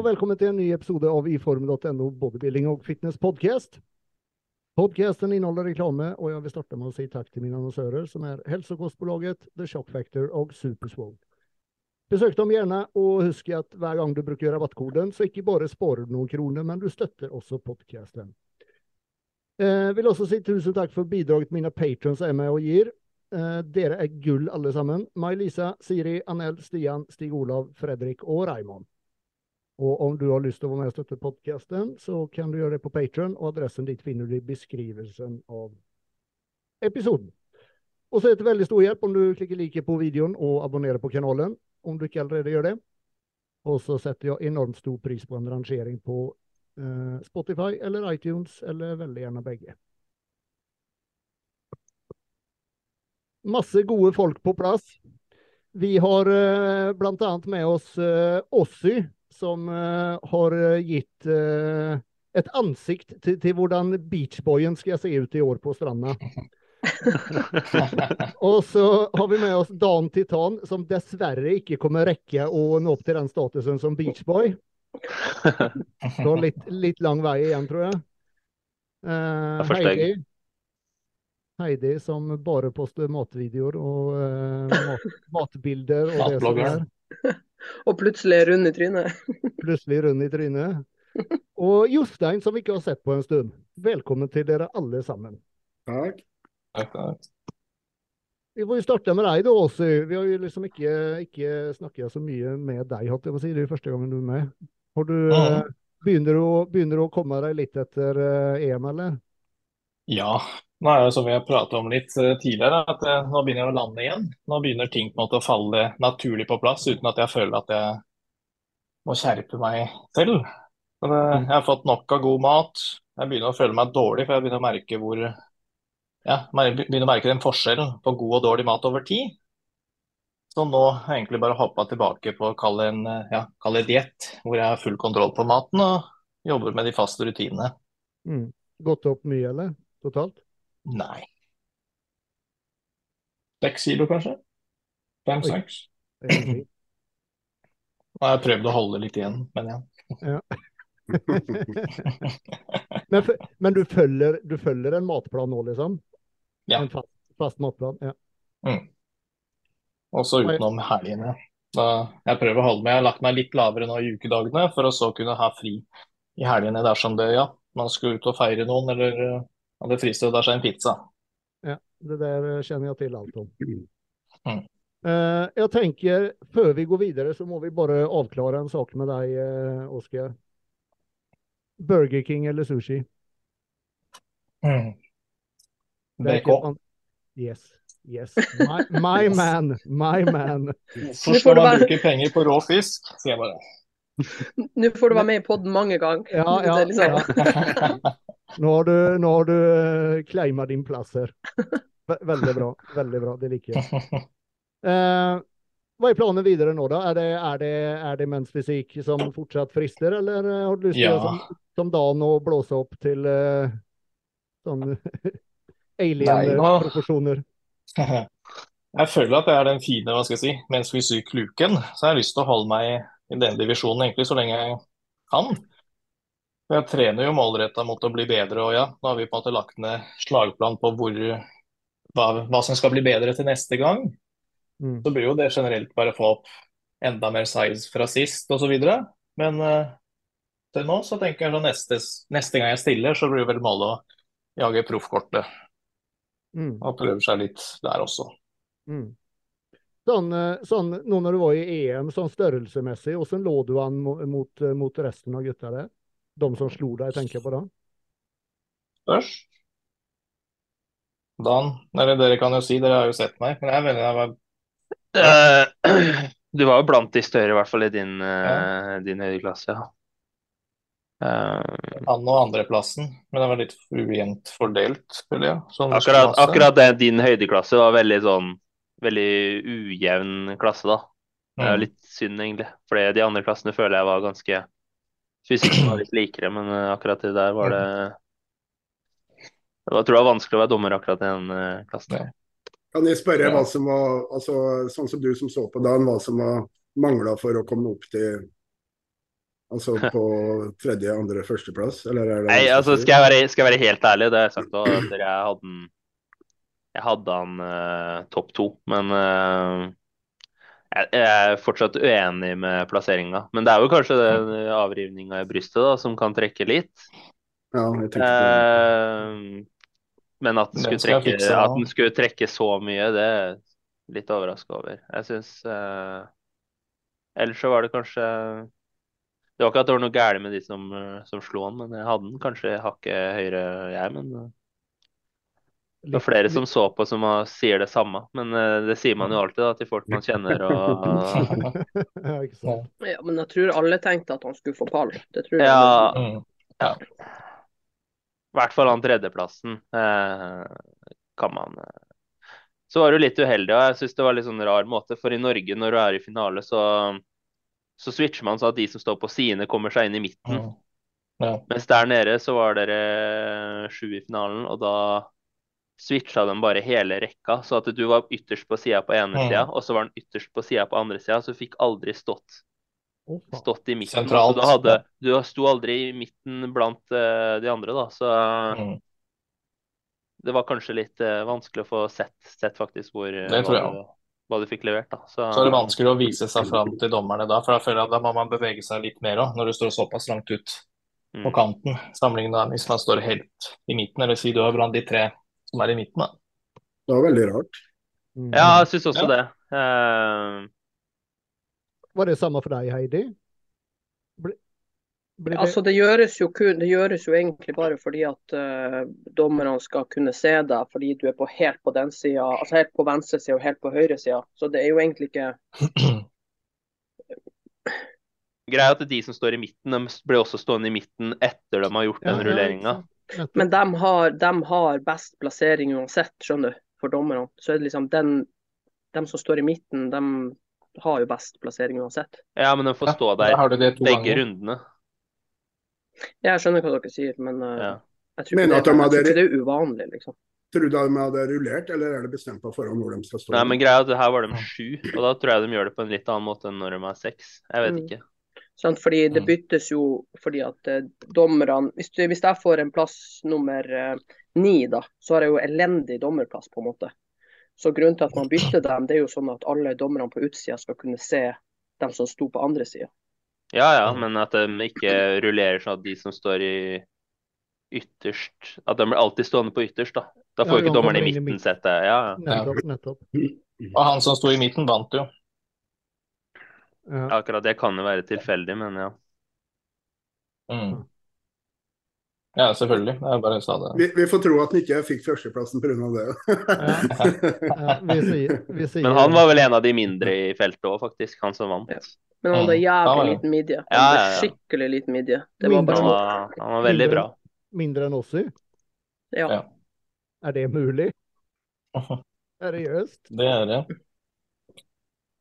Og velkommen til en ny episode av iform.no bodybuilding og fitness podcast. Podcasten inneholder reklame, og jeg vil starte med å si takk til mine annonsører, som er Helsekostbolaget, The Shock Factor og Superswog. Besøk dem gjerne, og husk at hver gang du bruker rabattkoden, så ikke bare sparer du noen kroner, men du støtter også podcasten. Eh, vil også si tusen takk for bidraget mine patrons er med og gir. Eh, dere er gull alle sammen. May-Lisa, Siri, Anel, Stian, Stig Olav, Fredrik og Raymond. Og om du har lyst til å være med og støtte podkasten, så kan du gjøre det på Patron, og adressen dit finner du i beskrivelsen av episoden. Og så er det veldig stor hjelp om du klikker like på videoen og abonnerer på kanalen, om du ikke allerede gjør det. Og så setter jeg enormt stor pris på en rangering på eh, Spotify eller iTunes, eller veldig gjerne begge. Masse gode folk på plass. Vi har eh, bl.a. med oss eh, Ossy, som uh, har gitt uh, et ansikt til, til, hvordan beachboyen skal se ut i år på stranda. og så har vi med oss Dan Titan, som dessverre ikke kommer rekke å nå opp til den statusen som beachboy. Har litt, litt lang vei igjen, tror jeg. Uh, Heidi. Heidi som bare poster matvideoer og mat, matbilder. og det som er. Og plutselig rund i trynet. plutselig rund i trynet. Og Jostein, som vi ikke har sett på en stund. Velkommen til dere alle sammen. Takk. Takk, takk. Vi får jo starte med deg, da, Åsy. Vi har jo liksom ikke, ikke snakket så mye med deg, holdt jeg på å si. Det er jo første gangen du er med. Har du, ja. begynner, du, å- begynner du å komme deg litt etter eh, EM, eller? Ja, nå er det som vi har pratet om litt eh, tidligere, at eh, nå begynner jeg å lande igjen. Nå begynner ting på en måte å falle naturlig på plass, uten at jeg føler at jeg må skjerpe meg selv. Eh, jeg har fått nok av god mat. Jeg begynner å føle meg dårlig, for jeg begynner å merke hvor ja, begynner å merke den forskjellen på god og dårlig mat over tid. Så nå har jeg egentlig bare hoppa tilbake på å kalle en ja, diett, hvor jeg har full kontroll på maten og jobber med de faste rutinene. Mm. Gått opp mye, eller? Totalt? Nei. Seks kilo, kanskje? Fem-seks. Jeg har prøvd å holde litt igjen, men ja. men, men du, følger, du følger en matplan nå, liksom? Ja. En fast, fast matplan? Ja. Også utenom helgene. Da jeg prøver å holde meg. Jeg har lagt meg litt lavere nå i ukedagene, for å så kunne ha fri i helgene dersom det, ja, man skulle ut og feire noen, eller uh, jo der seg en pizza. Ja, det der kjenner jeg til alt om. Mm. Uh, jeg tenker, før vi går videre, så må vi bare avklare en sak med deg, uh, Oskar. Burger King eller sushi? Det er BK. an- Yes. Yes. My, my man. My man. Først skal man bruker penger på rå fisk, sier jeg bare. Nå får du være med i podden mange ganger. Ja, ja, Det er liksom, Nå har du, nå har du uh, claima din plass her. Ve- Veldig bra. Veldig bra. Det liker jeg. Eh, hva er planen videre nå, da? Er det, er det, er det fysikk som fortsatt frister, eller eh, har du lyst til Ja. som, som Dan å blåse opp til eh, sånn alien-proporsjoner? Jeg føler at det er den fine, hva skal jeg si, mens vi syr kluken, så har jeg lyst til å holde meg i den divisjonen egentlig så lenge jeg kan. Jeg trener jo målretta mot å bli bedre, og ja, nå har vi på en måte lagt ned slagplan på hvor, hva, hva som skal bli bedre til neste gang. Mm. Så blir jo det generelt bare å få opp enda mer size fra sist osv. Men uh, til nå så tenker jeg at neste, neste gang jeg stiller, så blir det vel målet å jage proffkortet Mm. og prøve seg litt der også. Mm. Sånn, eh, sånn, nå når du var i EM, sånn størrelsesmessig, hvordan lå du an mot, mot resten av gutta der? De som slo deg, tenker jeg på da. Først Dan, eller dere kan jo si, dere har jo sett meg, men jeg mener jeg var uh, du var jo blant de større, i hvert fall i din, uh, din høydeklasse, ja. Uh, Han og andreplassen, men det var litt ujevnt fordelt, føler jeg. Sånn akkurat akkurat det, din høydeklasse var veldig sånn Veldig ujevn klasse, da. Det er jo Mm. litt synd, egentlig. For de andre klassene føler jeg var ganske Fysikken var litt likere, men eh, akkurat det der var det det var, Jeg tror det var vanskelig å være dommer akkurat i den eh, klassen. Ja. Kan jeg spørre Ja. hva som var, altså, sånn som du som så på dagen, hva som var mangla for å komme opp til Altså på tredje, andre, førsteplass? Eller er det Nei, altså skal jeg, være, skal jeg være helt ærlig, det har jeg sagt òg, at jeg hadde den Jeg hadde han uh, topp to, men uh, jeg, er fortsatt uenig med plasseringa. Men det er jo kanskje den avrivninga i brystet da, som kan trekke litt. Ja, jeg tenkte på det. Uh, men at den, trekke, fikse, at den skulle trekke så mye, det er jeg litt overraska over. Jeg syns Ellers så var det kanskje Det var ikke at det var noe galt med de som, eh, som slo han, men jeg hadde den kanskje hakket høyere, jeg. Men eh, det er flere som så på som sier det samme. Men eh, det sier man jo alltid da, til folk man kjenner. og ja. Ja, men jeg tror alle tenkte at han skulle få pall. Det tror jeg. Ja, Mm. i hvert fall han tredjeplassen eh, kan man eh. Så var du litt uheldig, og jeg syns det var litt sånn rar måte. For i Norge, når du er i finale, så, så switcher man så at de som står på sidene, kommer seg inn i midten. Mm. Ja. Mens der nede så var dere sju i finalen, og da switcha de bare hele rekka. Så at du var ytterst på sida på ene Mm. sida, og så var den ytterst på sida på andre sida. Så du fikk aldri stått, stått i midten. Sentralt, Så du, hadde, du sto aldri i midten blant uh, de andre, da. Så Mm. det var kanskje litt uh, vanskelig å få sett, sett faktisk hvor eh, Det tror jeg hva, du, hva du fikk levert, da. Så, Så er det vanskelig å vise seg fram til dommerne da, for da føler jeg at da må man bevege seg litt mer òg, når du står såpass langt ut på Mm. kanten. Sammenlignet med hvis man står helt i midten, eller si du er blant de tre som er i midten. da. Det var veldig rart. Mm. Ja, jeg syns også Ja. det. Uh... Var det samme for deg, Heidi? Ble, ble det... Altså, det gjøres jo kun, det gjøres jo egentlig bare fordi at uh, dommerne skal kunne se deg, fordi du er på helt på den sida, altså helt på venstre side og helt på høyre side. Så det er jo egentlig ikke Greia er at de som står i midten, de blir også stående i midten etter de har gjort Ja, den ja, rulleringa. sant. Men de har, de har best plassering uansett, skjønner du, for dommerne. Så er det liksom den, de som står i midten, de har jo best plassering uansett. Ja, men de får stå der ja, det begge ganger. rundene. Jeg skjønner hva dere sier, men eh, Ja. jeg tror Men ikke det, de det er uvanlig, liksom. Tror du de hadde rullert, eller er det bestemt på forhånd hvor de skal stå? Nei, men greia er at her var de sju, og da tror jeg de gjør det på en litt annen måte enn når de er seks. Jeg vet Mm. ikke. Sant? Fordi det Mm. byttes jo fordi at eh, dommerne hvis, hvis jeg får en plass nummer eh, ni, da, så har jeg jo elendig dommerplass, på en måte. Så grunnen til at man bytter dem, det er jo sånn at alle dommerne på utsida skal kunne se dem som sto på andre sida. Ja ja, men at de ikke rullerer sånn at de som står i ytterst At de blir alltid stående på ytterst, da. Da får Ja, jo ikke de dommeren i midten sett det. Ja, ja. Og han som sto i midten, vant jo. Ja. Akkurat det kan jo være tilfeldig, men ja. Mm. Ja, selvfølgelig. Jeg bare sa det. Vi, vi får tro at han ikke fikk førsteplassen pga. det. Ja, vi sier, vi sier Men han var vel en av de mindre i feltet òg, faktisk. Han som vant. Ja. Men han hadde Mm. Ja, jævlig ja. liten midje. Han Ja, ja, ja. Skikkelig liten midje. Det var bare Han sånn, var, han var veldig bra. mindre enn oss. i. ja. Ja. Er det mulig? Seriøst? Det er det.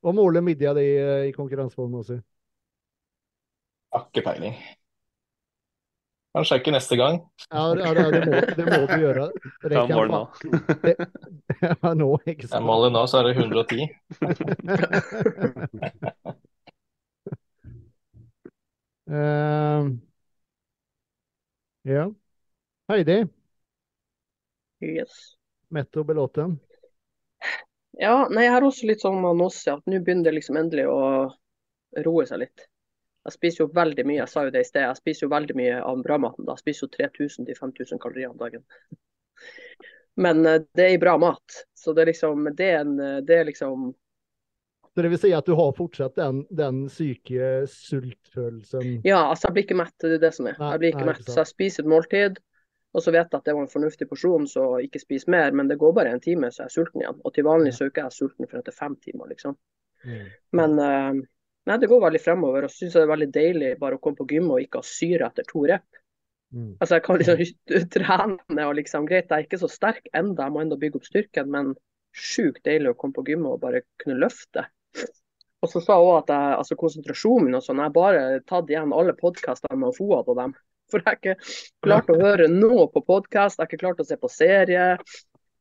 Hva måler midja di eh, i konkurranseform også? Har ikke peiling. Kan sjekke neste gang. Ja, det, ja, det, det, må, det må du gjøre. Rekker jeg måler mål nå. Det, ja, nå, ikke Jeg sant? måler nå, så er det 110. uh, ja. Heidi, Yes. Metto belåten? Ja, nei, jeg har også litt sånn med Nossi at nå begynner det liksom endelig å roe seg litt. Jeg spiser jo veldig mye, jeg sa jo det i sted, jeg spiser jo veldig mye av bramaten. da. Jeg spiser jo 3000-5000 kalorier om dagen. Men eh, det er i bra mat. Så det er liksom, det er, en, eh, det er liksom Så det vil si at du har fortsatt den, den syke sultfølelsen? Ja, altså jeg blir ikke mett, det er det som er. Nei, Jeg blir ikke nei, mett. Så jeg spiser et måltid, og så vet jeg at det var en fornuftig porsjon, så ikke spis mer. Men det går bare en time, så er jeg sulten igjen. Og til vanlig så er ikke jeg sulten før etter fem timer, liksom. Mm. Men uh, nei, det går veldig fremover. Og syns det er veldig deilig bare å komme på gymmet og ikke ha syre etter to rep. Mm. Altså jeg kan liksom trene og liksom Greit, jeg er ikke så sterk enda, jeg må enda bygge opp styrken, men sjukt deilig å komme på gymmet og bare kunne løfte. Og så sa hun at jeg, altså konsentrasjonen min og sånn, jeg har bare tatt igjen alle podkastene med Foad og dem. For jeg har ikke klart å høre noe på podkast, jeg har ikke klart å se på serie.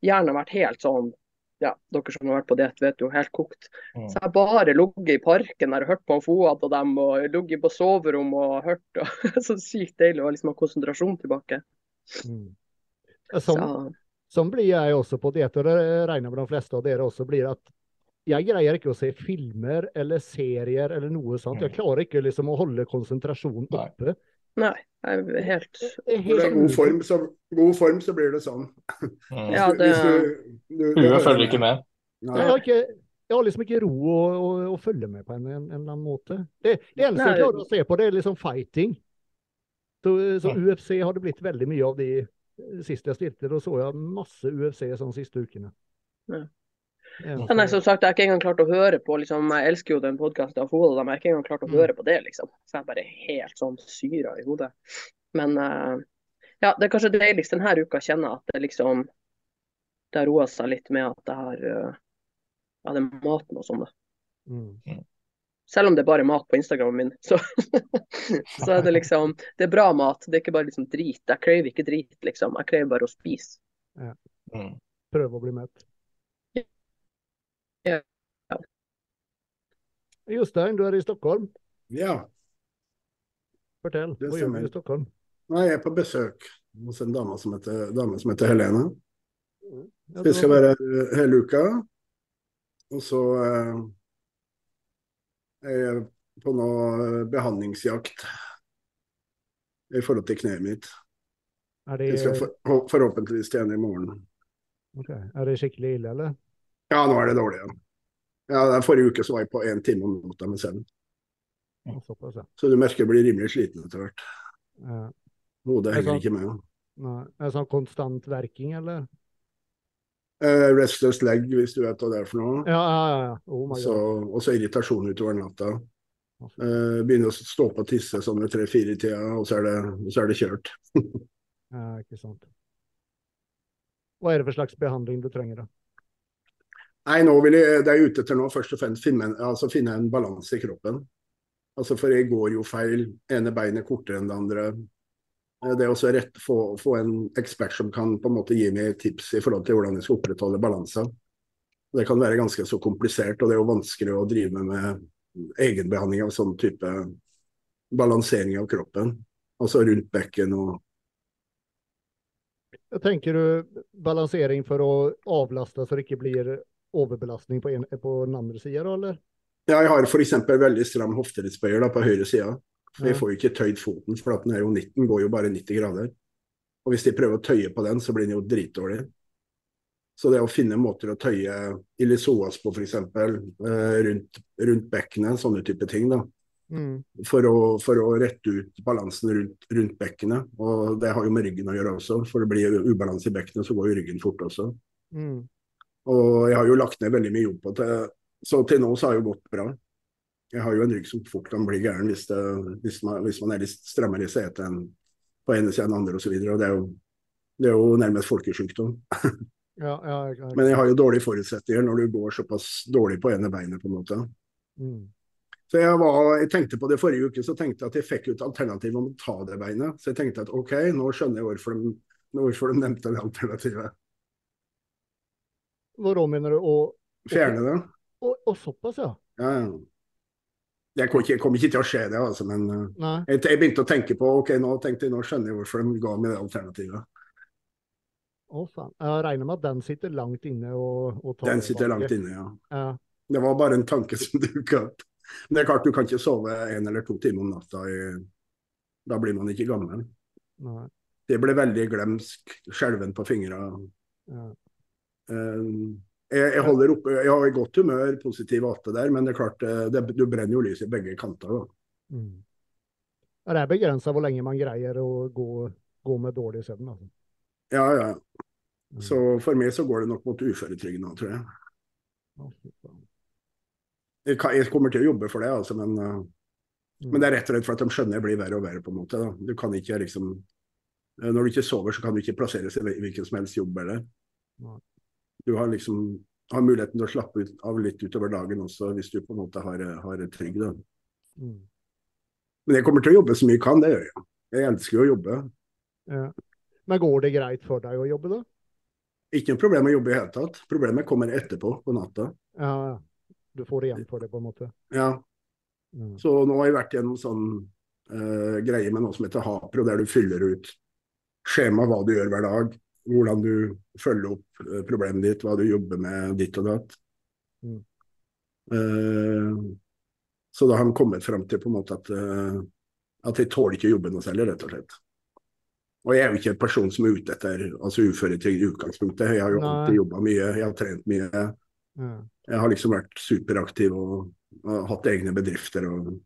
Hjernen har vært helt sånn ja, dere som har vært på diett, vet jo helt kokt. Mm. Så jeg har bare ligget i parken der og hørt på Foad og dem, og ligget på soverom og hørt. Og, så sykt deilig å liksom ha konsentrasjon tilbake. Mm. Sånn, Så, blir jeg også på diett, og det regner med de fleste av dere også blir at jeg greier ikke å se filmer eller serier eller noe sånt. Jeg Mm. klarer ikke liksom å holde konsentrasjonen oppe. nei, er helt Når helt det er god form, så, god form, så blir det sånn. Mm. Ja, det- Hvis du- du- du Huet følger ikke med. Nei. Jeg har, ikke, jeg har liksom ikke ro å, å, å følge med på en, en, en eller annen måte. Det, det eneste Nei. jeg klarer å se på, det er liksom fighting. Så, så Mm. UFC har det blitt veldig mye av de sist jeg stilte. Da så jeg masse UFC sånn siste ukene. Ja. Ja, nei, som sagt, jeg har ikke engang klart å høre på liksom, Jeg elsker jo den podkasten av Foad, men jeg har ikke engang klart å Mm. høre på det, liksom. Så jeg er bare helt sånn syra i hodet. Men uh, ja, det er kanskje deiligst denne uka å kjenne at det liksom Det har roa seg litt med at jeg har uh, Ja, det er maten og sånn, da. Mm. Selv om det er bare mat på Instagramen min, så, så er det liksom Det er bra mat, det er ikke bare liksom drit. Jeg craver ikke drit, liksom. Jeg craver bare å spise. Mm. Prøve å bli mett. Ja. Jostein, du er i Stockholm. Ja. Fortell, hva gjør du i Stockholm? Nei, jeg er på besøk hos en dame som heter, dame som heter Helene. Ja, Vi skal være her hele uka. Og så eh, er jeg på noe behandlingsjakt i forhold til kneet mitt. er, det, Jeg skal for, forhåpentligvis tjene i morgen. Okay. er det skikkelig ille, eller? Ja, nå er det dårlig igjen. Ja, ja forrige uke så var jeg på én time om natta med søvn. Så du merker jeg blir rimelig sliten etter hvert. Ja. Hodet Er det henger sånn, ikke med. Nei. Er det sånn konstant verking, eller? Eh, restless leg, hvis du vet hva det er for noe. Ja, ja, ja. Oh my Så, og så irritasjon utover natta. Eh, begynner å stå på og tisse sånn ved tre-fire i tida, og så er det, og så er det kjørt. Ja, ikke sant. Hva er det for slags behandling du trenger, da? Nei, nå vil jeg, det er ute etter nå først og fremst finne, altså finne en balanse i kroppen. Altså For jeg går jo feil. ene beinet kortere enn det andre. Eh, Det er også rett få, få en ekspert som kan på en måte gi meg tips i forhold til hvordan jeg skal opprettholde balansen. Det kan være ganske så komplisert, og det er jo vanskelig å drive med egenbehandling av sånn type balansering av kroppen. Altså rundt bekken og tenker du balansering for å avlaste så det ikke blir overbelastning på, en, på den andre sida, da, eller? Ja, jeg har f.eks. veldig stram hofteleddsbøyer på høyre side. For jeg får jo ikke tøyd foten, for den er jo 19, går jo bare 90 grader. Og hvis de prøver å tøye på den, så blir den jo dritdårlig. Så det å finne måter å tøye ilisoas på, f.eks., eh, rundt, rundt bekkenet, sånne type ting, da. Mm. For å, for å rette ut balansen rundt, rundt bekkenet. Og det har jo med ryggen å gjøre også, for det blir ubalanse i bekkenet, så går jo ryggen fort også. Mm. Og jeg har jo lagt ned veldig mye jobb på det. Så til nå så har det jo gått bra. Jeg har jo en rygg som fort kan bli gæren hvis, det, hvis, man, hvis man er litt strammere i setet enn på ene siden enn andre osv. Det, er jo- det er jo nærmest folkesykdom. Ja, ja, ja. Men jeg har jo dårlige forutsetninger når du går såpass dårlig på ene beinet. på en måte. Mm. Så jeg, var, jeg tenkte på det forrige uke, så tenkte jeg at jeg fikk ut alternativ om å ta det beinet. Så jeg tenkte at OK, nå skjønner jeg hvorfor de, hvorfor de nevnte det alternativet. Hva mener du? Å Fjerne det. og, såpass, ja? Ja, ja. Det kom ikke, kom ikke til å skje, det, altså, men eh, jeg, jeg begynte å tenke på ok, nå tenkte jeg, nå skjønner jeg hvorfor de ga meg det alternativet. Å, faen. Jeg regner med at den sitter langt inne og, og Den sitter langt inne, ja. Ja. Det var bare en tanke som dukka opp. Men det er klart, du kan ikke sove en eller to timer om natta. Da blir man ikke gammel. Nei. Det ble veldig glemsk, skjelven på fingra. Ja. Eh, jeg, jeg holder oppe, jeg har godt humør, positiv atte der, men det er klart, eh, det, du brenner jo lys i begge kanter. Mm. Ja, det er begrensa hvor lenge man greier å gå, gå med dårlig søvn. Altså. Ja, ja. Mm. Så for meg så går det nok mot uføretrygd nå, tror jeg. Jeg, jeg kommer til å jobbe for det, altså, men, eh, Mm. men det er rett og slett for at de skjønner det blir verre og verre. på en måte. Da. Du kan ikke liksom, Når du ikke sover, så kan du ikke plasseres i hvilken som helst jobb. Eller. Du har liksom har muligheten til å slappe ut, av litt utover dagen også, hvis du på en måte har, har trygg. Da. Mm. Men jeg kommer til å jobbe så mye jeg kan, det gjør jeg. Jeg elsker å jobbe. Ja. Men går det greit for deg å jobbe, da? Ikke noe problem å jobbe i hele tatt. Problemet kommer etterpå, på natta. Ja, ja. Du får igjen for det, på en måte. Ja, Mm. Så nå har jeg vært gjennom sånn uh, greie med noe som heter Hapro, der du fyller ut skjema hva du gjør hver dag. Hvordan du følger opp eh, problemet ditt, hva du jobber med ditt og datt. Mm. Eh, så da har han kommet fram til på en måte at, eh, at jeg tåler ikke å jobbe noe særlig, rett og slett. Og jeg er jo ikke en person som er ute etter altså uføretrygd i utgangspunktet. Jeg har jo Nei. alltid jobba mye, jeg har trent mye. Mm. Jeg har liksom vært superaktiv og, og hatt egne bedrifter. og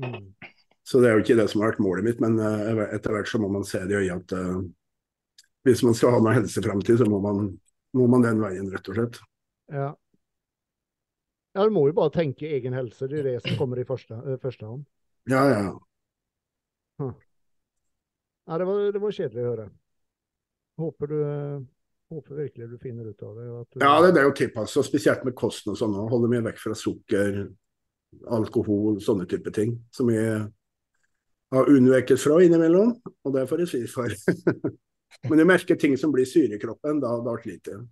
Mm. så det er jo ikke det som har vært målet mitt, men eh, etter hvert så må man se det i øyet at hvis man skal ha noe helseframtid, så må man, må man den veien, rett og slett. Ja. ja, du må jo bare tenke egen helse. Det er det som kommer i første, eh, første hånd. Ja, ja. Ja, det, var, det var kjedelig å høre. Håper du eh, håper virkelig du finner ut av det. Du, Ja, det, er jo tilpassa, spesielt med kosten og sånn. Holde mye vekk fra sukker, alkohol, sånne type ting. Som jeg har unnveket fra innimellom, og det får jeg si for. Men du merker ting som blir syre i kroppen, da, da sliter jeg.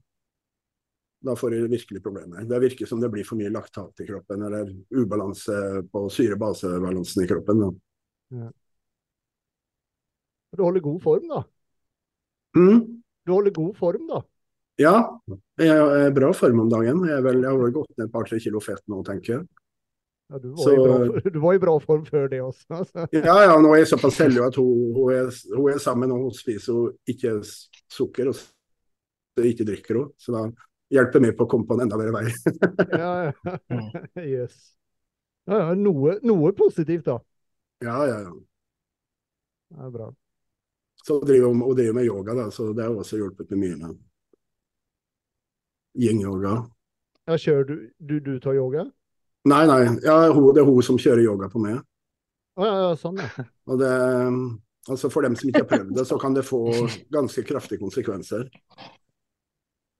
Da får du virkelig problemer. Det virker som det blir for mye laktat i kroppen, eller ubalanse på syre-base-balansen i kroppen. Da. Du holder god form, da. Mm. Du holder god form, da. Ja, jeg er i bra form om dagen. Jeg, vel, jeg har vel gått ned et par-tre kilo fett nå, tenker jeg. Ja, du, var Så- bra, du var i bra form før det også. Altså. Ja, ja, nå er jeg såpass heldig at hun, hun, er, hun er sammen og hun spiser hun ikke sukker og ikke drikker hun. Så da hjelper meg på å komme på en enda bedre vei. Ja, ja. Yes. Ja, ja, noe, noe positivt, da. Ja, ja, ja. Det er bra. Så driver hun driver med yoga, da, så det har også hjulpet meg mye med. Yin-yoga. Ja, kjører du, du, du tar yoga? Nei, nei, ja, det er hun som kjører yoga på meg. Å ja, ja, sånn, ja. Og det, altså For dem som ikke har prøvd det, så kan det få ganske kraftige konsekvenser.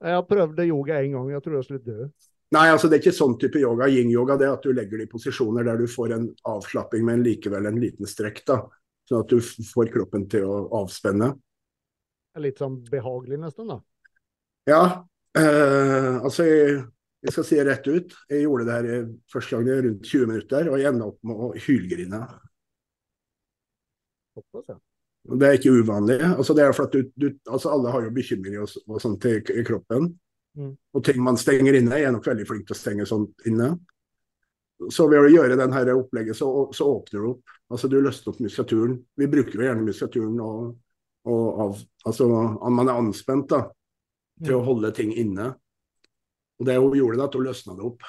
Jeg har prøvd yoga en gang, jeg tror jeg skulle dø. Nei, altså det er ikke sånn type yoga. Yin-yoga det er at du legger det i posisjoner der du får en avslapping, men likevel en liten strekk. da. Sånn at du får kroppen til å avspenne. Litt sånn behagelig nesten, da. Ja, eh, altså jeg, skal si det rett ut. Jeg gjorde det her i første gang i rundt 20 minutter, og jeg enda opp med å hylgrine. Det er ikke uvanlig. altså det er for at du, du, altså Alle har jo bekymringer og, og sånt i kroppen. Mm. Og ting man stenger inne. Jeg er nok veldig flink til å stenge sånt inne. Så ved å gjøre dette opplegget, så, så åpner du opp. Altså Du løsner opp muskulaturen. Vi bruker jo gjerne muskulaturen og, og av, altså man er anspent da, til å Mm. holde ting inne. Og det hun gjorde, da, at hun løsna det opp.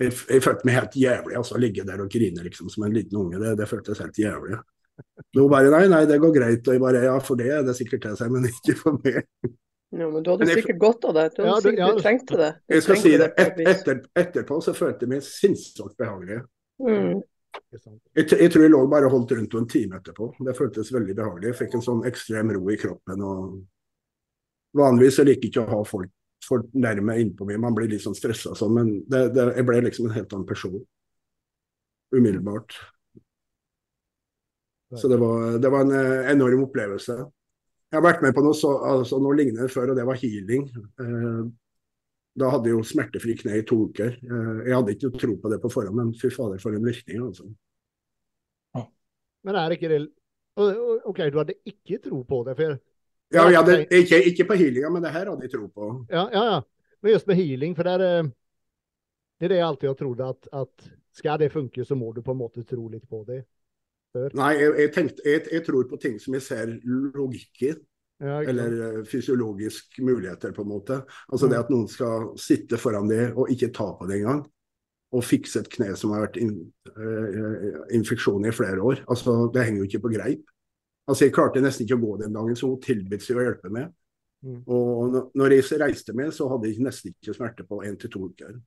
Jeg, jeg følte meg helt jævlig altså, å ligge der og grine liksom, som en liten unge. Det, det føltes helt jævlig. Men hun bare nei, nei, det går greit. Og jeg bare ja, for det er det sikkert til seg, men ikke for meg. Ja, men du hadde jeg- sikkert godt av det. Du, Ja, du- ja, du trengte det. Du Jeg skal si det, et et, etter, etterpå så følte jeg meg sinnssykt behagelig. Mm. Jeg, jeg tror jeg lå bare holdt rundt en time etterpå. Det føltes veldig behagelig. Jeg fikk en sånn ekstrem ro i kroppen. og Vanligvis så liker jeg ikke å ha folk for nærme innpå meg. Man blir litt sånn stressa sånn, men det, det, jeg ble liksom en helt annen person. Umiddelbart. Så det var, det var en eh, enorm opplevelse. Jeg har vært med på noe, så, altså, noe lignende før, og det var healing. Eh, da hadde jeg jo smertefri kne i to uker. Eh, jeg hadde ikke tro på det på forhånd, men fy fader, for en virkning. altså. Men er ikke det OK, du hadde ikke tro på det? For, Ja, ja det, ikke, ikke på healinga, men det her hadde jeg tro på. ja, ja, ja. Men just med healing, for det er det er det jeg alltid har trodd, at, at skal det funke, så må du på en måte tro litt på det. Nei, jeg, jeg, tenkte, jeg, jeg tror på ting som jeg ser logikk i, Ja, eller fysiologisk fysiologiske muligheter, på en måte. Altså det at noen skal sitte foran det og ikke ta på det engang. Og fikse et kne som har vært in, uh, infeksjon i flere år. Altså, det henger jo ikke på greip. Altså, Jeg klarte nesten ikke å gå den dagen, så hun tilbød seg å hjelpe meg. Mm. Og når- jeg reiste med, så hadde jeg nesten ikke smerte på én til to uker.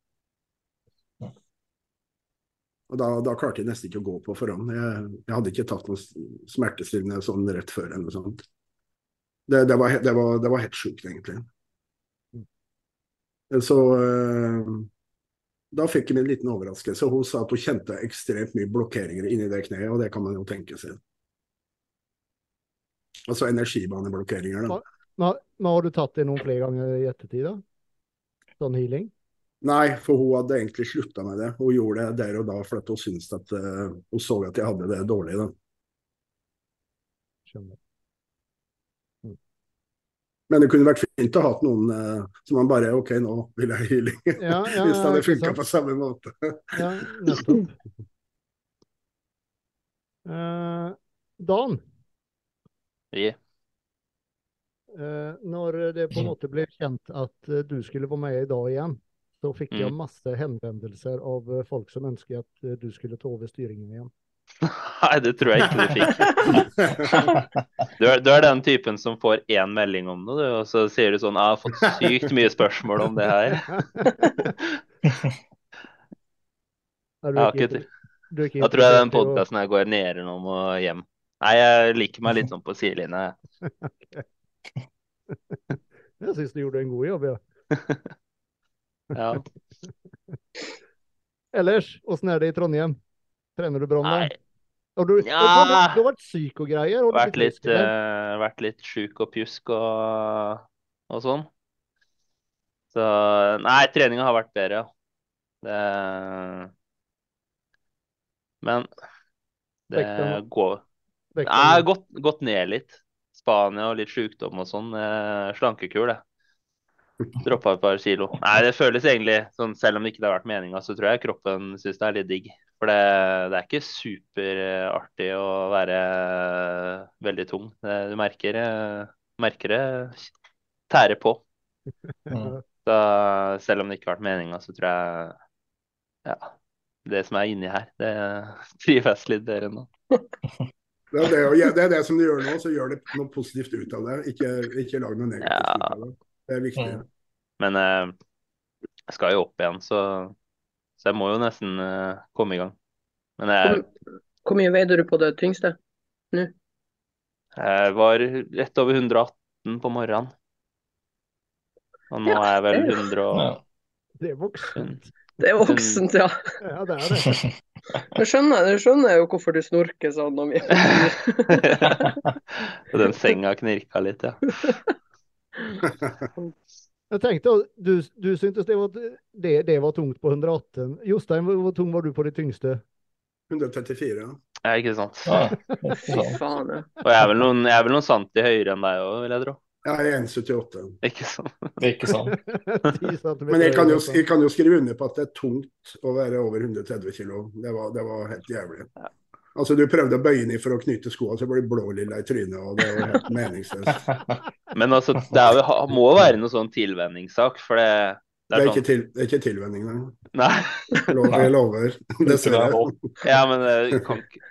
Og da, da klarte jeg nesten ikke å gå på forhånd. Jeg, jeg hadde ikke tatt noen smertestillende sånn rett før eller noe sånt. Det, det, var, det, var, det var helt sjukt, egentlig. Så eh, da fikk jeg min en liten overraskelse. Hun sa at hun kjente ekstremt mye blokkeringer inni det kneet, og det kan man jo tenke seg. Altså energibaneblokkeringer, da. Nå, nå, har du tatt det noen flere ganger i ettertid, da? Sånn healing? Nei, for hun hadde egentlig slutta med det. Hun gjorde det der og da fordi hun syntes at uh, hun så at jeg hadde det dårlig. da. Skjønner. Men det kunne vært fint å ha noen uh, som man bare OK, nå vil jeg healing. Ja, ja, Hvis det hadde funka på samme måte. Ja, nettopp. Uh, Dan, Ja. eh, når det på en måte ble kjent at eh, du skulle være med i dag igjen, så fikk jeg Mm. masse henvendelser av eh, folk som ønsket at du skulle ta over styringen igjen. Nei, det tror jeg ikke du fikk. Du er, du er den typen som får én melding om det, du, og så sier du sånn 'Jeg har fått sykt mye spørsmål om det her'. Er du Jeg har ikke, ikke, du er ikke da tror jeg den podkasten her går nedom og hjem. Nei, jeg liker meg litt sånn på sidelinja. jeg. Syns du gjorde en god jobb, ja. Ja. Ellers, åssen er det i Trondheim? Trener du Brann, da? Nei, du, Ja. du, har, du har vært syk og greier? Har vært blitt litt, uh, eh, vært litt sjuk og pjusk og, og sånn. Så Nei, treninga har vært bedre, ja. Det Men det går Jeg har gått, gått ned litt. Spania og litt sjukdom og sånn. eh, Slankekur, det. Droppa et par kilo. Nei, det føles egentlig sånn, selv om det ikke har vært meninga, så tror jeg kroppen syns det er litt digg. For det, det er ikke superartig å være eh, veldig tung. Det, du merker, eh, merker det tærer på. Så selv om det ikke har vært meninga, så tror jeg ja, det som er inni her, det trives litt bedre nå. Det er det, og det er det som du gjør nå, så gjør det noe positivt ut av det. Ikke, ikke lag noe negativt Ja. ut av det. Det er viktig. Mm. Men eh, jeg skal jo opp igjen, så, så jeg må jo nesten eh, komme i gang. Men jeg, Hvor mye veide du på det tyngste? nå? jeg var rett over 118 på morgenen. Og nå Ja, er jeg vel det er 100 og Det er voksent. Det er voksent, ja. Ja, det er det. Jeg skjønner, jeg skjønner jo hvorfor du snorker sånn om den senga knirka litt, ja. Jeg tenkte, du, du syntes det var, det, det var tungt på 118. Jostein, hvor, hvor tung var du på det tyngste? 134. ja. ja ikke sant. Ja. Fy faen, ja. Og jeg er vel noen, jeg er vel noen santi høyere enn deg òg, vil jeg tro. Jeg er 1,78. Ikke sant? Er ikke sant. Men jeg kan, jo, jeg kan jo skrive under på at det er tungt å være over 130 kg. Det, var- det var helt jævlig. Altså, Du prøvde å bøye ned for å knytte skoene, så ble du blålilla i trynet. og Det var helt meningsløst. Men altså, det er må jo være noe sånn tilvenningssak, for det, Det det er er ikke, sånn til, det er ikke tilvenning, nei. Nei. Lover. Jeg lover. Det er Dessverre. Ja, men det kan ikke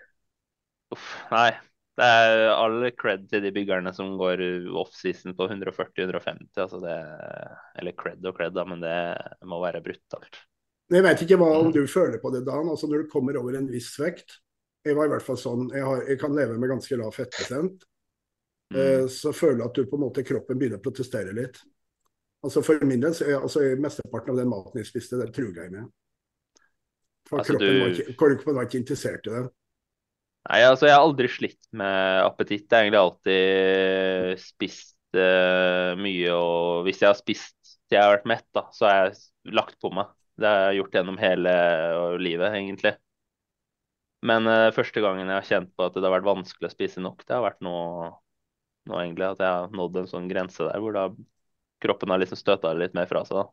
Uff, nei. Det er all cred til de byggerne som går offseason på 140-150. Altså det Eller cred og cred, da, men det må være brutalt. Jeg vet ikke hva om du føler på det, Dan. Altså Når du kommer over en viss vekt Jeg var i hvert fall sånn, jeg, har, jeg kan leve med ganske lav fettprosent. Mm. eh, Så føler jeg at du på en måte kroppen begynner å protestere litt. Altså For min del, så er, altså, mesteparten av den maten jeg spiste, det truga jeg med. For Altså, kroppen, du- var ikke, kroppen var ikke interessert i det. Nei, altså jeg har aldri slitt med appetitt. Jeg har egentlig alltid spist uh, mye, og hvis jeg har spist til jeg har vært mett, da, så har jeg lagt på meg. Det har jeg gjort gjennom hele livet, egentlig. Men uh, første gangen jeg har kjent på at det har vært vanskelig å spise nok, det har vært nå, nå egentlig at jeg har nådd en sånn grense der hvor da kroppen har liksom støta litt mer fra seg. da.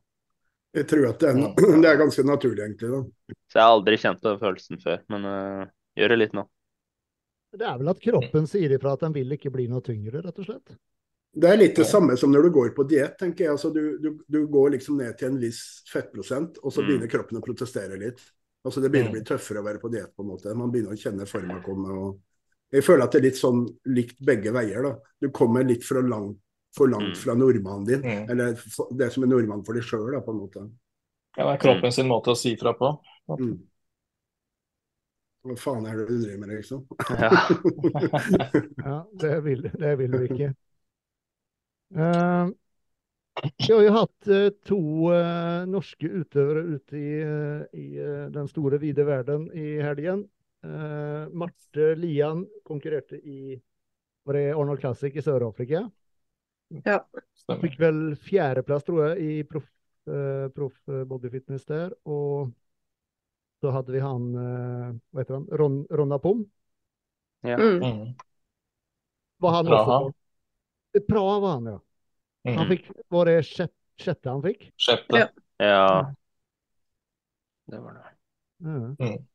Jeg tror at det er, det er ganske naturlig, egentlig. da. Så jeg har aldri kjent på den følelsen før, men uh, gjør det litt nå. Det er vel at kroppen sier ifra at den vil ikke bli noe tyngre, rett og slett. Det er litt det samme som når du går på diett, tenker jeg. Altså, du, du, du går liksom ned til en viss fettprosent, og så Mm. begynner kroppen å protestere litt. Altså Det begynner å Mm. bli tøffere å være på diett, på en måte. Man begynner å kjenne forma komme. og Jeg føler at det er litt sånn likt begge veier. da. Du kommer litt for langt, for langt Mm. fra nordmannen din, Mm. eller det som er nordmann for deg sjøl, på en måte. Ja, det er kroppen sin måte å si fra på. Mm. Hva faen er det du driver med, liksom? Ja. Ja, det vil, det vil du ikke. Uh, vi har jo hatt uh, to uh, norske utøvere ute i, i den store, vide verden i helgen. Eh, Marte Lian konkurrerte i var det Arnold Classic i Sør-Afrika. Stemmer. Fikk vel fjerdeplass, tror jeg, i proff eh, bodyfitness der. Og så hadde vi han eh, Hva heter han? Ron, Ronna Pom. Ja. Mm. Var han Praha. også på Praha var han, ja. Han Mm. fikk, var det sjette, sjette han fikk? Sjette. Ja. Ja. Det var det. Ja. Mm.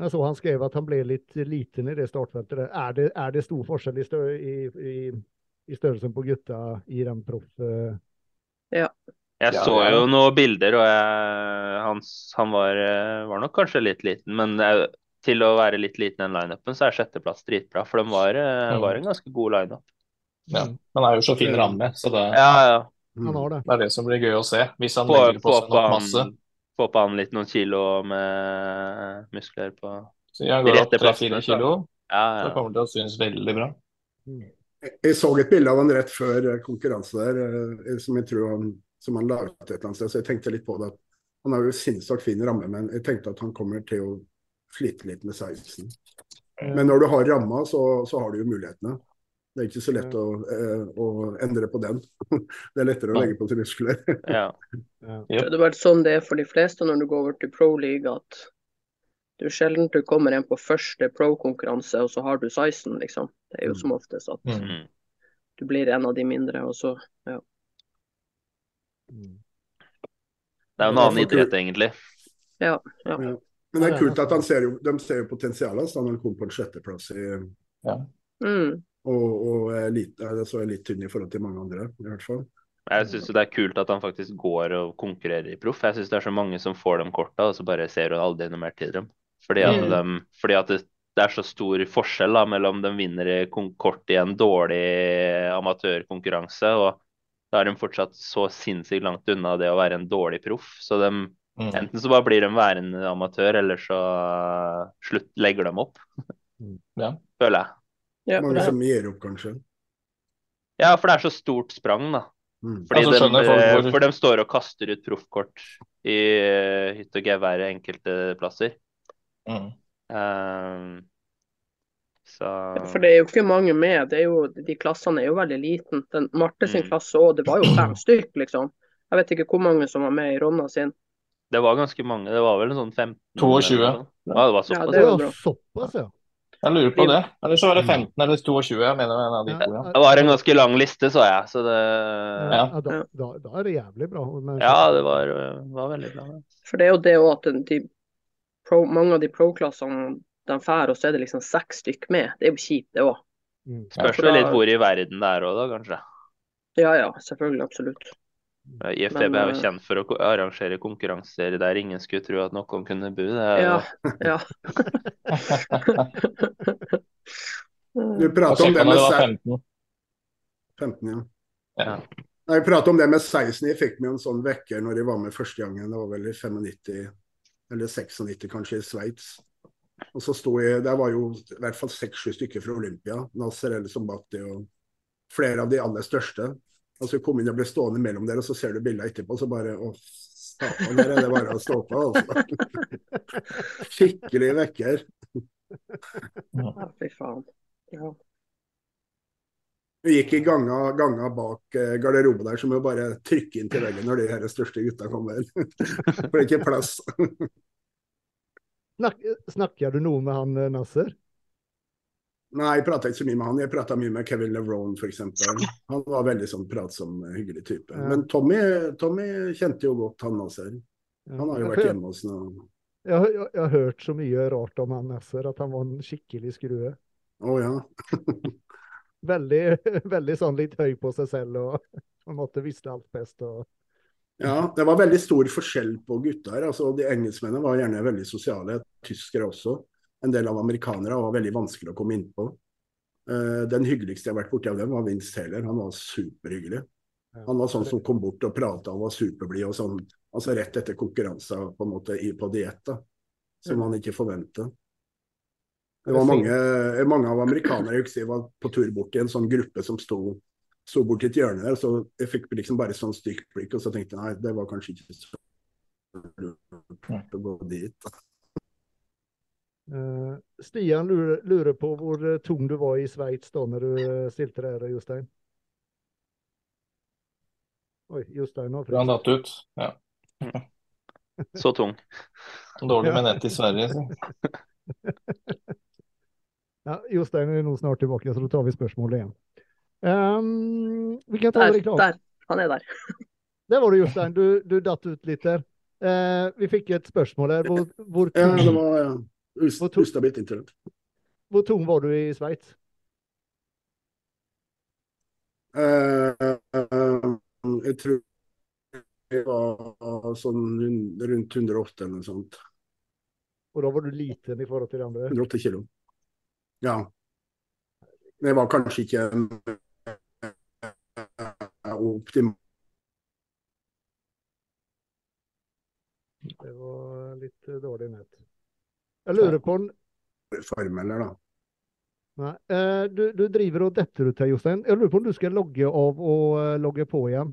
Jeg så han skrev at han ble litt liten i det startfeltet. Er det, er det stor forskjell i, stør, i, i, i størrelsen på gutta i den proff... eh, Jeg Ja, så ja. jo noen bilder, og jeg, han, han var, eh, var nok kanskje litt liten. Men jeg, til å være litt liten i den lineupen, så er sjetteplass dritbra. For de var, eh, Mm. var en ganske god lineup. Ja. Han er jo så fin ramme, så det, Ja, ja. Han har det. det er det som blir gøy å se. Hvis han Få, legger på på seg nok masse. få på han litt noen kilo med muskler på Så går rette plass. 3-4 kilo. Ja, Det kommer til å synes veldig bra. Jeg så et bilde av han rett før eh, konkurranse der, som jeg tror han, som han la ut et eller annet sted. Så jeg tenkte litt på det. Han har jo sinnssykt fin ramme, men jeg tenkte at han kommer til å slite litt med sizen. Men når du har ramma, så, så har du jo mulighetene. Det er ikke så lett å, eh, å endre på den. Det er lettere å legge på til muskler. ja. Ja. Ja. Det er vært sånn det er for de fleste når du går over til pro league, at du sjelden du kommer inn på første pro-konkurranse, og så har du sizen, liksom. Det er jo som oftest at Mm. Mm. du blir en av de mindre, og så Mm. Det er jo en Ja, annen idrett, egentlig. Men det er kult at han ser jo, de ser jo potensialet hans da når han kom på en sjetteplass i, mm. og, og er litt, er så er litt tynn i forhold til mange andre, i hvert fall. Jeg syns det er kult at han faktisk går og konkurrerer i proff. Jeg syns det er så mange som får de korta, og så bare ser du aldri noe mer til dem. Fordi at, Mm. de, fordi at det, det er så stor forskjell da, mellom de vinner i kort i en dårlig amatørkonkurranse, og da er de fortsatt så sinnssykt langt unna det å være en dårlig proff. Så de, Mm. enten så bare blir de værende amatør, eller så uh, slutt, legger de opp. Ja. Føler jeg. Ja, Mange som gir opp, kanskje. Ja, for det er så stort sprang, da. Mm. Fordi altså, de, folk eh, For de står og kaster ut proffkort i eh, hytt og gevær enkelte plasser. Mm. Ehm, så Ja, For det er jo ikke mange med. Det er jo, de klassene er jo veldig liten. Den Marte sin Mm. klasse òg, det var jo fem stykk, liksom. Jeg vet ikke hvor mange som var med i Ronna sin. det var ganske mange. Det var vel en sånn 15 22. eller. Ja, det var Ja, det bra. såpass, ja. Jeg lurer på det. Eller så var det 15 eller 22, jeg mener en av de to. Ja. Det var en ganske lang liste, så jeg. Så det Ja, ja, da, da, da er det jævlig bra. Men, Ja, det var, var veldig bra. For det er jo det òg at de pro, mange av de pro-klassene de drar, og så er det liksom seks stykk med. Det er jo kjipt, det òg. Mm. Spørs vel da- litt hvor i verden det er òg, da, kanskje. Ja ja, selvfølgelig. Absolutt. IFBB er jo eh, kjent for å arrangere konkurranser der ingen skulle tro at noen kunne bo. Det er Ja. ja. Du prater om det med det var se- 15. 15, ja. Ja. Nei, Jeg prater om det med 16. Jeg fikk meg en sånn vekker når jeg var med første gangen. Det var vel i 95, eller 96 kanskje, i Sveits. Og så sto jeg, Der var jo i hvert fall seks-sju stykker fra Olympia. Nasser El Sombati og flere av de aller største. Og så kom inn og ble stående mellom dere, og så ser du bildet etterpå, og så bare Å, satan, der er det bare å stå på, altså. Skikkelig vekker. ja, fy faen. Ja. Vi gikk i ganga, ganga bak eh, garderoben der, så må vi bare trykke inn til veggen når de her største gutta kommer. For det er ikke plass. Snak, snakker du noe med han eh, Nasser? Nei, jeg prata ikke så mye med han. Jeg prata mye med Kevin Levrone f.eks. Han var veldig sånn pratsom, hyggelig type. Ja. Men Tommy, Tommy kjente jo godt han Nasser. Han har jo vært hjemme hos nå. Jeg, jeg, jeg, har hørt så mye rart om han Nasser, at han var en skikkelig skrue. Å ja. Veldig, veldig sånn litt høy på seg selv og på en måte visste alt best. Og, Ja, det var veldig stor forskjell på gutter. Altså, de engelskmennene var gjerne veldig sosiale, tyskere også. En del av amerikanere var veldig vanskelig å komme inn på. Eh, den hyggeligste jeg har vært borti av dem, var Vince Taylor. Han var superhyggelig. Han var sånn som kom bort og prata og var superblid og sånn. Altså rett etter konkurranser på en måte på diett. Som man ikke forventa. Det var mange, mange av amerikanere jeg husker var på tur bort i en sånn gruppe som sto, sto bort i et hjørne der. Så jeg fikk liksom bare sånn stygt blikk, og så tenkte jeg nei, det var kanskje ikke så lurt å gå dit. Uh, Stian lurer, lurer på hvor eh, tung du var i Sveits da når du eh, stilte der, Jostein? Oi, Jostein har han datt ut. Ja. Så tung. Dårlig med nett i Sverige. så. Ja, Jostein er nå snart tilbake, så da tar vi spørsmålet igjen. Ehm, vi Der, der. Han er der. Der var du, Jostein. Du, du datt ut litt der. Uh, vi fikk et spørsmål her. Hvor, hvor, Ja, det tung, var ja, Ust, Hvor ustabilt internett. hvor tung var du i Sveits? Uh, uh, jeg tror det var sånn rundt 108 eller noe sånt. Og da var du liten i forhold til de andre? 108 kilo. Ja. Det var kanskje ikke optimalt. Det var litt eh, dårlig nett. Jeg lurer på en form, eller da. Nei. Eh, du, du driver og detter ut her, Jostein. Jeg lurer på om du skal logge av og eh, logge på igjen?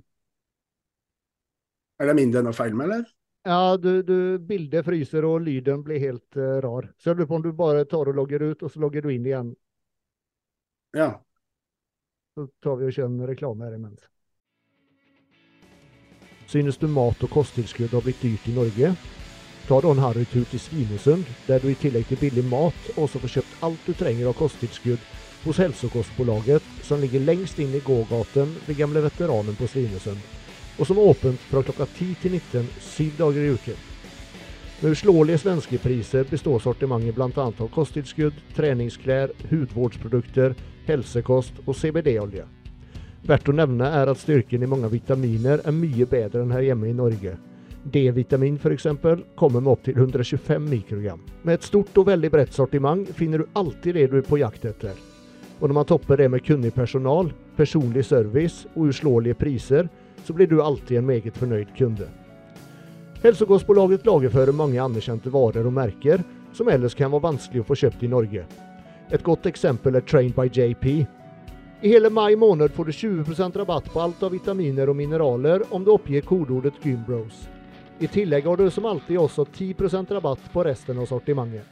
Er det min denne feil med, eller? Ja, du, du, bildet fryser og lyden blir helt uh, rar. Så jeg lurer på om du bare tar og logger ut, og så logger du inn igjen. Ja. Så tar vi og kjører reklame her imens. Synes du mat og kosttilskudd har blitt dyrt i Norge? Ta da en harrytur til Svinesund, der du i tillegg til billig mat også får kjøpt alt du trenger av kosttilskudd hos Hälsokostbolaget, som ligger lengst inn i gågaten ved gamle veteranen på Svinesund, og som er åpent fra klokka 10 til 19 syv dager i uken. Med uslåelige svenske priser består sortimentet bl.a. av kosttilskudd, treningsklær, hudvårdsprodukter, helsekost og CBD-olje. Verdt å nevne er at styrken i mange vitaminer er mye bedre enn her hjemme i Norge. D-vitamin f.eks. kommer med opptil 125 mikrogram. Med et stort og veldig bredt sortiment finner du alltid det du er på jakt etter. Og når man topper det med kunnig personal, personlig service og uslåelige priser, så blir du alltid en meget fornøyd kunde. Hälsokostbolaget lagerfører mange anerkjente varer og merker som ellers kan være vanskelig å få kjøpt i Norge. Et godt eksempel er Trained by JP. I hele mai måned får du 20% rabatt på alt av vitaminer og mineraler om du oppgir kodeordet Gymbros. I tillegg har du som alltid også 10% rabatt på resten av sortimentet.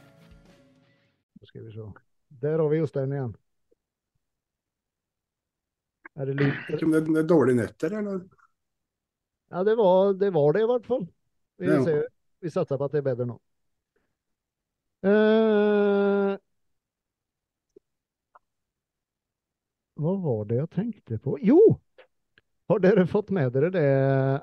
Skal vi se. Der har vi Jostein igjen. Er det lyd? det er dårlig nett der, eller? Ja, det var, det var det i hvert fall. Vi, Ja. vi satser på at det er bedre nå. Eh, hva var det jeg tenkte på? Jo! Har dere fått med dere det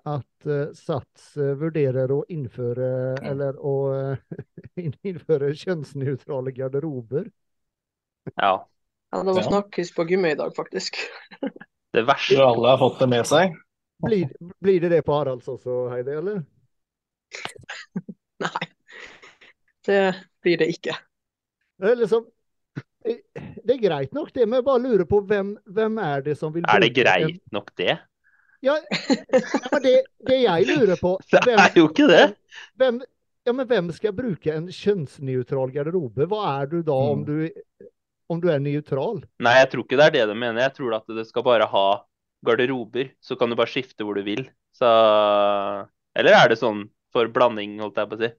at eh, Sats eh, vurderer å innføre eller å eh, innføre kjønnsnøytrale garderober? Ja. Ja, det var snakkes på gymmet i dag, faktisk. Det verste alle har fått det med seg. Blir, blir det det på Haralds også, Heidi, eller? Nei, det blir det ikke. Det er liksom Det er greit nok, det, men jeg bare lurer på hvem, hvem er det som vil Er det greit nok, det? Ja, ja, men det, det jeg lurer på Det er jo ikke det. hvem, ja, men hvem skal bruke en kjønnsnøytral garderobe? Hva er du da om Mm. du, om du er nøytral? Nei, jeg tror ikke det er det de mener. Jeg tror at det skal bare ha garderober, så kan du bare skifte hvor du vil. Så Eller er det sånn for blanding, holdt jeg på å si?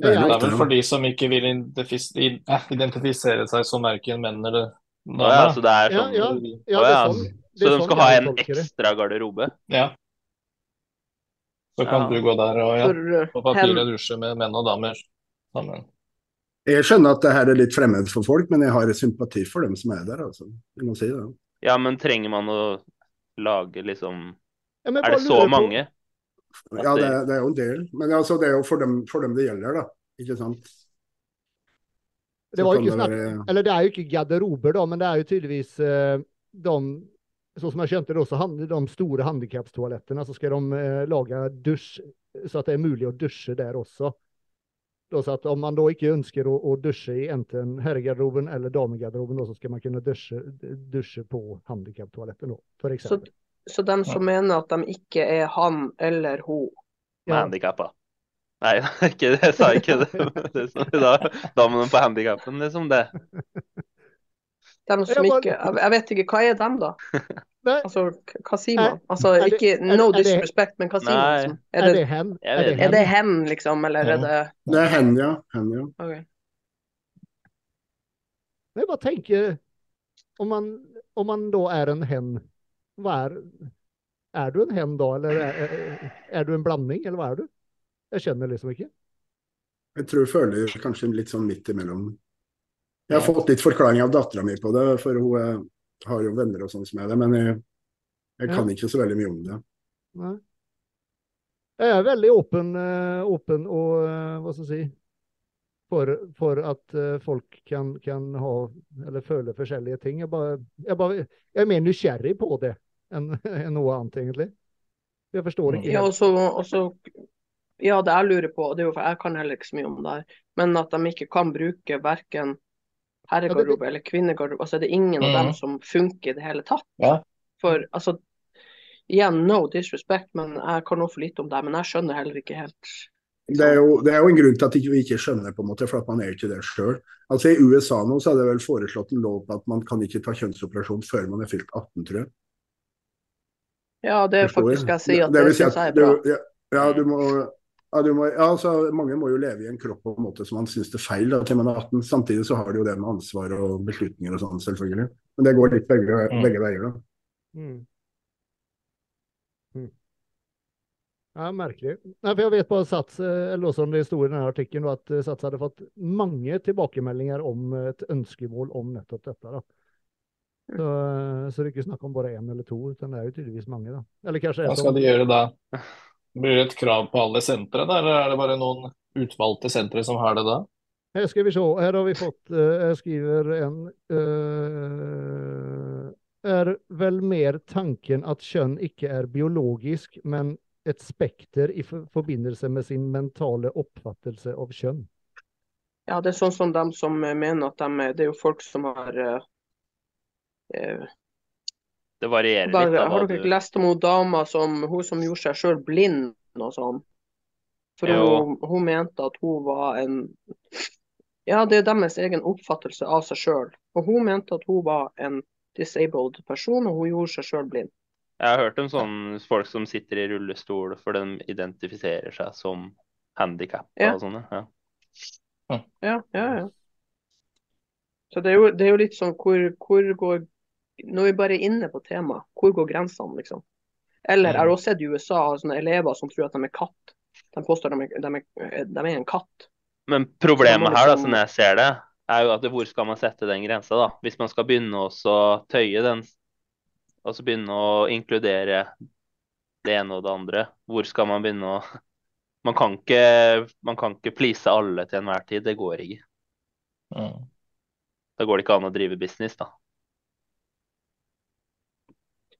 Det er Det er vel for de som ikke vil eh, identifisere seg som verken menn eller Å ja, så det er sånn ja, ja, ja, det er sånn, det Så de sånn skal ha en ekstra garderobe? Ja. Så kan Ja. du gå der og ja, uh, på papiret dusje med menn og damer sammen. Jeg skjønner at det her er litt fremmed for folk, men jeg har sympati for dem som er der. altså. Jeg må si det. Ja, men trenger man å lage liksom Ja, Er det så mange? Ja, det, det er jo en del. Men altså, det er jo for dem, for dem det gjelder, da. Ikke sant? Det var jo ikke snakk være- Eller det er jo ikke garderober, da, men det er jo tydeligvis eh, de Sånn som jeg skjønte det, så hand- de store handikapstoalettene, så skal de eh, lage dusj, så at det er mulig å dusje der også. Da, så at om man da ikke ønsker å, å dusje i enten herregarderoben eller damegarderoben, da, så skal man kunne dusje, dusje på handikaptoaletten, for så, de dem som mener at de ikke er han eller hun, Med Ja. handikappa? Nei, ikke det, jeg sa ikke det. det som, sånn, da, da må de på handikappen, liksom. det. dem som ikke Jeg vet ikke, hva er dem, da? Altså, hva sier man? Altså, ikke no disrespect, men hva sier man? Liksom? er det, hen? Er det er hen, liksom, eller er det Det er hen, ja. Hen, ja. Okay. Jeg bare tenker, om man, om man da er en hen, hva er Er du en hen da, eller er, er, du en blanding, eller hva er du? Jeg skjønner liksom ikke. Jeg tror jeg føler kanskje litt sånn midt imellom. Jeg har fått litt forklaring av dattera mi på det, for hun eh, har jo venner og sånn som er det, men jeg, jeg kan ikke så veldig mye om det. Nei. Jeg er veldig åpen, eh, åpen og eh, hva skal jeg si for, for at eh, folk kan, kan ha eller føle forskjellige ting. Jeg, bare, jeg, bare, jeg er mer nysgjerrig på det enn enn noe annet, egentlig. Jeg forstår ikke Ja, helt. og så, og ja, det jeg lurer på, det er jo for jeg kan heller ikke så mye om det her, men at de ikke kan bruke verken herregarderobe eller kvinnegarderobe. Altså, det er ingen av dem Mhm. som funker i det hele tatt. Ja. For altså, igjen, no disrespect, men jeg kan også for lite om det, men jeg skjønner heller ikke helt. Det er, jo, det er jo en grunn til at vi ikke skjønner, på en måte, for at man er jo ikke det sjøl. Altså, I USA nå så er det vel foreslått en lov på at man kan ikke ta kjønnsoperasjon før man er fylt 18, tror jeg. Ja, det er Forstår faktisk jeg sier at det det, at jeg er du, bra. ja, ja, du må, ja, du må, ja, altså, mange må jo leve i en kropp på en måte som man syns det er feil da, til man er 18. Samtidig så har de jo det med ansvar og beslutninger og sånn, selvfølgelig. Men det går litt begge, Mm. begge veier, da. Mm. Ja, merkelig. Nei, for jeg vet bare Sats, eh, eller også om det sto i denne artikkelen, at eh, Sats hadde fått mange tilbakemeldinger om et ønskemål om nettopp dette. da. Så, eh, så det er ikke snakk om bare én eller to, utan det er jo tydeligvis mange. da. Eller kanskje Hva skal de gjøre da? Blir det et krav på alle sentre, eller er det bare noen utvalgte sentre som har det da? Her skal vi se, her har vi fått eh, Jeg skriver en øh, Er vel mer tanken at kjønn ikke er biologisk, men et spekter i forbindelse med sin mentale oppfattelse av kjønn. Ja, det er sånn som de som eh, mener at de er Det er jo folk som har eh, eh, Det varierer litt. bare, da, hva Har dere du- ikke lest om hun dama som hun som gjorde seg sjøl blind og sånn? For hun, hun mente at hun var en Ja, det er deres egen oppfattelse av seg sjøl. Og hun mente at hun var en disabled person, og hun gjorde seg sjøl blind. Jeg har hørt om sånne folk som sitter i rullestol for de identifiserer seg som handikappa Ja. og sånne. Ja. Ja, ja, ja. Så det er jo, det er jo litt sånn hvor, hvor går Når vi bare er inne på temaet, hvor går grensene, liksom? Eller jeg har også sett i USA sånne elever som tror at de er katt. De påstår de er, de er, de er en katt. Men problemet her, da, som jeg ser det, er jo at hvor skal man sette den grensa, da? Hvis man skal begynne å tøye den, altså begynne å inkludere det ene og det andre, hvor skal man begynne å Man kan ikke, man kan ikke please alle til enhver tid. Det går ikke. Mm. Da går det ikke an å drive business, da.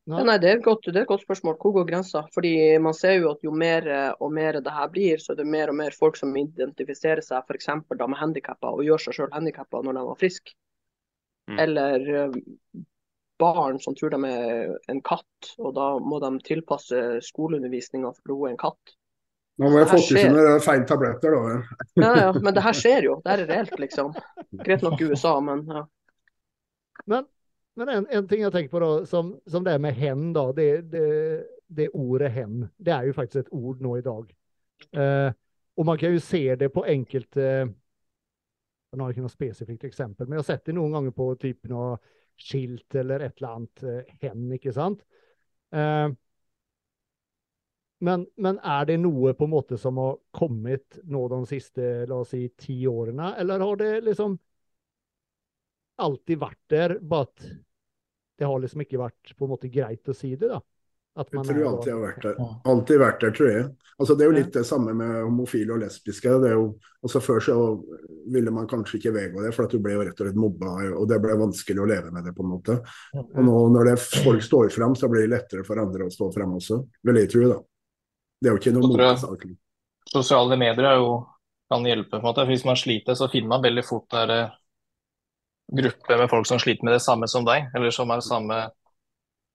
Nei. Ja, nei, det er, godt, det er et godt spørsmål. Hvor går grensa? Fordi man ser jo at jo mer og mer det her blir, så er det mer og mer folk som identifiserer seg f.eks. med handikappa og gjør seg sjøl handikappa når de var friske. Mm. Eller barn som tror de er en katt, og da må de tilpasse skoleundervisninga for hun er en katt. Nå må jeg få til sine feil tabletter, da. Ja, ja, men det her skjer jo. Det her er reelt, liksom. Greit nok USA, men ja. Men, men en, en ting jeg tenker på, da, som, som det med hen, da. Det, det, det ordet hen, det er jo faktisk et ord nå i dag. Eh, og man kan jo se det på enkelte Jeg har ikke noe spesifikt eksempel, men jeg har sett det noen ganger på typen noe skilt eller et eller annet eh, hen, ikke sant? Eh, men, men er det noe på en måte som har kommet nå de siste la oss si, ti årene, eller har det liksom alltid vært der, bare at det har liksom ikke vært på en måte greit å si det, da? At Jeg tror er alltid jeg har vært der. Alltid vært der, tror jeg. Altså, det er jo Ja. litt det samme med homofile og lesbiske. Det er jo, altså, før så ville man kanskje ikke vedgå det, for at du ble jo rett og slett mobba, og det ble vanskelig å leve med det, på en måte. Og nå når det folk står fram, så blir det lettere for andre å stå fram også, vil jeg tro. da. Det er jo ikke noe Så tror jeg- motsak. Sosiale medier er jo, kan hjelpe. på en måte. Hvis man sliter, så finner man veldig fort der, eh, grupper med folk som sliter med det samme som deg, eller som har samme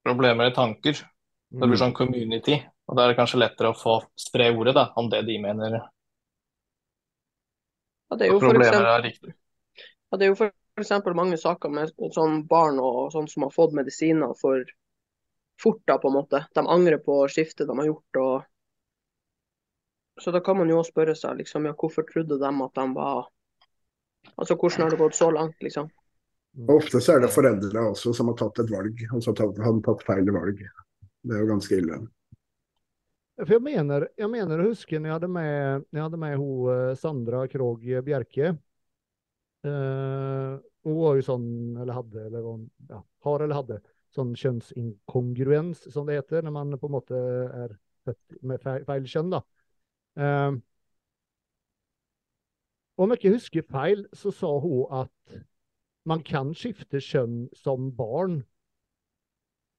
problemer eller tanker. Det blir sånn community, og da er det kanskje lettere å få spre ordet da, om det de mener ja det er jo for problemer eksempel, er riktig. ja, det er jo for eksempel mange saker med sånn barn og sånn som har fått medisiner for fort, da, på en måte. De angrer på skiftet de har gjort. og Så da kan man jo også spørre seg liksom, ja, hvorfor trodde de at de var Altså hvordan har det gått så langt, liksom? Ofte så er det foreldre også som har tatt et valg, og så har de tatt feil valg. Det er jo ganske ille. For jeg mener, jeg mener å huske når jeg hadde med, jeg hadde med hun, eh, Sandra Krog Bjerke. Uh, hun var jo sånn, eller hadde, eller hun- ja, har eller hadde, sånn kjønnsinkongruens, som det heter, når man på en måte er født med feil, feil kjønn. da. Uh, om jeg ikke husker feil, så sa hun at man kan skifte kjønn som barn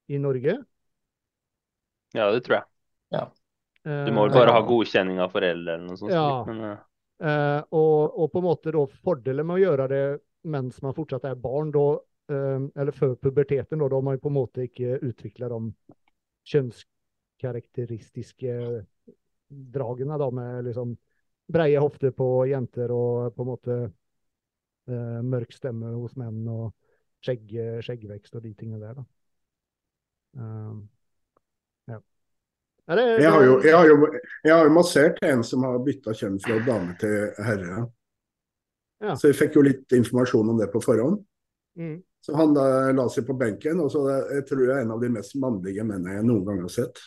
i Norge. Ja, det tror jeg. Du må Eh, vel bare ha godkjenning av foreldre eller noe sånt. Ja. Men, eh, Eh, og, og på en måte da fordelen med å gjøre det mens man fortsatt er barn, da, eh, eller før puberteten, da, da har man på en måte ikke utvikla de kjønnskarakteristiske dragene da, med liksom breie hofter på jenter og på en måte eh, mørk stemme hos menn og skjegg, skjeggvekst og de tingene der. da. Um, ja. Det, Jeg har, jo, jeg, har jo, jeg har jo massert en som har bytta kjønn fra dame til herre. Ja. Så jeg fikk jo litt informasjon om det på forhånd. Mm. Så han da la seg på benken, og så jeg tror jeg er en av de mest mannlige mennene jeg noen gang har sett.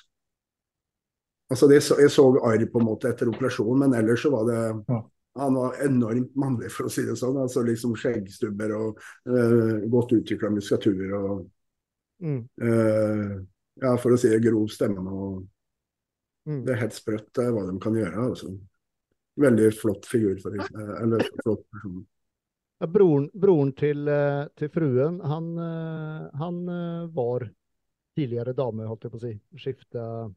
Altså det, Jeg så arr på en måte etter operasjonen, men ellers så var det Ja. Han var enormt mannlig, for å si det sånn. altså liksom Skjeggstubber og eh, godt utvikla muskulatur og Mm. eh, Ja, for å si det, grov stemme. og Mm. Det er helt sprøtt hva de kan gjøre. altså. Veldig flott figur. For, eh, eller flott person. Ja, Broren, broren til, eh, til fruen, han, eh, han var tidligere dame, holdt jeg på å si. Skifta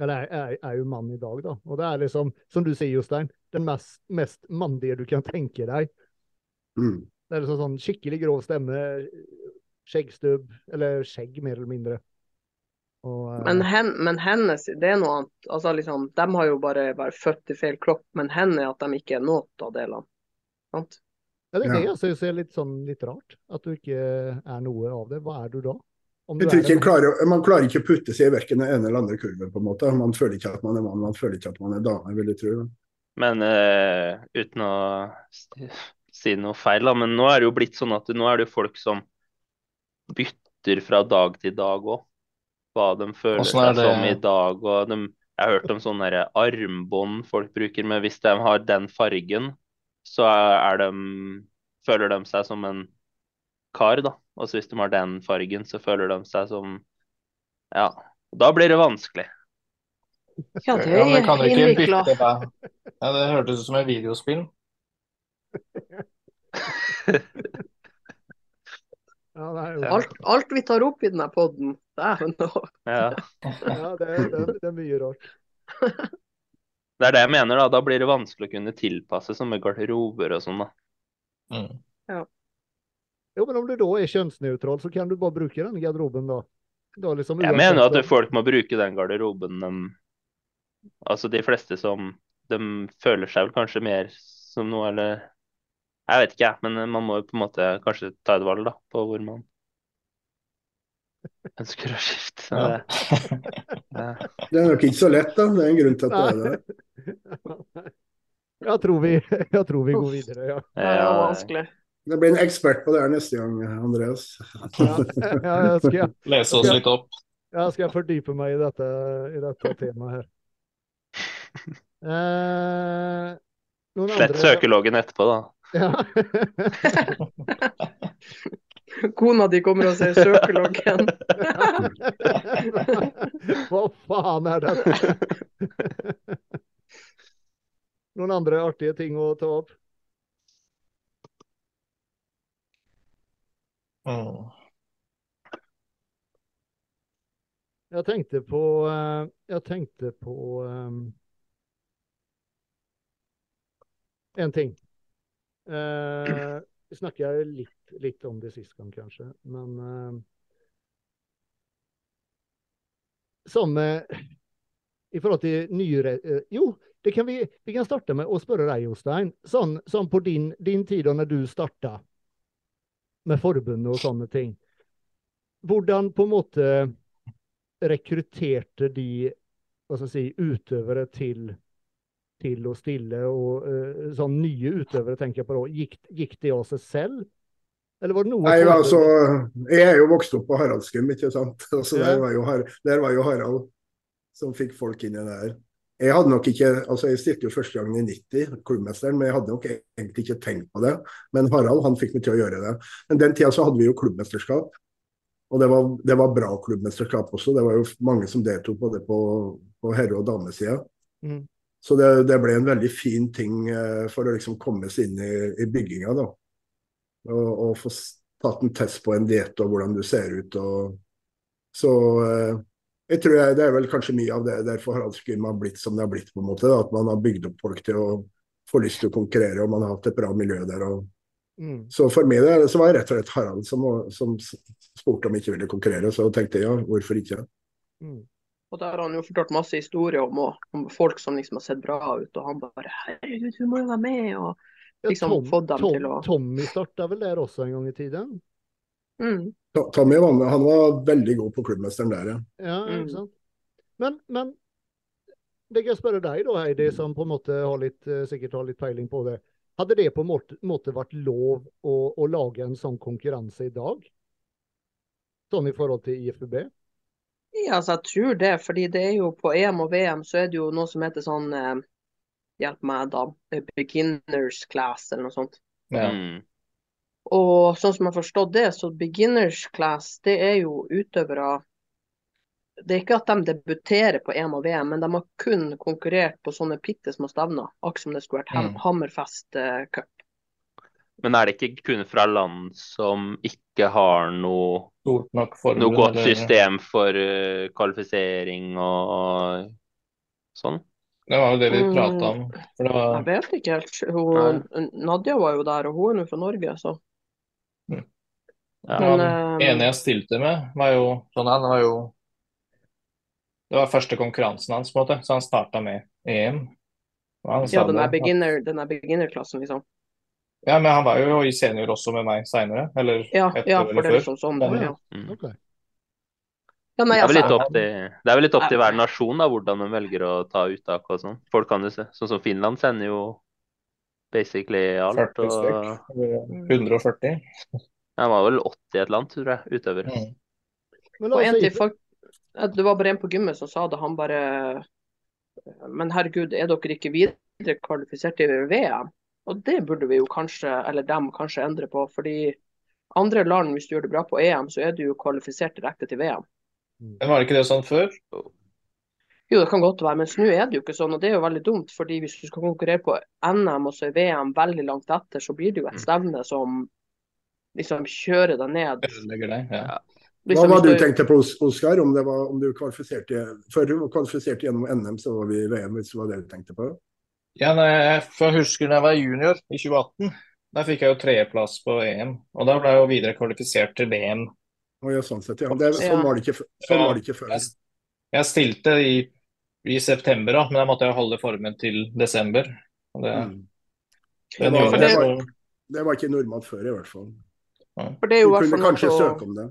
Eller er, er, er jo mann i dag, da. Og det er liksom, som du sier, Jostein, den mest, mest mannlige du kan tenke deg. Mm. Det er liksom sånn skikkelig grov stemme, skjeggstubb, eller skjegg mer eller mindre. Og, eh, Men, hen, men hennes, det er noe annet. Altså, liksom, de har jo bare vært født i feil kropp, men hen er at de ikke er noe av delene. Sant? ja, det er det jeg synes er litt sånn litt rart. At du ikke er noe av det. Hva er du da? Om du er en klarer, Man klarer ikke å putte seg i verken den ene eller andre kurven. på en måte. Man føler ikke at man er mann, man føler ikke at man er dame, vil jeg tro. men uh, uten å si noe feil, da. Men nå er det jo blitt sånn at nå er det jo folk som bytter fra dag til dag òg. Hva de føler er seg som i dag. og de, Jeg har hørt om sånne armbånd folk bruker, men hvis de har den fargen, så er de, føler de seg som en kar, da. Og hvis de har den fargen, så føler de seg som Ja. Da blir det vanskelig. Ja, det Ja, men kan du ikke bytte deg? Ja, det hørtes ut som et videospill. Ja, det er jo, Alt, alt vi tar opp i denne poden, dæven nå. Ja. ja, det, det, det er mye rart. Det er det jeg mener, da. Da blir det vanskelig å kunne tilpasse som med garderober og sånn, da. Mm. Jo, men om du da er kjønnsnøytral, så kan du bare bruke den garderoben, da. da liksom, Jeg mener at folk må bruke den garderoben de Altså de fleste som De føler seg vel kanskje mer som noe, eller Jeg vet ikke, jeg. Men man må jo på en måte kanskje ta et valg, da, på hvor man ønsker å skifte. Ja. det- Det er nok ikke så lett, da. Det er en grunn til at det er det. Jeg tror vi, jeg tror vi går videre, ja. Det er vanskelig. Det blir en ekspert på det her neste gang, Andreas. Ja, ja, jeg skal, Lese oss litt opp. Ja, skal jeg fordype meg i dette, i dette temaet her. Eh, noen Slett andre- søkeloggen etterpå, da. Ja. Kona di kommer og ser søkeloggen. Hva faen er dette? Noen andre artige ting å ta opp? Mm. Jeg tenkte på eh, Jeg tenkte på eh, en ting. Uh, vi snakket litt, litt om det sist gang, kanskje, men Som eh, i forhold til nyere eh, Jo, kan vi, vi kan starte med å spørre deg, Jostein. Sånn, sånn på din, din tid og når du starta med forbundet og sånne ting. Hvordan på en måte rekrutterte de jeg si, utøvere til, til å stille, og uh, sånn nye utøvere tenker jeg på da. Gikk, gikk det av seg selv? Eller var det noe Nei, altså, jeg er jo vokst opp på Haraldsgym, ikke sant. Altså, Ja. der, var jo, der var jo Harald som fikk folk inn i det her. Jeg hadde nok ikke, altså jeg stilte jo første gangen i 90, klubbmesteren, men jeg hadde nok egentlig ikke tenkt på det. Men Harald han fikk meg til å gjøre det. Men den tida så hadde vi jo klubbmesterskap. Og det var, det var bra klubbmesterskap også. Det var jo mange som deltok både på, på herre- og damesida. Mm. Så det, det ble en veldig fin ting eh, for å liksom komme seg inn i, i bygginga. da. Og, og få tatt en test på en diett og hvordan du ser ut. Og, så eh, jeg tror jeg, det er vel kanskje mye av det derfor har blitt som det har blitt. på en måte, da, At man har bygd opp folk til å få lyst til å konkurrere, og man har hatt et bra miljø der. og Mm. så for meg det, så var det rett og slett Harald som, som spurte om ikke ville konkurrere, så tenkte jeg ja, hvorfor ikke. Mm. Og der har han jo fortalt masse historier om, om folk som liksom har sett bra ut, og han bare 'herregud, du må jo være med', og Ja, liksom Tom, fått dem Tom, til å Tommy starta vel der også en gang i tiden? mm. Tommy var, med, han var veldig god på klubbmesteren der, ja. Ja, Mm. ikke sant? Men, men det kan jeg spørre deg, da, Heidi, som på en måte har litt, eh, sikkert har litt peiling på det. Hadde det på en måte, måte vært lov å, å lage en sånn konkurranse i dag? Sånn i forhold til IFUB? Ja, altså jeg tror det, fordi det er jo på EM og VM så er det jo noe som heter sånn eh, Hjelp meg, da. eh, Beginners class eller noe sånt. Ja. Mm. Og sånn som jeg har forstått det, så beginners class, det er jo utøvere Det er ikke at de debuterer på EM og VM, men de har kun konkurrert på sånne bitte små stevner. Akkurat som det skulle vært Ham- Mm. Hammerfest eh, Cup. Men er det ikke kun fra land som ikke har noe, Stort nok forbund. noe godt eller- system for uh, kvalifisering og, og sånn? Det var jo det vi Mm. prata om. For det var Jeg vet ikke helt. Hun, Nadia var jo der, og hun er nå fra Norge, så Ja. Men, Han eh, ene jeg stilte med, var jo sånn han var jo Det var første konkurransen hans, på en måte, så han starta med EM. Han Ja, den er beginner-klassen, beginner liksom. Ja, men han var jo i senior også med meg seinere, eller Ja, et ja år eller det er før. sånn. Ja. Ja. Mm. Ok. Ja, nei, Det er vel litt altså, opp til, det er vel litt opp til hver nasjon da, hvordan de velger å ta uttak og sånn. Folk kan jo se, sånn som Finland sender jo basically alt. 40 stykk. Og... 140. ja, han var vel 80 et eller annet, tror jeg, utøvere. Mm. Men la Og oss en si til, folk, det var bare en på gymmet som sa det, han bare Men herregud, er dere ikke videre kvalifisert til VM? Og det burde vi jo kanskje, eller dem kanskje endre på, fordi andre land, hvis du gjør det bra på EM, så er du jo kvalifisert direkte til VM. Men var det ikke det sånn før? Jo, det kan godt være, men nå er det jo ikke sånn, og det er jo veldig dumt. fordi hvis du skal konkurrere på NM og så er VM veldig langt etter, så blir det jo et stevne som liksom kjører deg ned. Ødelegger det? Ja. Hva Liksom, var hvis du tenkte på, Os- Oskar? Om, om du kvalifiserte Før du kvalifiserte gjennom NM, så var vi i VM, hvis det var det du tenkte på? Ja, nei, jeg, for jeg husker da jeg var junior i 2018. Da fikk jeg jo tredjeplass på EM. Og da ble jeg jo videre kvalifisert til VM. Oh, ja, sånn sett, ja. Det, sånn, var det ikke, sånn var det ikke før. Jeg, jeg stilte i, i september, da, men da måtte jeg holde formen til desember. Og det, Mm. det, gjorde det, var, Det var ikke normalt før, i hvert fall. For det er jo Du kunne kanskje noe søke om det.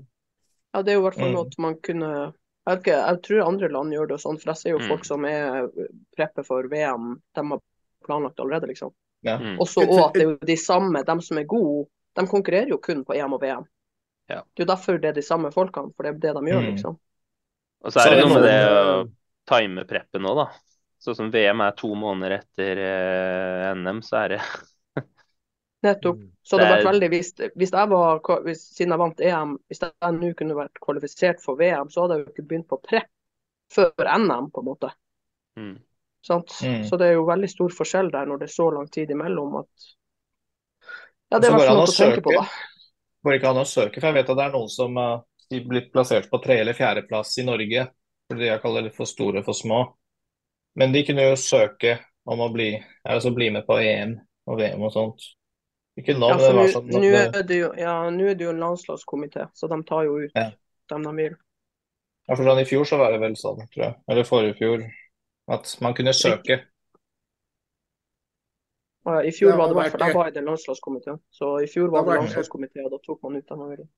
Ja, det er jo i hvert fall Mm. noe man kunne jeg, vet ikke, jeg tror andre land gjør det sånn, for jeg ser jo Mm. folk som er prepper for VM, de har planlagt allerede, liksom. ja. Mm. Også og at det er jo de samme, de som er gode, de konkurrerer jo kun på EM og VM. Ja. Det er jo derfor det er de samme folkene, for det er det de gjør, Mm. liksom. Og så er det noe med det å time preppen òg, da. Sånn som VM er to måneder etter eh, NM, så er det Nettopp. Mm. Så det Det har er- vært veldig, hvis, hvis jeg var, hvis, siden jeg vant EM, hvis jeg nå kunne vært kvalifisert for VM, så hadde jeg jo ikke begynt på prep før NM, på en måte. mm. Mm. Så det er jo veldig stor forskjell der når det er så lang tid imellom at Ja, det er i hvert fall noe å tenke på, da. Går ikke an å søke, for jeg vet at det er noen som har blitt plassert på tre- eller fjerdeplass i Norge. Fordi jeg kaller det for store for små. Men de kunne jo søke om å bli, altså bli med på EM og VM og sånt. Ikke nå, Ja, men sånn nå er det jo ja, er det jo en landslagskomité, så de tar jo ut Ja. dem de vil. ja, for sånn, I fjor så var det vel sånn, tror jeg, eller forrige fjor, at man kunne søke. I fjor var det i hvert fall jeg var i den landslagskomiteen. Så i fjor var Det det landslagskomité, og da tok man ut dem.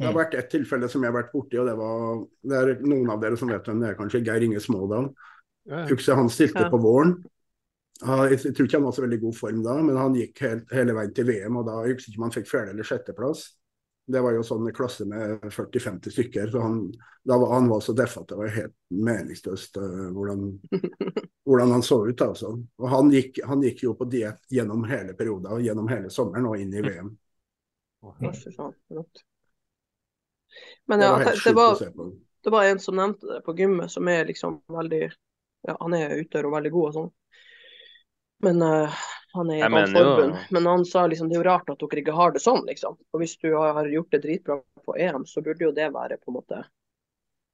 Det har vært ett tilfelle som jeg har vært borti, og det var det er noen av dere som vet hvem det er, kanskje. Geir Inge Smådal. Husker han stilte Ja. på våren. Jeg tror ikke han var så veldig god form da, men han gikk helt, hele veien til VM, og da jeg husker ikke om han fikk fjerde- eller sjetteplass. Det var jo sånn i klasse med 40-50 stykker. så han, da var, han var så deff at det var helt meningsløst uh, hvordan, hvordan, han så ut. Altså. Og han gikk, han gikk jo på diett gjennom hele perioden, gjennom hele sommeren og inn i VM. Men ja, det, det, var, det var en som nevnte det på gymmet, som er liksom veldig ja, Han er utøver og veldig god og sånn. Men uh, han er i et annet forbund. Men han sa liksom det er jo rart at dere ikke har det sånn, liksom. Og hvis du har gjort det dritbra på EM, så burde jo det være på en måte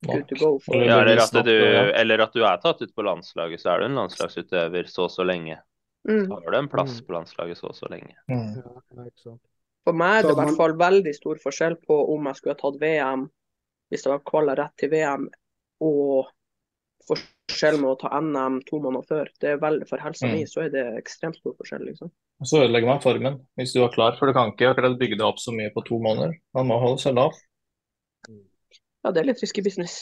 good to go. For... Ja, eller, at du, eller at du er tatt ut på landslaget, så er du en landslagsutøver så og så lenge. Mm. Så har du en plass mm. på landslaget så og så lenge. Mm. For meg er det i hvert fall veldig stor forskjell på om jeg skulle ha tatt VM hvis det var kvala rett til VM, og forskjell med å ta NM to måneder før. Det er veldig, For helsa mm. mi så er det ekstremt stor forskjell. liksom. Og Så ødelegger man formen hvis du er klar, for du kan ikke akkurat bygge deg opp så mye på to måneder. Man må holde seg lav. Ja, det er litt risky business.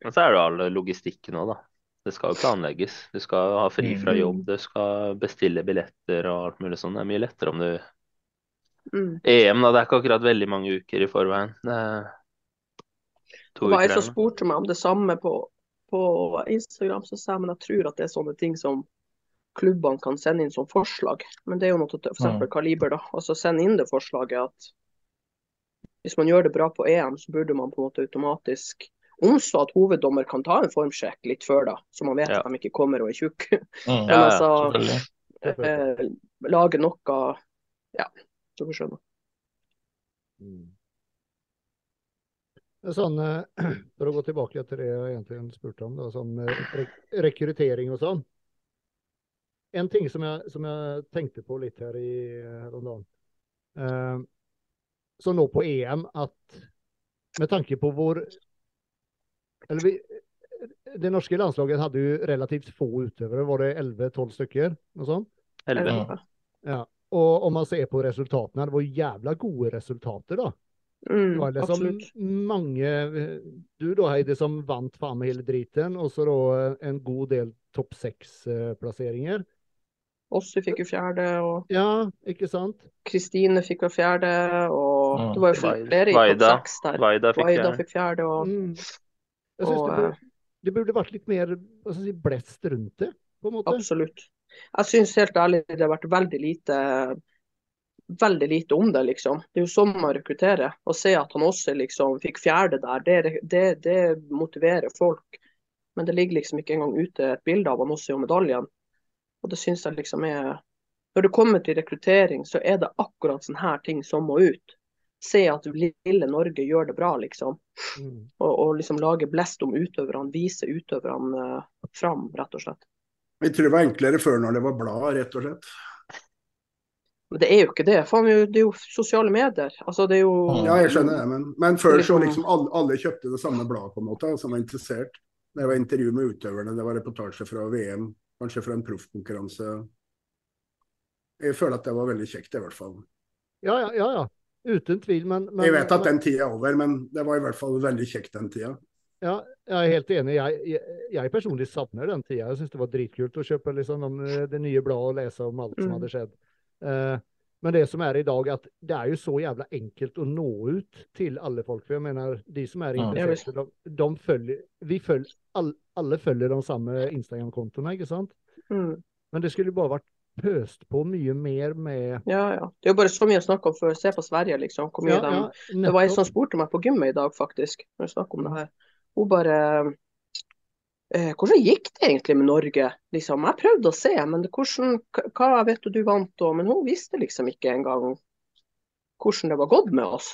Og så er det all logistikken òg, da. Det skal jo planlegges. Du skal ha fri fra jobb, mm. du skal bestille billetter og alt mulig sånn. Det er mye lettere om du mm. EM, da. Det er ikke akkurat veldig mange uker i forveien. Det er Jeg så spurte meg om det samme på på Instagram, så sa jeg men jeg tror at det er sånne ting som klubbene kan sende inn som forslag. Men det er jo noe til f.eks. Mm. Kaliber. da, altså Send inn det forslaget at hvis man gjør det bra på EM, så burde man på en måte automatisk også at hoveddommer kan ta en formsjekk litt før, da, så man vet ja. at de ikke kommer og er tjukke. Mm, Men altså eh, lage noe Ja, du får skjønne. Mm. Sånn, for å gå tilbake til det jeg egentlig spurte om, da, sånn eh, rek rekruttering og sånn. En ting som jeg, som jeg, tenkte på litt her, i, her om dagen. Eh, så nå på EM at med tanke på hvor eller vi, Det norske landslaget hadde jo relativt få utøvere. Var det 11-12 stykker? Noe sånt? 11. Ja. Og om man ser på resultatene, det var jævla gode resultater, da. Mm, det var liksom absolutt. mange Du da, Heidi, som vant faen meg hele driten, og så da en god del topp seks-plasseringer. Ossi fikk jo fjerde, og Ja, ikke sant? Kristine fikk jo fjerde, og mm. det var jo flere i topp seks der. Vaida fikk, Vaida fikk fjerde, og, mm. Jeg synes og, det, burde, det, burde, vært litt mer si, blest rundt det, på en måte. Absolutt. Jeg syns helt ærlig det har vært veldig lite veldig lite om det, liksom. Det er jo sånn man rekrutterer. Å se at han også liksom fikk fjerde der, det, det, det, motiverer folk. Men det ligger liksom ikke engang ute et bilde av han også i medaljen. Og det syns jeg liksom er Når det kommer til rekruttering, så er det akkurat sånne her ting som må ut. Se at lille Norge gjør det bra, liksom. Mm. Og, og, liksom lage blest om utøverne, vise utøverne uh, fram, rett og slett. Jeg tror det var enklere før når det var blad, rett og slett. Men det er jo ikke det. Faen, det er jo sosiale medier. Altså, det er jo Ja, jeg skjønner det, men, men før så liksom alle, alle, kjøpte det samme bladet, på en måte, som var interessert. Det var intervju med utøverne, det var reportasje fra VM, kanskje fra en proffkonkurranse. Jeg føler at det var veldig kjekt, i hvert fall. Ja, ja, ja. ja. Uten tvil, men, men, Jeg vet at den tida er over, men det var i hvert fall veldig kjekt den tida. Ja, jeg er helt enig. Jeg, jeg, jeg personlig savner den tida. Jeg syns det var dritkult å kjøpe liksom, det nye bladet og lese om alt som mm. hadde skjedd. Eh, men det som er i dag, at det er jo så jævla enkelt å nå ut til alle folk. For jeg mener, de som er interessert, de, de følger, vi følger, all, alle følger de samme Instagram-kontoene, ikke sant? Mm. Men det skulle bare vært pøst på mye mer med Ja, ja. Det er jo bare så mye å snakke om for å se på Sverige, liksom. Hvor mye ja, de... ja, det var en som spurte meg på gymmet i dag, faktisk, når vi snakket om det her. Hun bare eh, hvordan gikk det egentlig med Norge? Liksom, jeg prøvde å se, men det, hvordan, hva vet du du vant da? Men hun visste liksom ikke engang hvordan det var gått med oss.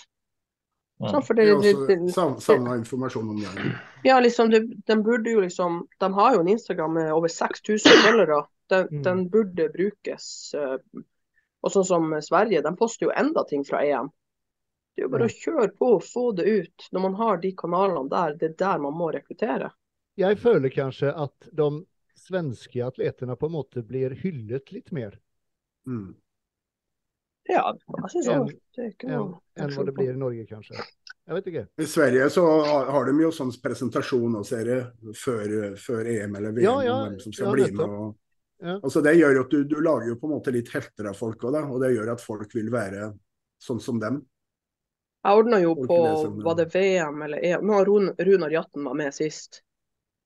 Ja. Sånn, det, det, det, savna informasjon om det. Ja, liksom, de burde jo liksom De har jo en Instagram med over 6000 følgere. Den, mm. den, burde brukes. Uh, og sånn som Sverige, de poster jo enda ting fra EM. Det er jo bare mm. å kjøre på og få det ut. Når man har de kanalene der, det er der man må rekruttere jeg føler kanskje at de svenske atletene på en måte blir hyllet litt mer. Mm. Ja, jeg syns òg ja, Enn hva det blir i Norge, kanskje. Jeg vet ikke. I Sverige så har de jo sånn presentasjon og serie før, før, EM eller VM ja, ja, om hvem som skal ja, bli med. Og, ja. altså det gjør jo at du, du, lager jo på en måte litt helter av folk òg, og det gjør at folk vil være sånn som dem. Jeg ordna jo på Var det VM eller EM? Nå har Runar Jatten var med sist.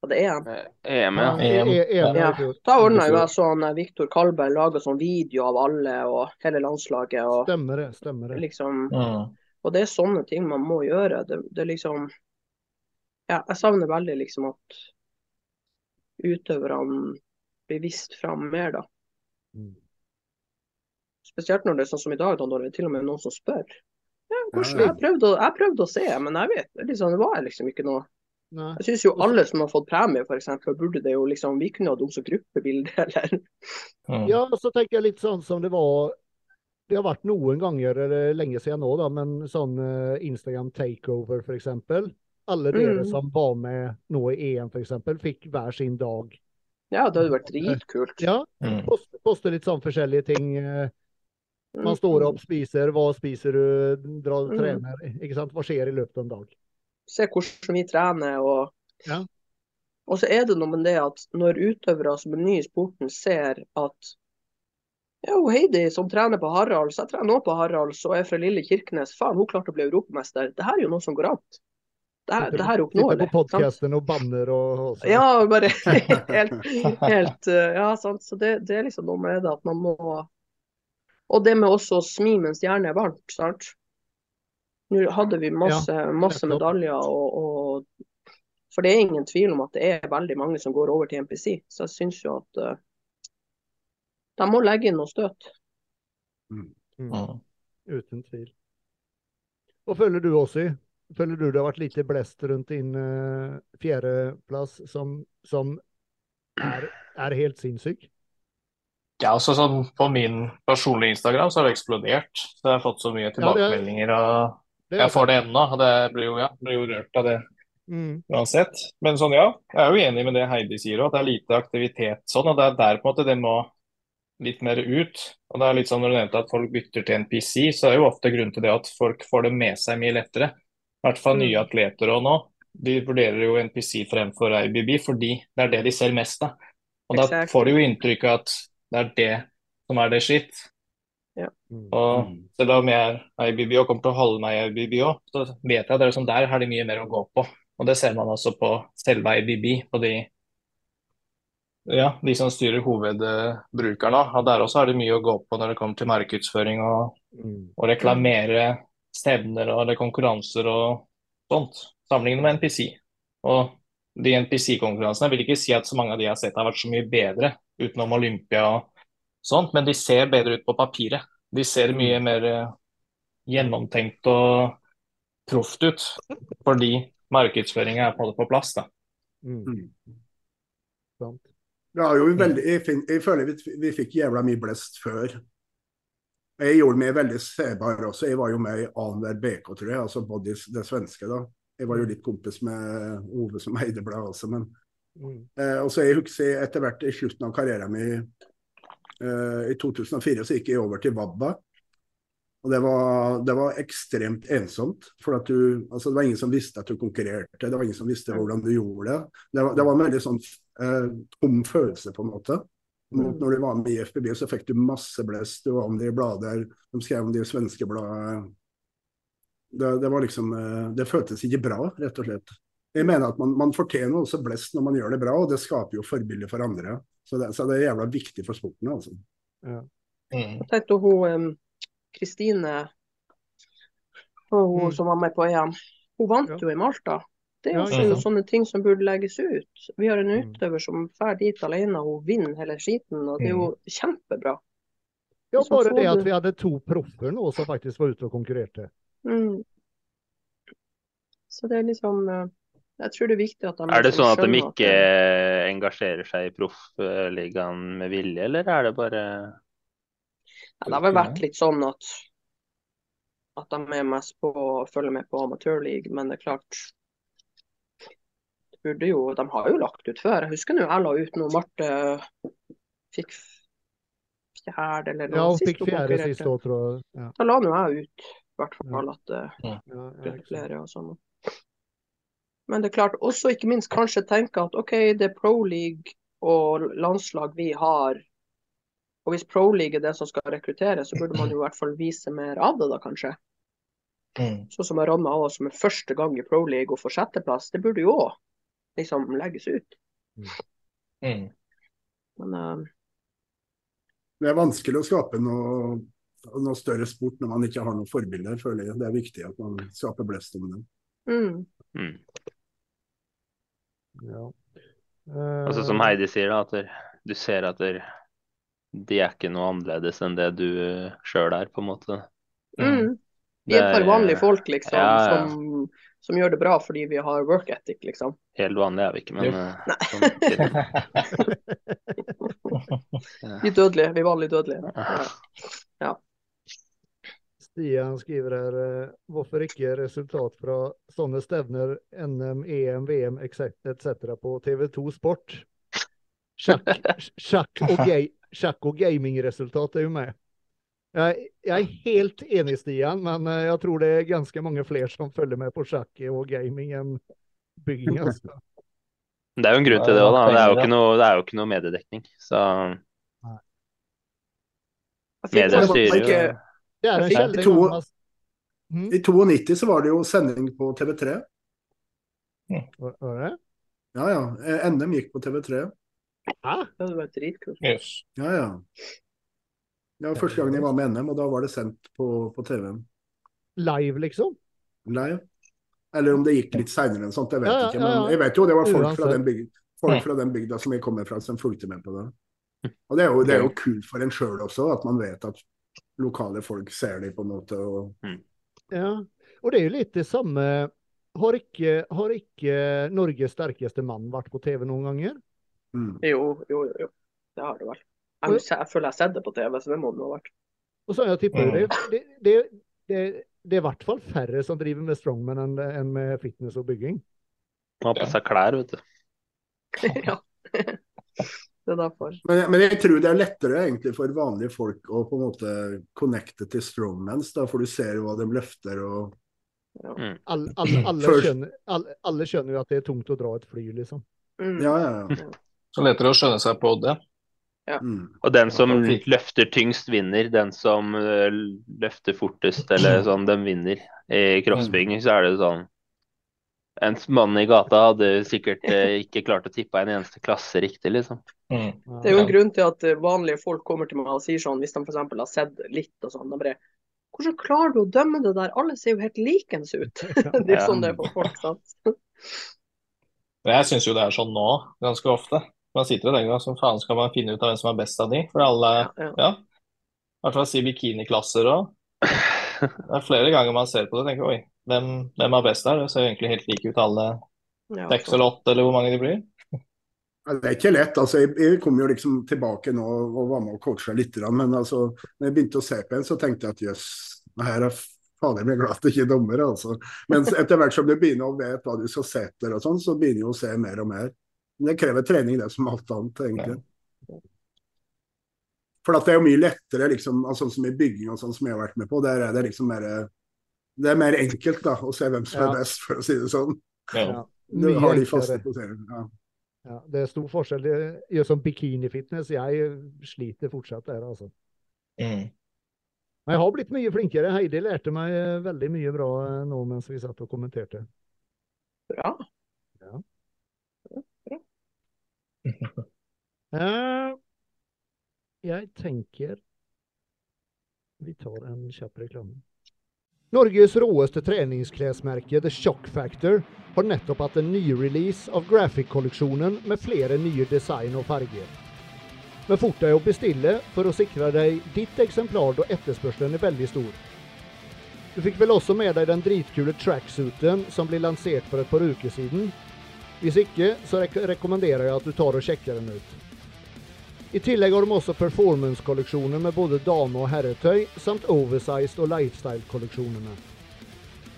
Var det EM? EM, ja. EM. EM Ja. Da ordna jo jeg sånn eh, Viktor Kalberg laga sånn video av alle og hele landslaget. og Stemmer det. Stemmer det. liksom Mm. Og det er sånne ting man må gjøre. Det, det liksom Ja, jeg savner veldig liksom at utøverne blir vist fram mer, da. Mm. Spesielt når det er sånn som i dag, da, når det er til og med noen som spør. Ja, hvordan. Jeg, prøvde å, jeg prøvde å se, men jeg vet det, liksom, det var liksom ikke noe Nei. Jeg syns jo alle som har fått premie, f.eks., burde det jo liksom Vi kunne hatt også gruppebilde, eller Mm. Ja, så tenker jeg litt sånn som det var Det har vært noen ganger, eller lenge siden nå, da, men sånn eh, Instagram takeover f.eks. Alle dere Mm. som var med nå i EM f.eks., fikk hver sin dag. Ja, det hadde vært dritkult. Ja, Mm. poste, poste litt sånn forskjellige ting. eh, Man står opp, spiser. Hva spiser du? Drar Mm. trener. Ikke sant? Hva skjer i løpet av en dag? Se hvordan vi trener. og Ja. Og så er det noe med det at når utøvere som er nye i sporten ser at ja, Heidi som trener på Haralds, jeg trener også på Haralds og er fra lille Kirkenes, faen, hun klarte å bli europamester. Det her er jo noe som går an. Det her, det her er Sitter oppnåelig. på podkasten og banner og, og sånn. Ja, bare helt, helt uh, Ja, sant. Så det, det er liksom noe med det at man må Og det med også å smi mens jernet er varmt, sant. Nå hadde vi masse, masse medaljer, og, og For det er ingen tvil om at det er veldig mange som går over til NPC. Så jeg syns jo at uh, de må legge inn noe støt. Mm. Mm. Uten tvil. Og føler du, Åssi? Føler du det har vært lite blest rundt din uh, fjerdeplass, som, som er, er helt sinnssyk? Ja, altså sånn På min personlige Instagram så har det eksplodert. Så jeg har fått så mye Ja, det er- tilbakemeldinger. og Det Jeg får det ennå. Det blir jo, ja, blir jo rørt av det Mm. uansett. Men sånn, ja, jeg er jo enig med det Heidi sier òg, at det er lite aktivitet sånn. Og det er der på en måte det må litt mer ut. Og det er litt sånn når du nevnte at folk bytter til NPC, så er det jo ofte grunnen til det at folk får det med seg mye lettere. I hvert fall nye Mm. atleter òg nå. De vurderer jo NPC fremfor IBB fordi det er det de ser mest av. Og da får de jo inntrykk av at det er det som er det shit. Mm. Og Mm. selv om jeg er i IBB og kommer til å holde meg i IBB så vet jeg at det er sånn der har de mye mer å gå på. Og det ser man også på selve IBB, på de, ja, de som styrer hovedbrukerne. Og der også har de mye å gå på når det kommer til markedsføring og, Mm. og reklamere stevner og konkurranser og sånt. Sammenlignet med NPC. Og de NPC-konkurransene vil ikke si at så mange av de jeg har sett har vært så mye bedre, utenom Olympia og sånt, men de ser bedre ut på papiret. De ser mye mer eh, gjennomtenkt og proft ut, fordi markedsføringa er på en måte på plass. da. Mm. Mm. Er jo veldig, jeg, fin- jeg føler vi, vi fikk jævla mye blest før. Jeg gjorde meg veldig sebar også. Jeg var jo med i annenhver BK, tror jeg. Altså både det svenske, da. Jeg var jo litt kompis med Ove som eide bladet også, men Mm. eh, Og så jeg husker etter hvert i slutten av karrieren min i 2004 så gikk jeg over til Vabba. Og det var, det var ekstremt ensomt. For at du, altså det var ingen som visste at du konkurrerte. Det var ingen som visste hvordan du gjorde det. Det var, det var en veldig sånn eh, tom følelse, på en måte. Mot Mm. når du var med i FBB, så fikk du masse blest. Du var om det i blader. De skrev om det i svenske blader. Det, det var liksom eh, Det føltes ikke bra, rett og slett. Jeg mener at man, man fortjener også blest når man gjør det bra, og det skaper jo forbilder for andre. Så det, så det er jævla viktig for sporten, altså. Ja. Mm. Jeg tenkte hun Kristine, hun Mm. som var med på EM, hun vant Ja. jo i Malta. Det er Ja, også ja. jo sånne ting som burde legges ut. Vi har en Mm. utøver som drar dit alene og hun vinner hele skiten, og det er jo kjempebra. Ja, bare får det at vi hadde to proffer nå som faktisk var ute og konkurrerte. Mm. Så det er liksom eh, Jeg tror det er viktig at de Er det liksom sånn at de ikke det- engasjerer seg i proffligaen med vilje, eller er det bare Ja, det har vel vært litt sånn at at de er mest på å følge med på amatørleague, men det er klart burde jo, De har jo lagt ut før. Jeg husker nå jeg la ut noe Marte fikk fjerde eller noe. Ja, hun sist fikk fjerde siste sist år, tror jeg. Ja. Da la nå jeg ut i hvert fall at eh, Ja, ja, ikke sant. gratulerer og sånn. Men det er klart, også ikke minst kanskje tenke at OK, det er pro league og landslag vi har. Og hvis pro league er det som skal rekruttere, så burde man jo i hvert fall vise mer av det, da kanskje. Mm. Sånn som Ronna òg, som er første gang i Pro League og får sjetteplass, det burde jo òg liksom legges ut. Mm. Men uh... Det er vanskelig å skape noe, noe større sport når man ikke har noen forbilder, føler jeg. Det er viktig at man skaper blest om det. mm, Mm. Uh, Altså som Eh, Heidi sier, da, at der- du ser at der, de er ikke noe annerledes enn det du sjøl er, på en måte. mm. Vi er et par vanlige folk, liksom, Ja, ja. Som, som gjør det bra fordi vi har work ethic, liksom. Helt vanlig er vi ikke, men eh, sånn, sier Vi dødelige. Vi er vanlig dødelige. Ja. Stian skriver her eh, hvorfor ikke resultat fra sånne stevner, NM, EM, VM etc. på TV2 Sport? Sjakk, sjakk og, og gamingresultat er jo med. Jeg, jeg er helt enig, Stian, men eh, jeg tror det er ganske mange flere som følger med på sjakk og gaming enn bygging. Altså. Det er jo en grunn til det òg, da. Det er jo ikke noe, det er jo ikke noe mediedekning. Så Jeg media styrer jo Det er en sjelden to- gang man- Mhm. I 92 så var det jo sending på TV3. Var var det? Ja ja. NM gikk på TV3. Hæ? Det var dritkult. Jøss. Ja ja. Det var første gangen jeg var med NM, og da var det sendt på, på TV-en. Live, liksom? Live. Eller om det gikk litt seinere enn sånt, jeg vet Ja, ja, ikke. ja, ja. Men jeg vet jo det var folk fra den, bygd, folk fra den bygda som jeg kommer fra, som fulgte med på det. Og det er jo, det er jo kult for en sjøl også, at man vet at lokale folk ser de, på en måte. Og, Ja, og det er jo litt det samme. Har ikke, har ikke Norges sterkeste mann vært på TV noen ganger? mm. Jo, jo, jo. jo. Det har det vel. Jeg, jeg, jeg føler jeg har sett det på TV, så det må det ha vært. Og så jeg tipper det, det, det, det, det er i hvert fall færre som driver med strongman enn enn med fitness og bygging. man har på seg klær, vet du. ja. Det derfor. men, men jeg tror det er lettere egentlig for vanlige folk å på en måte connecte til strongmans, da, for du ser hva de løfter og Alle, alle, alle, skjønner, alle, alle skjønner jo at det er tungt å dra et fly, liksom. Mm. Ja, ja. ja. Så lettere å skjønne seg på det. Mm. Og den som løfter tyngst, vinner. Den som eh, løfter fortest, eller sånn, den vinner. I kroppsbygging så er det sånn En mann i gata hadde sikkert eh, ikke klart å tippe en eneste klasse riktig, liksom. Mm. Det er jo en grunn til at eh, vanlige folk kommer til meg og sier sånn, hvis de f.eks. har sett litt og sånn, de bare Hvordan klarer du å dømme det der? Alle ser jo helt likens ut. Det er sånn det er for folk, sant. Jeg syns jo det er sånn nå, ganske ofte. Man sitter og tenker som faen skal man finne ut av hvem som er best av de? For alle, Ja, ja. ja. I hvert fall si bikiniklasser òg. Det er flere ganger man ser på det og tenker oi, hvem, hvem er best der? Det ser jo egentlig helt like ut alle seks så- eller åtte, eller hvor mange de blir. Det er ikke lett. altså Jeg, jeg kom jo liksom tilbake nå og var med og coacha litt. Men altså, når jeg begynte å se på en, så tenkte jeg at jøss, det her er fader meg glad at det ikke er dommere. altså. Men etter hvert som du begynner å vite hva du skal se etter, og sånn, så begynner du å se mer og mer. Men det krever trening, det som alt annet, egentlig. For at det er jo mye lettere, liksom, altså, sånn som i bygging og sånn som jeg har vært med på, der er det liksom mer det er mer enkelt da, å se hvem som Ja. er best, for å si det sånn. Ja. Ja. Har de faste poserene. Ja. Ja, det er stor forskjell. Det gjør som bikinifitness. Jeg sliter fortsatt der, altså. Mm. Men jeg har blitt mye flinkere. Heidi lærte meg eh, veldig mye bra eh, nå mens vi satt og kommenterte. Bra. Bra. jeg tenker Vi tar en kjapp reklame. Norges råeste treningsklesmerke The Shock Factor har nettopp hatt en nyrelease av Graphic-kolleksjonen med flere nye design og farger. Men fort deg å bestille for å sikre deg ditt eksemplar da etterspørselen er veldig stor. Du fikk vel også med deg den dritkule tracksuiten som ble lansert for et par uker siden? Hvis ikke, så rek rekommenderer jeg at du tar og sjekker den ut. I tillegg har de også performance-kolleksjoner med både dame- og herretøy, samt oversized og lifestyle-kolleksjonene.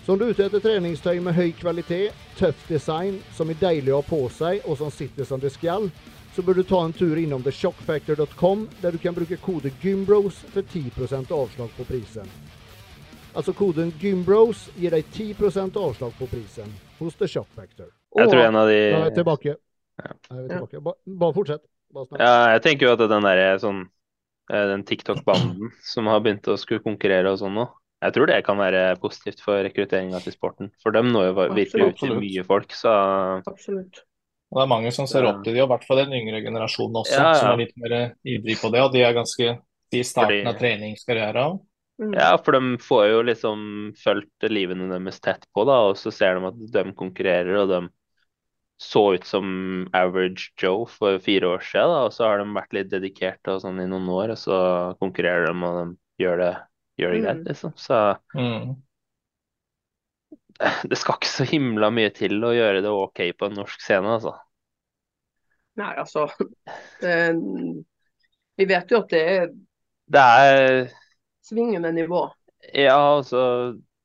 Så om du er ute etter treningstøy med høy kvalitet, tøff design, som er deilig å ha på seg og som sitter som det skal, så bør du ta en tur innom theshockfactor.com, der du kan bruke kode GYMBROS for 10% avslag på prisen. Altså koden GYMBROS gir deg 10% avslag på prisen hos The Factor. Jeg tror en av de Nå er jeg tilbake. Ja. Jeg er tilbake. Ba, bare fortsett. Ja, jeg tenker jo at den derre sånn eh, Den TikTok-banden som har begynt å skulle konkurrere og sånn nå. Jeg tror det kan være positivt for rekrutteringa til sporten. For dem når jo virkelig ut til mye folk, så Absolutt. Og det er mange som ser opp til de, og i hvert fall den yngre generasjonen også, Ja, ja. som er litt mer ivrig på det. Og de er ganske i starten Fordi- av treningskarrieren. Mm. Ja, for de får jo liksom fulgt livene deres tett på, da, og så ser de at de konkurrerer, og de så ut som average Joe for fire år siden, da, og så har de vært litt dedikerte og sånn i noen år, og så konkurrerer de, og de gjør det, gjør det greit, Mm. liksom. Så Mm. det skal ikke så himla mye til å gjøre det OK på en norsk scene, altså. Nei, altså det, Vi vet jo at det er Det er svingende nivå. Ja, altså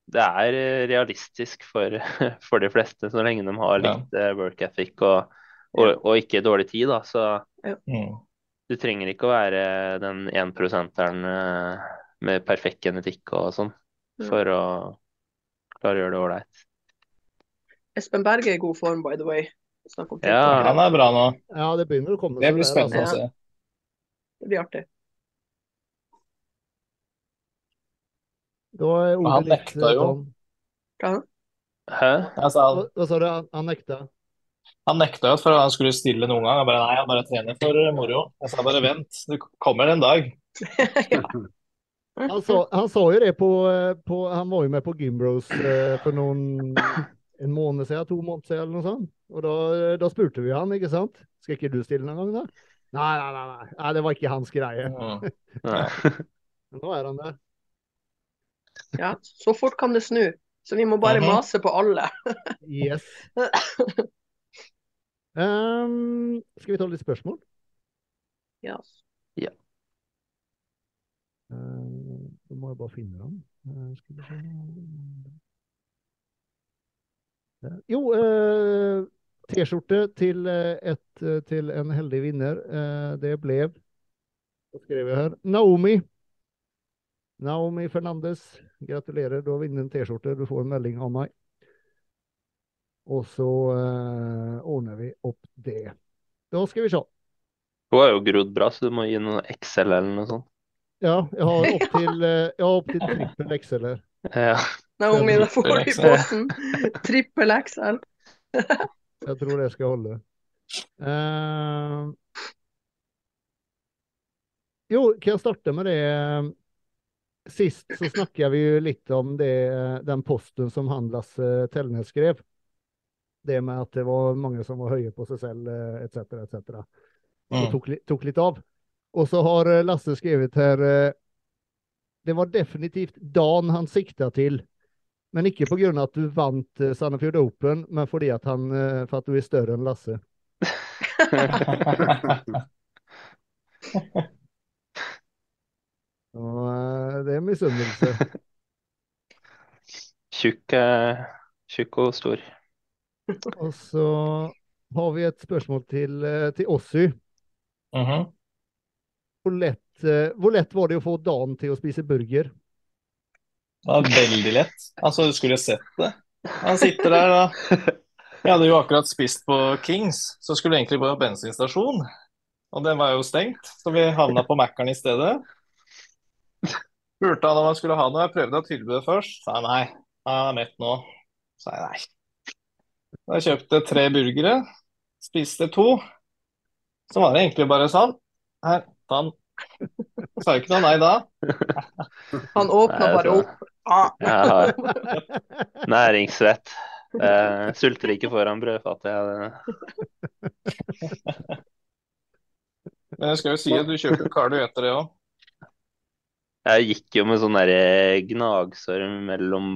Det er realistisk for, for de fleste, så lenge de har litt ja. work ethic og, og, og ikke dårlig tid, da. Så ja. du trenger ikke å være den énprosenteren eh, med perfekt genetikk og sånn Ja. for å klare å gjøre det ålreit. Espen Berge er i god form, by the way. Ja. Han er bra nå. Ja, det begynner å komme Det blir spennende altså. å se. Det blir artig. Da er Han nekta jo. Hva? Hæ? Altså, han, Hva, hva sa du? Han, han nekta? han nekta jo for at han skulle stille noen gang. Han bare nei, han bare trener for moro. Jeg sa bare vent, det kommer en dag. Han sa, han så, jo det på, på Han var jo med på Gymbros eh, for noen en måned siden, to måneder siden eller noe sånt. Og da, da spurte vi han, ikke sant? Skal ikke du stille noen gang, da? Nei, nei, nei, nei. nei det var ikke hans greie. Mm. Nei. Men nå er han der. Ja, så fort kan det snu. Så vi må bare Aha. mase på alle. Yes. Um, skal vi ta litt spørsmål? Ja. Uh, da må jeg bare finne dem. Uh, skal vi se. Eh, Jo, uh, T-skjorte til, eh, eh, til en heldig vinner. Det ble Hva skrev jeg her? Naomi. Naomi Fernandes. Gratulerer, du har vunnet en T-skjorte. Du får en melding av meg. Og så eh, ordner vi opp det. Da skal vi se. Hun har jo grodd bra, så du må gi noe XL eller noe sånt. Ja, jeg har opp til, eh, opp trippel XL her. Ja. Naomi, da får du i posten trippel XL. Jeg tror det skal holde. Eh, jo, kan jeg starte med det? Sist så snakka vi jo litt om det, den posten som Handlas Lasse Tellnes skrev. Det med at det var mange som var høye på seg selv, etc., etc. Og Mm. tok, tok litt av. Og så har eh, Lasse skrevet her eh, Det var definitivt Dan han sikta til. Men ikke pga. at du vant eh, Sandefjord Open, men fordi at, han, eh, for at du er større enn Lasse. Og eh, det er misunnelse. Tjukk, eh, tjukk og stor. Og så har vi et spørsmål til, til til Ossy. Mhm. Hvor lett, eh, hvor lett var det å få Dan til å spise burger? Det var veldig lett. Altså, du skulle sett det. Han sitter der, da. Jeg hadde jo akkurat spist på Kings, så skulle jeg egentlig på bensinstasjon. Og den var jo stengt, så vi havna på Mækkern i stedet. Spurte han om han skulle ha noe. Jeg prøvde å tilby det først. Sa jeg nei, han er mett nå. Sa jeg nei. Jeg kjøpte tre burgere, spiste to. Så var det egentlig bare sånn. Her, ta den. Sa jo ikke noe nei da. Han åpna bare opp. Ah. Jeg har næringssvett. Eh, sulter ikke foran brødfatet. jeg. Men jeg skal jo si at du kjøper Carl etter det òg. Jeg gikk jo med sånn derre gnagsår mellom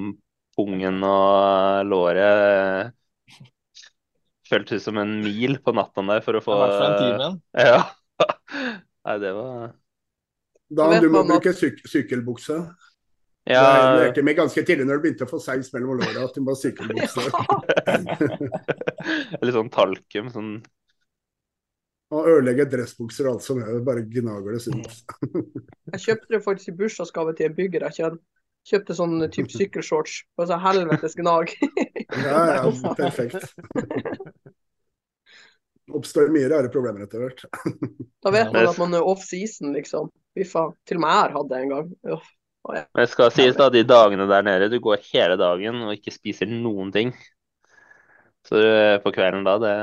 pungen og låret. Føltes som en mil på natta der for å I få hvert fall en time. Ja. Nei, det var Da du må bruke syk sykkelbukse. Ja, Det lærte meg ganske tidlig når du begynte å få seis mellom låra, at du må ha sykkelbukse. litt sånn talkum. Sånn Og ødelegger dressbukser og alt som er, bare gnager det sunt. Jeg kjøpte det faktisk i bursdagsgave til en bygger jeg kjenner. Kjøpte sånn type sykkelshorts. Bare så helvetes gnag. Ja, ja, perfekt. Oppstår mye rare problemer etter hvert. Da vet man at man er off season, liksom. Fy faen. Til og med jeg har hatt det en gang. Uff. Ja. Men det skal sies da, de dagene der nede, du går hele dagen og ikke spiser noen ting. Så eh, på kvelden da, det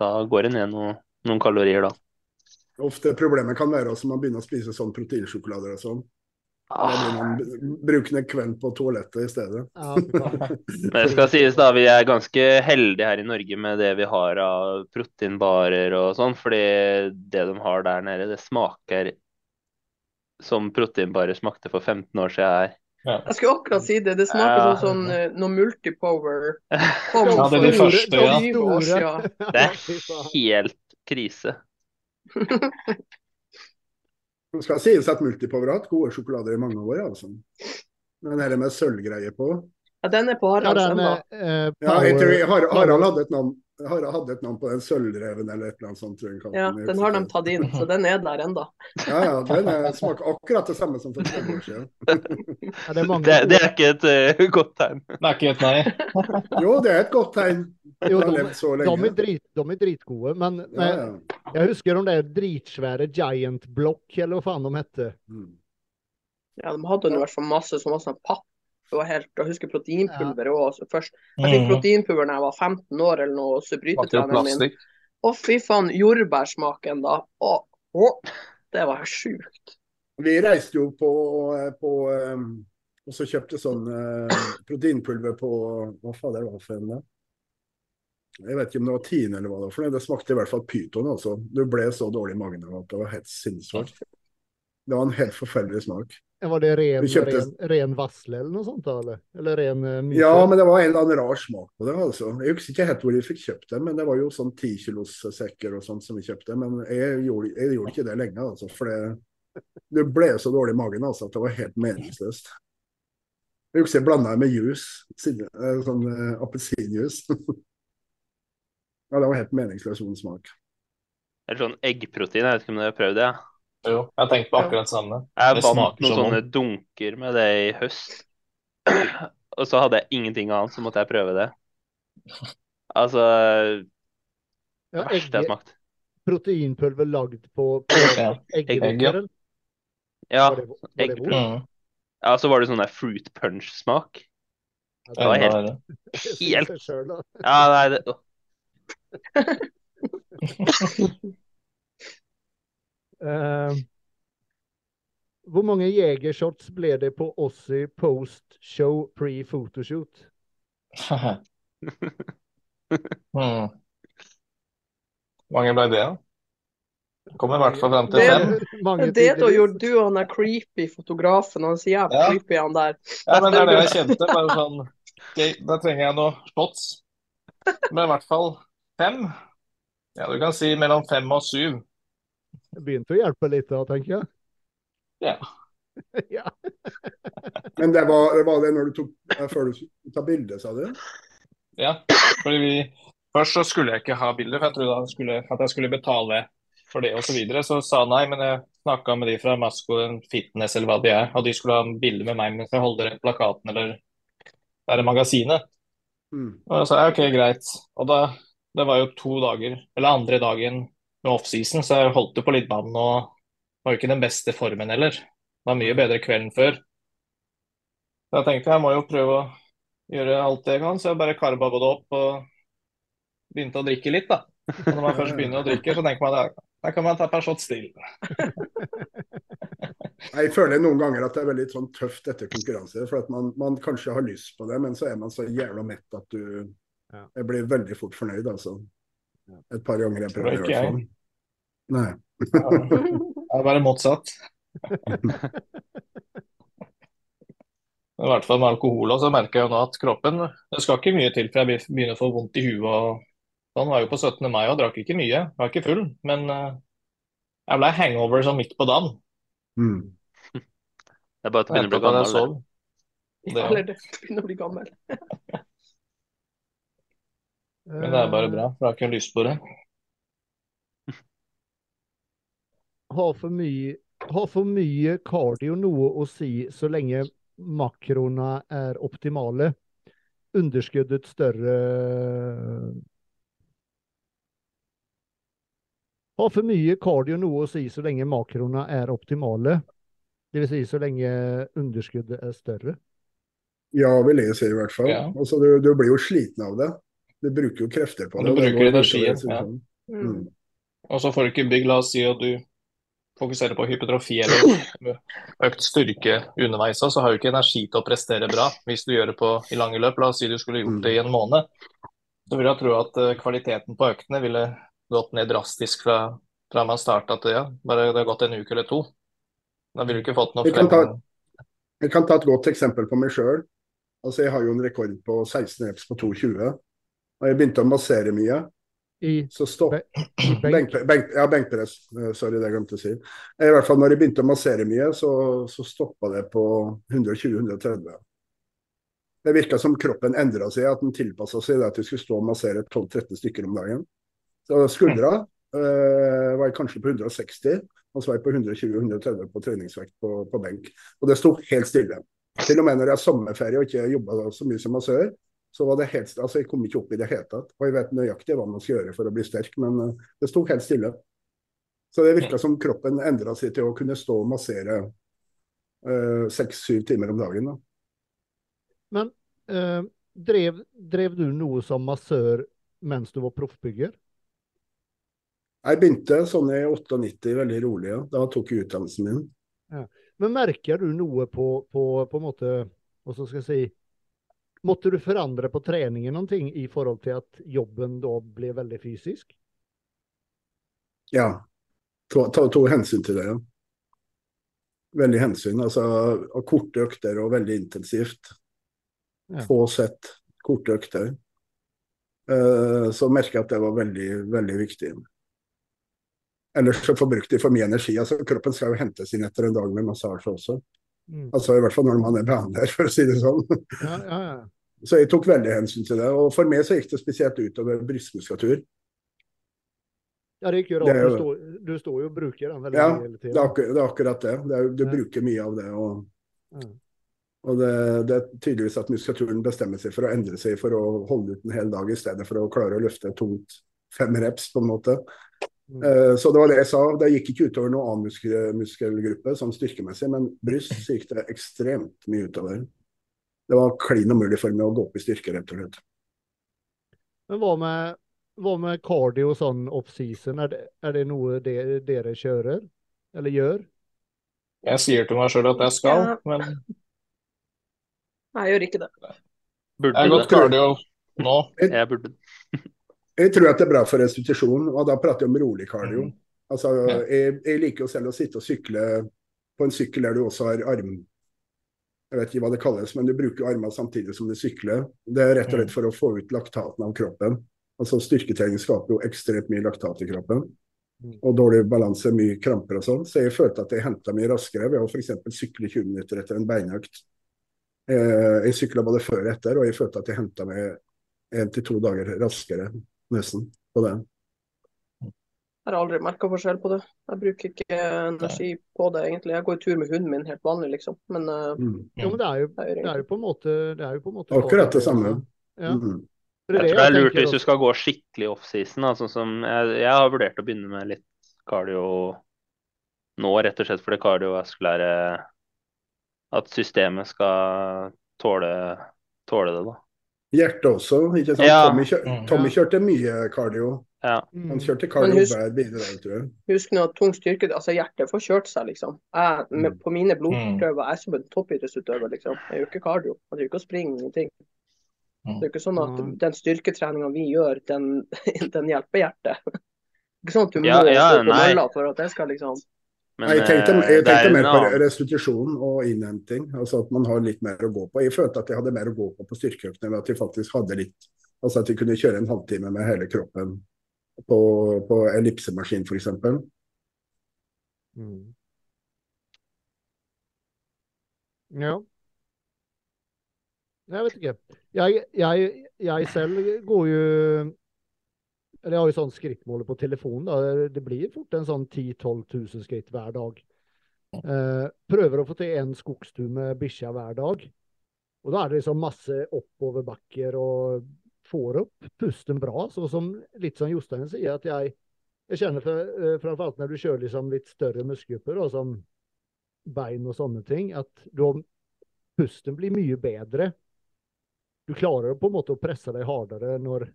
Da går det ned noe, noen kalorier, da. Ofte problemet kan være også man begynner å spise sånn proteinsjokolader og sånn. Da blir man brukende kveld på toalettet i stedet. Ja. Men det skal sies da, vi er ganske heldige her i Norge med det vi har av proteinbarer og sånn, fordi det de har der nede, det smaker som proteinbarer smakte for 15 år siden her. Jeg skulle akkurat si det. Det smaker Ja. sånn sånn eh, noe multipower. Ja, det er de første, ja. 20. Det er helt krise. Det skal sies at Multipower har hatt gode sjokolader i mange år, altså. Men det med sølvgreier på Ja, den er på Ja, Haralds den ennå. eh, Ja, jeg tror Har- Harald hadde et navn har hatt et navn på den sølvreven eller et eller annet sånt. tror jeg Ja, den har de tatt inn, så den er der ennå. Ja, ja, den er, smaker akkurat det samme som for fem år siden. ja, det er mange Det, det er ikke et uh, godt tegn. Det er ikke et nei. Jo, det er et godt tegn. Jo, De de, er drit, de er dritgode, men Ja, men ja. jeg husker de der dritsvære Giant Block, eller hva faen de hette. Mm. Ja, de hadde i hvert fall masse så var sånn papp. Det var helt, Jeg husker proteinpulver òg. Først jeg fikk Mm. proteinpulver da jeg var 15 år eller noe brytetreneren min. Å, fy faen. Jordbærsmaken, da. Å, å, det var sjukt. Vi reiste jo på, på um, Og så kjøpte sånn uh, proteinpulver på Hva fader var det for en? da? Jeg vet ikke om det var tiende eller hva det var for. Det smakte i hvert fall pyton. altså. Du ble så dårlig i magen at det var helt sinnssykt. Det var en helt forferdelig smak. Var det ren, kjøpte- ren, ren vassle eller noe sånt? eller? Eller ren uh. Ja, men det var en eller annen rar smak på det. altså. Jeg husker ikke helt hvor vi fikk kjøpt det, men det var jo sånn tikilossekker kilos og sånt som vi kjøpte. Men jeg gjorde, jeg gjorde ikke det lenge, altså. For det, det ble så dårlig i magen altså, at det var helt meningsløst. Jeg husker jeg blanda det med juice. eh, Sånn uh, appelsinjuice. ja, det var helt meningsløs vond smak. Eller sånn eggprotein, jeg vet ikke om dere har prøvd det? ja. Jo, jeg har tenkt på akkurat det samme. Jeg Det vant noen sånn. sånne dunker med det i høst. Og så hadde jeg ingenting annet, så måtte jeg prøve det. Altså Det Ja, verste jeg har smakt. proteinpulver lagd på, på Ja. Ja. Var det, var det? Mm. ja, så var det sånn der fruit punch-smak. Ja, Det var helt- helt-. Ja, nei, det, Eh, hvor mange jegershots ble det på Ossi post-show pre-photoshoot? mm. Hvor mange ble det, da? Kommer i hvert fall frem til fem. Det, Det da gjorde du og han der creepy fotografen. Han sier jævlig Ja. creepy, han der. Ja, men det er det jeg kjente. Bare sånn okay, Da trenger jeg noe shots. Men i hvert fall fem. Ja, du kan si mellom fem og syv. Det begynte å hjelpe litt da, tenker jeg. Ja. ja. Men det var, var det når du tok før du tok bildet, bilde, sa du? Ja, fordi vi Først så skulle jeg ikke ha bilder, for jeg trodde han skulle, at jeg skulle betale for det osv. Så, videre. så sa han nei, men jeg snakka med de fra Masco Fitness eller hva de er, og de skulle ha bilde med meg mens jeg holder plakaten eller der i magasinet. Mm. Og jeg sa ja, OK, greit. Og da Det var jo to dager, eller andre dagen med offseason, så jeg holdt jo på litt vann og var jo ikke den beste formen heller. Det var mye bedre kvelden før. Så jeg tenkte jeg må jo prøve å gjøre alt det jeg kan, så jeg bare karba både opp og begynte å drikke litt, da. Og når man først begynner å drikke, så tenker man at da kan man ta et par shots til. Jeg føler noen ganger at det er veldig sånn tøft etter konkurranse. For at man, man kanskje har lyst på det, men så er man så jævla mett at du Ja. Jeg blir veldig fort fornøyd, altså. Et par ganger jeg prøver, å gjøre sånn. Nei. Det er bare motsatt. I hvert fall med alkohol også, så merker jeg jo nå at kroppen Det skal ikke mye til før jeg begynner å få vondt i huet. og Sånn var jo på 17. mai og drakk ikke mye. Jeg Var ikke full, men eh, jeg ble hangover sånn midt på dagen. Mm. Det er bare at du begynner å bli gammel. det. Det, Eller det begynner å bli gammel. men det er bare bra, for jeg har ikke lyst på det. Har for mye, har for mye cardio noe å si så lenge makroene er optimale? Underskuddet større Har for mye cardio noe å si så lenge makroene er optimale? Det vil si så lenge underskuddet er større? Ja, vil jeg si i hvert fall. Ja. Altså, du, du blir jo sliten av det. Du bruker jo krefter på det. Du bruker energien, ja. Mm. Mm. Og så får du ikke bygg, la oss si at du fokuserer på hypotrofi eller økt styrke underveis, så har du ikke energi til å prestere bra hvis du gjør det på, i lange løp. La oss si du skulle gjort det i en måned. Så vil jeg tro at eh, kvaliteten på øktene ville gått ned drastisk fra, fra man starta til ja, bare det har gått en uke eller to. Da ville du ikke fått noe frem. ta- Jeg kan ta et godt eksempel på meg sjøl. Altså, jeg har jo en rekord på 16 reps på 2,20. Og jeg begynte å massere mye. I, Så stopp, benk? benk, ja, benkpress. Eh, Sorry, det jeg glemte å si. I hvert fall når jeg begynte å massere mye, så, så stoppa det på 120-130. Det virka som kroppen endra seg, at den tilpassa seg det at du skulle stå og massere 12-13 stykker om dagen. Så skuldra eh, var jeg kanskje på 160, og så var jeg på 120-130 på treningsvekt på, på benk. Og det sto helt stille. Til og med når jeg har sommerferie og ikke jobba så mye som massør, så var det helt altså jeg kom ikke opp i det hele tatt. Og jeg vet nøyaktig hva man skal gjøre for å bli sterk, men eh, det sto helt stille. Så det virka som kroppen endra seg til å kunne stå og massere seks-syv timer om dagen. Da. Men uh, drev, drev du noe som massør mens du var proffbygger? Jeg begynte sånn i 98, veldig rolig. Ja. Da tok jeg utdannelsen min. Men merker du noe på, på, på en måte Hva skal jeg si Måtte du forandre på treningen noen ting i forhold til at jobben da ble veldig fysisk? Ja. Ta, to, ta hensyn til det, ja. Veldig hensyn. Altså korte økter og veldig intensivt. Ja. Få sett, korte økter. Eh, så merka jeg at det var veldig, veldig viktig. Ellers så forbrukte de for mye energi. altså Kroppen skal jo hentes inn etter en dag med massasje også. Mm. Altså I hvert fall når man er behandler, for å si det sånn. Ja, ja, ja. Så jeg tok veldig hensyn til det. Og for meg så gikk det spesielt utover brystmuskulatur. ja, det gikk jo rart. Du, står, du står jo og bruker den veldig Ja, hele tiden. Ja, det er akkurat det. det er, du Ja. bruker mye av det. Og, Ja. og det, det er tydeligvis at muskulaturen bestemmer seg for å endre seg for å holde ut en hel dag, i stedet for å klare å løfte tungt fem reps, på en måte. Mm. Eh, så det var det jeg sa. Det gikk ikke utover noen annen muskel, muskelgruppe sånn styrkemessig, men bryst så gikk det ekstremt mye utover. Det var klin umulig for meg å gå opp i styrke, rett og slett. Men hva med, hva med cardio sånn off-season? Er det, er det noe dere, dere kjører? Eller gjør? Jeg sier til meg sjøl at jeg skal, Ja. men Jeg gjør ikke det. Burde jeg har gått cardio nå. Jeg burde Jeg tror at det er bra for restitusjonen, og da prater jeg om rolig cardio. Mm. Altså, Ja. jeg, jeg liker jo selv å sitte og sykle på en sykkel der du også har arm Jeg vet ikke hva det kalles, men du bruker armene samtidig som du sykler. Det er rett og slett for å få ut laktaten av kroppen. Altså Styrketrening skaper jo ekstremt mye laktat i kroppen. Mm. Og dårlig balanse, mye kramper og sånn. Så jeg følte at jeg henta mye raskere ved å f.eks. sykle 20 minutter etter en beinøkt. Eh, jeg sykla både før og etter, og jeg følte at jeg henta meg én til to dager raskere, nesten, på det. Jeg har aldri merka forskjell på det. Jeg bruker ikke energi på det, egentlig. Jeg går tur med hunden min helt vanlig, liksom. Men eh, Mm. Jo, men det er jo, det er jo på en måte, det er jo på en måte Akkurat det samme. Ja. Mm. Jeg tror det er lurt hvis du skal gå skikkelig off-season. sånn som jeg, jeg har vurdert å begynne med litt cardio nå, rett og slett fordi kardiovaskulære At systemet skal tåle, tåle det, da. Hjertet også, ikke sant. Ja. Tommy, kjør, Mm. Tommy kjørte mye cardio. Ja. Han Mm. kjørte cardio Men husk- hver tror jeg. husk nå at tung styrke altså Hjertet får kjørt seg, liksom. Jeg, med, Mm. på mine blodprøver jeg er som en toppidrettsutøver, liksom. Jeg gjør ikke cardio. Jeg driver ikke og springer, ingenting. Mm. Det er jo ikke sånn at den styrketreninga vi gjør, den, den hjelper hjertet. Ikke sånn at du må ja, på nei. mølla for at det skal liksom Men jeg tenkte, eh, jeg er tenkte en mer på restitusjon og innhenting. Altså at man har litt mer å gå på. Jeg følte at jeg hadde mer å gå på på styrkeøktene ved at jeg faktisk hadde litt Altså at jeg kunne kjøre en halvtime med hele kroppen på, på ellipsemaskin, f.eks. Mm. Ja. Jeg vet ikke. Jeg, jeg, jeg selv går jo Eller jeg har jo sånn skrittmåler på telefonen. Da. Det blir fort en sånn 10 000-12 000 skritt hver dag. Eh, prøver å få til en skogstur med bikkja hver dag. Og da er det liksom masse oppoverbakker og får opp pusten bra. Så som litt som Jostein sier, at jeg, jeg kjenner for, eh, framfor alt når du kjører liksom litt større muskelgrupper, som bein og sånne ting, at da pusten blir mye bedre. Du klarer på en måte å presse deg hardere når,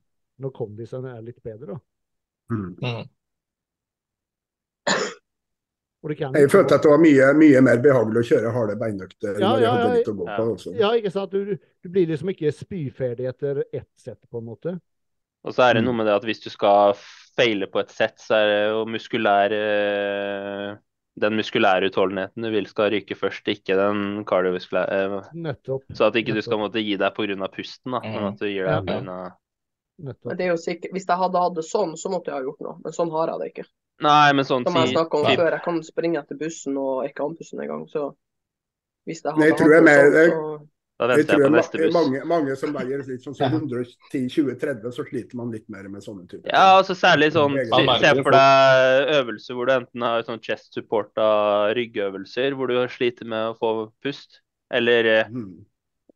når kondisen er litt bedre. da. Mm. Mm. Og det kan Jeg følte at det var mye, mye mer behagelig å kjøre harde beinøkter Ja, når jeg ja, hadde ja. litt å gå på. Også. Ja, ikke sant? Du, du blir liksom ikke spyferdig etter ett sett, på en måte. Og så er det Mm. noe med det at hvis du skal feile på et sett, så er det jo muskulær eh, Den muskulære utholdenheten du vil skal ryke først, ikke den kardiovaskulære. eh, Nettopp. Så at ikke du skal måtte gi deg pga. pusten, da, men at du gir deg pga. nettopp. Men det er jo sikkert, Hvis jeg hadde hatt det sånn, så måtte jeg ha gjort noe. Men sånn har jeg det ikke. Nei, men sånn Som jeg snakka om før, jeg kan springe etter bussen og ikke andpusten engang. Så hvis jeg Men jeg tror jeg det mer- så Da Jeg venter tror jeg på neste buss. mange, mange som veier litt sånn som 110-20-30, så sliter man litt mer med sånne typer. Ja, altså særlig sånn Se, det for deg øvelser hvor du enten har sånn chest supporta ryggøvelser hvor du sliter med å få pust, eller Mm.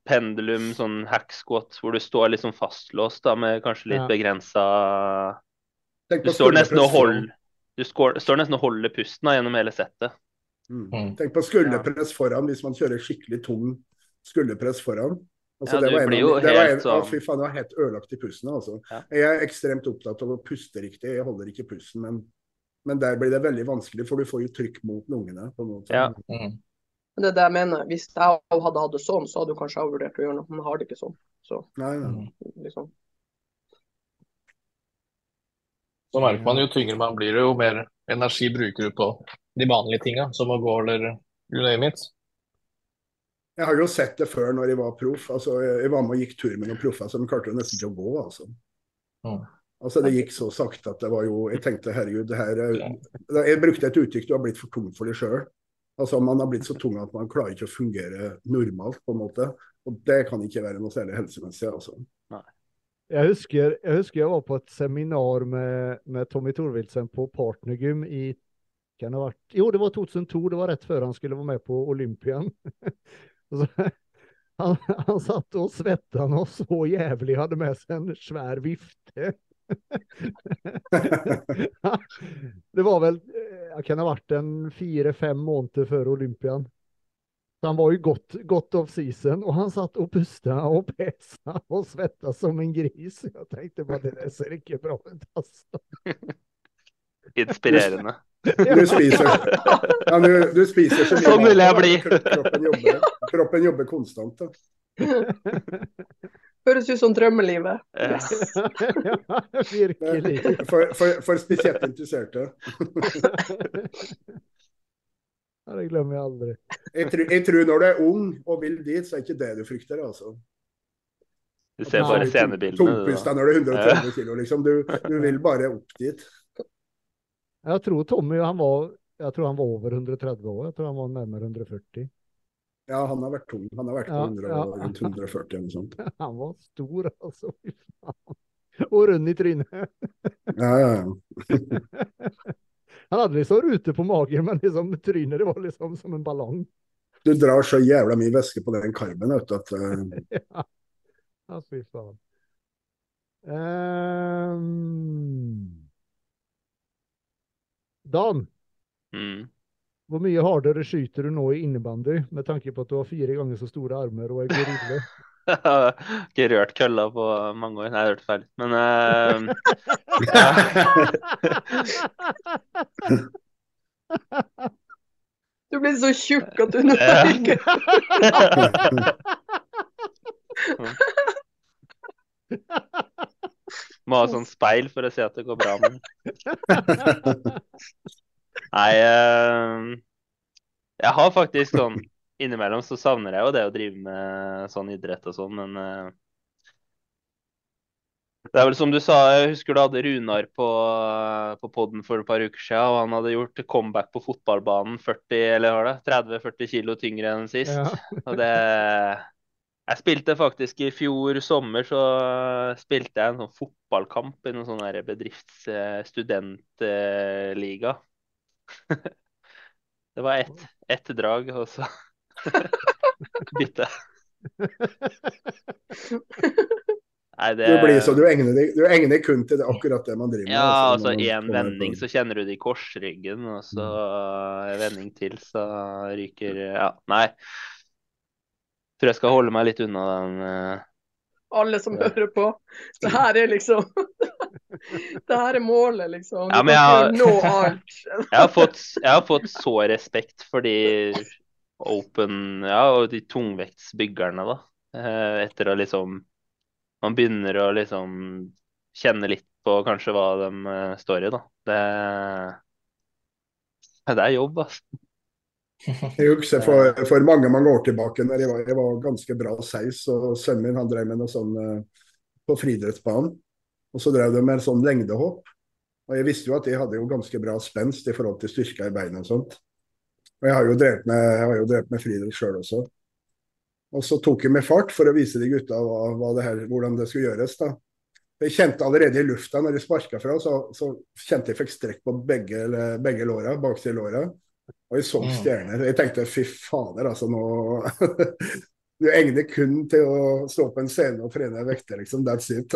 pendulum, sånn hack squat hvor du står litt sånn fastlåst da med kanskje litt Ja. begrensa Du står nesten og holder Du skår, står nesten og holder pusten da, gjennom hele settet. Mm. Mm. Tenk på skulderpress foran hvis man kjører skikkelig tung skulderpress foran. Altså, Ja, det var en det var en- helt sånn- Å, fy faen, det var helt ødelagt i pusten. Altså. Ja. Jeg er ekstremt opptatt av å puste riktig. Jeg holder ikke pusten, men, men der blir det veldig vanskelig, for du får jo trykk mot lungene. på. Ja. Mm. Det er det jeg mener. Hvis jeg hadde hatt det sånn, så hadde du kanskje vurdert å gjøre noe. Men har det ikke sånn. Så Nei, nei. Mm. liksom. Så merker man jo tyngre man blir, jo mer energi bruker du på de vanlige tinga, som å gå eller you name it. Jeg har jo sett det før når jeg var proff. Altså, jeg var med og gikk tur med noen proffer som klarte jo nesten ikke å gå. Altså. Mm. Altså, det gikk så sakte at det var jo Jeg tenkte herregud, det her er Jeg brukte et uttrykk du har blitt for tung for deg sjøl. Altså, man har blitt så tung at man klarer ikke å fungere normalt, på en måte. Og det kan ikke være noe særlig helsemessig, altså. Jeg husker, jeg husker jeg var på et seminar med, med Tommy Thorvildsen på Partnergym i kan det ha vært, Jo, det var 2002. Det var rett før han skulle være med på Olympian. Han, han satt og svetta noe så jævlig, hadde med seg en svær vifte. det var vel jeg Kan ha vært en fire-fem måneder før Olympian. Så han var jo godt, godt off season, og han satt og pusta og pesa og svetta som en gris. Jeg tenkte bare det der ser ikke bra ut, altså. Inspirerende. Du spiser, ja, du, du spiser så mye Sånn vil jeg bli. Kroppen jobber, kroppen jobber konstant. Da. Høres ut som drømmelivet. Ja, virkelig. For, for, for spesielt interesserte. Ja, det glemmer jeg aldri. Jeg, tror- jeg tror når du er ung og vil dit, så er ikke det du frykter. altså. Du ser bare scenebildene. Tungpusta når du er 130 kilo, liksom. Du, du vil bare opp dit. Jeg tror Tommy han var, jeg tror han var over 130 år. Jeg tror han var nærmere 140. Ja, han har vært tung. Han har vært på Ja, 100, ja. 140 eller noe sånt. Han var stor, altså. Og rund i trynet. Ja, ja, ja. Han hadde liksom rute på magen, men liksom trynet det var liksom som en ballong. Du drar så jævla mye væske på den karmen vet du, at uh... Ja, ja fy faen. Um... Dan, Mm. hvor mye hardere skyter du nå i innebandy, med tanke på at du har fire ganger så store armer og er gorille? Ikke rørt kølla på mange år. Nei, jeg hørte feil. Men uh, Du blir så tjukk at du nå ikke må ha sånn speil for å se at det går bra med den. Nei, uh, jeg har faktisk sånn Innimellom så savner jeg jo det å drive med sånn idrett og sånn, men uh, det er vel som du sa, jeg husker du hadde Runar på, på podden for et par uker siden, og han hadde gjort comeback på fotballbanen 40, eller hva det, 30-40 kilo tyngre enn sist. Ja. Og det Jeg spilte faktisk i fjor sommer, så spilte jeg en sånn fotballkamp i noen sånn der bedrifts- eh. Det var ett ett drag, og så bytte. Nei, det Du blir så du egner deg, du egner kun til det, akkurat det man driver med. Ja, altså man én vending, så kjenner du det i korsryggen, og så en vending til, så ryker Ja, nei. Tror jeg skal holde meg litt unna den Uh... Alle som Ja. hører på. Det her er liksom Det her er målet, liksom. Du Ja, men jeg annet. Jeg har fått, jeg har fått så respekt for de open Ja, og de tungvektsbyggerne, da. Eh, Etter å liksom Man begynner å liksom kjenne litt på kanskje hva de eh, står i, da. Det, det er jobb, altså. Jeg husker for, for mange mange år tilbake når jeg var, jeg var ganske bra seis, og sønnen min han drev med noe sånn eh, på friidrettsbanen. Og så drev de med sånn lengdehopp. Og jeg visste jo at jeg hadde jo ganske bra spenst i forhold til styrka i beina og sånt. Og jeg har jo drevet med, jeg har jo drevet med friidrett sjøl også. Og så tok jeg med fart for å vise de gutta hva, hva det her, hvordan det skulle gjøres. da. Jeg kjente allerede i lufta når jeg sparka fra, så, så kjente jeg fikk strekk på begge, begge låra, bakside låra. Og jeg så Mm. stjerner. Jeg tenkte fy fader, altså nå Du egner kun til å stå på en scene og trene vekter, liksom. That's it.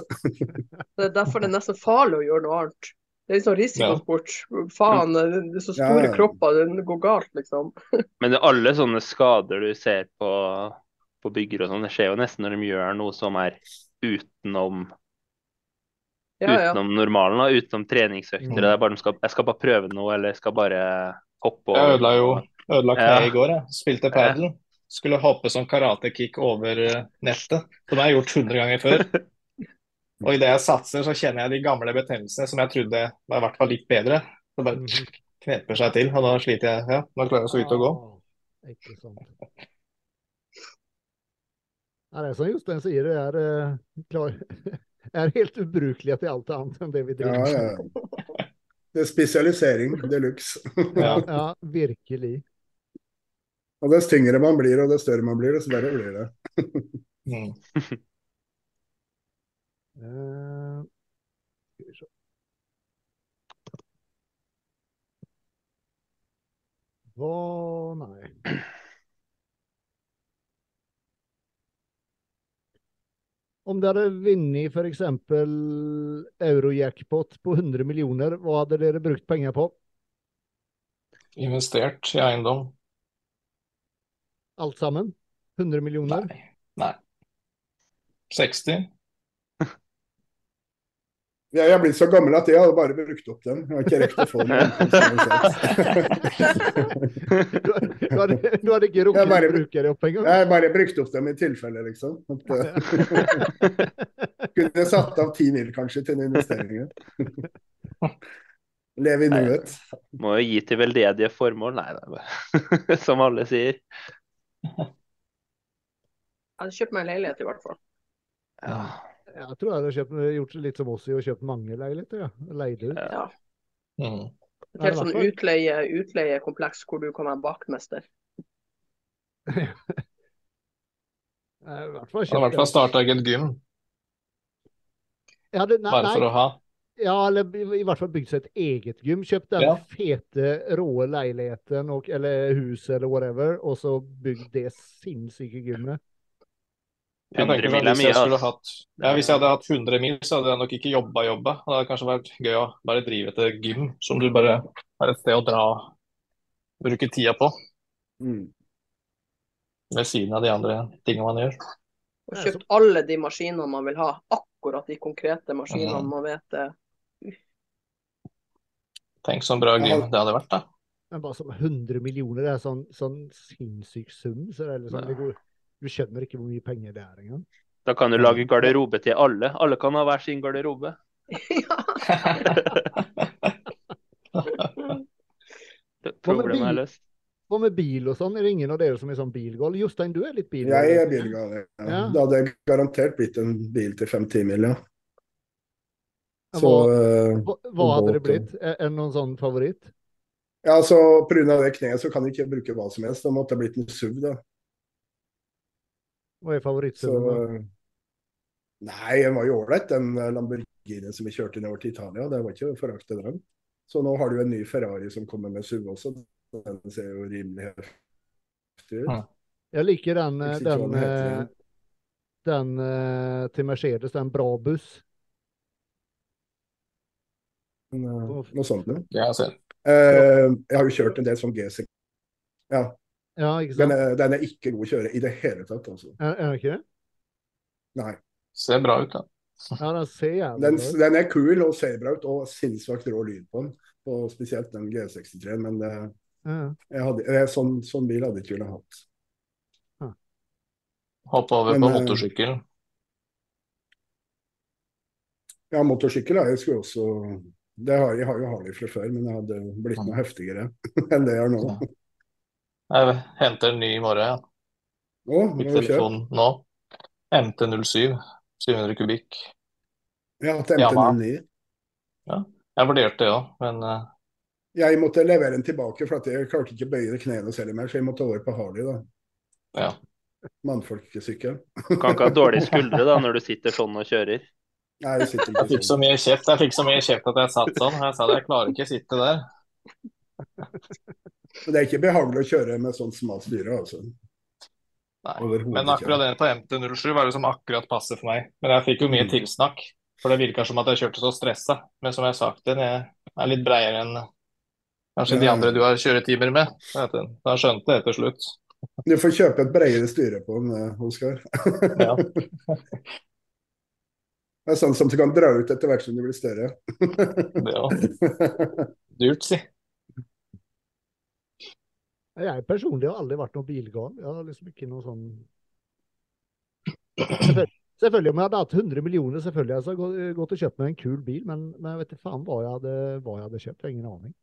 Det er derfor det er nesten farlig å gjøre noe annet. Det er sånn risikosport. Faen, det er så store Ja, ja. kropper, det går galt, liksom. Men det, alle sånne skader du ser på, på bygger og sånn, det skjer jo nesten når de gjør noe som er utenom, Ja, ja. utenom normalen, da, utenom treningsøkter. Mm. Det er bare de skal, jeg skal bare prøve noe, eller jeg skal bare hoppe Jeg ødela jo ødela kneet Ja. i går. Jeg. Spilte padel. Skulle hoppe som karatekick over eh, nettet. Som jeg har gjort 100 ganger før. Og idet jeg satser, så kjenner jeg de gamle betennelsene som jeg trodde var i hvert fall litt bedre. Så bare Mhm. kneper seg til, og da sliter jeg. Ja, nå klarer jeg så vidt å gå. Ah, Ikke sant. Ja, det er som Jostein sier, det er, eh, klar, er helt ubrukelige til alt annet enn det vi Ja, driver med. ja. Det er spesialisering de luxe. Ja. Ja, virkelig. Og dess tyngre man blir, og dess større man blir, dess verre blir det. Skal vi se. Hva Nei. Om dere hadde vunnet f.eks. eurojackpot på 100 millioner, hva hadde dere brukt penger på? Investert i eiendom. Alt sammen? 100 millioner? Nei. Nei. 60? Ja, jeg er blitt så gammel at jeg hadde bare brukt opp den. Jeg har ikke rekt å få den. Du, hadde, du hadde ikke rukket å bruke det opp engang? Jeg bare brukt opp dem i tilfelle, liksom. At, eh, kunne satt av ti mil kanskje til den investeringen. Leve i nuet. Må jo gi til veldedige formål. Nei, det er som alle sier. Jeg hadde kjøpt meg en leilighet, i hvert fall. Ja. Jeg tror jeg hadde kjøpt, gjort litt som oss i og kjøpt mange leiligheter. Ja. Leid ut. Ja. Mm. Et helt sånn utleie, utleiekompleks hvor du kan være bakmester. I hvert fall har i hvert fall kjøpt starta eget gym, hadde- nei, bare for nei, å ha. ja, eller i i hvert fall bygd seg et eget gym. Kjøpt den Ja. fete, rå leiligheten og, eller huset eller whatever, og så bygd det sinnssyke gymmet. Jeg 100 tenker mil sånn, er hvis mye, jeg skulle hatt, ja, hvis jeg hadde hatt 100 mil, så hadde jeg nok ikke jobba jobba. Det hadde kanskje vært gøy å bare drive etter gym som du bare har et sted å dra og bruke tida på. Mm. Ved siden av de andre tingene man gjør. Og kjøpt alle de maskinene man vil ha. Akkurat de konkrete maskinene Mhm. man vet eh, Tenk så bra gym det hadde vært, da. Men bare som 100 millioner, det er sånn, sånn sinnssyk sum. Så det er liksom, det går, du skjønner ikke hvor mye penger det er engang. Da kan du lage garderobe til alle. Alle kan ha hver sin garderobe. ja. Problemet er løst. Hva med bil og sånn? Er det ingen av dere som er sånn bilgal? Jostein, du er litt bilgal. Jeg er bilgal. Ja. Ja. Det hadde garantert blitt en bil til fem-ti mil, ja. Så Hva, eh, hva, hva hadde det blitt? Er er det noen sånn favoritt? Ja, altså Pga. det kneet så kan jeg ikke bruke hva som helst. Det måtte ha blitt en SUV, da. Hva er da? eh, Nei, den var jo ålreit, den eh, Lamborghini som vi kjørte nedover til Italia. Det var ikke å forakte den. Så nå har du en ny Ferrari som kommer med SUV også. Den ser jo rimelig heftig ut. Ja. Jeg liker den, Jeg den den eh, den til Mercedes, den bra buss. Noe sånt noe. Jeg. Eh, jeg har jo kjørt en del sånn G6. Ja, Ja, ikke den er, den er ikke god å kjøre i det hele tatt, altså. Er, er det ikke det? Nei. Ser bra ut, da. Ja, den ser jævlig Den, bra ut. den er kul og ser bra ut, og sinnssvakt rå lyd på den. Og spesielt den G63, men det, Ja. jeg hadde, jeg, sånn, sånn bil hadde jeg ikke villet hatt. Hoppe over Men, på eh, motorsykkel. Ja, motorsykkel har jeg skulle også det har, Jeg har jo Harley fra før, men jeg hadde blitt noe heftigere enn det jeg har nå. Jeg henter en ny i morgen. Ja. Oh, Fikk nå har du kjørt? telefon nå. MT07. 700 kubikk. Ja, til Yamaha. MT09. Jeg vurderte det òg, men uh... Jeg måtte levere den tilbake, for at jeg klarte ikke å bøye knærne selv mer, så jeg måtte over på Harley. da. ja. Mannfolkesykkel. Kan ikke ha dårlige skuldre da når du sitter sånn og kjører. Nei, jeg sitter Jeg fikk ikke så sånn. mye kjeft Jeg fikk så mye kjeft at jeg satt sånn. Jeg sa det, jeg klarer ikke å sitte der. Men Det er ikke behagelig å kjøre med sånn smalt styre, altså. Nei. Men akkurat den på MT07 var det som akkurat passer for meg. Men jeg fikk jo mye Mm. tilsnakk. For det virka som at jeg kjørte så stressa. Men som jeg har sagt, den er er litt breiere enn kanskje de andre du har kjøretimer med. Da skjønte jeg til slutt. Du får kjøpe et bredere styre på den, eh, Oskar. Ja. Det er sånn som du kan dra ut etter hvert som du blir større. Det var dyrt, si. Jeg personlig har aldri vært noen bilgal. Jeg har liksom ikke noe sånn Selvfølgelig, selvfølgelig, om jeg hadde hatt 100 millioner, selvfølgelig hadde jeg gått, gått og kjøpt meg en kul bil, men, men jeg vet ikke faen hva jeg hadde, hva jeg hadde kjøpt. Jeg har ingen aning.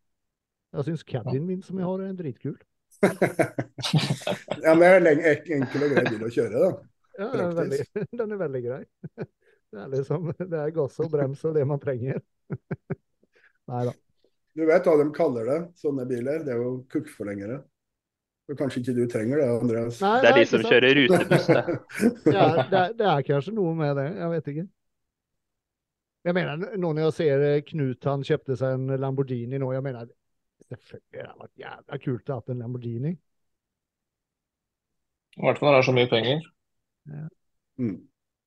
Jeg syns cabinen min som jeg har, er dritkul. ja, men det er en enkel og grei bil å kjøre, da. Ja, den, er veldig, den er veldig grei. Det er liksom det er gass og brems og det man trenger. Nei da. Du vet hva de kaller det, sånne biler? Det er jo kukkforlengere. Kanskje ikke du trenger det, Andreas? Nei, Det er de som sant? kjører rutebuss, det. Det er, det, er, det er kanskje noe med det. Jeg vet ikke. Jeg mener, nå når jeg ser eh, Knut han kjøpte seg en Lamborghini nå, jeg mener Selvfølgelig det hadde vært jævla kult å ha en Lamborghini. I hvert fall når det er så mye penger. Mm.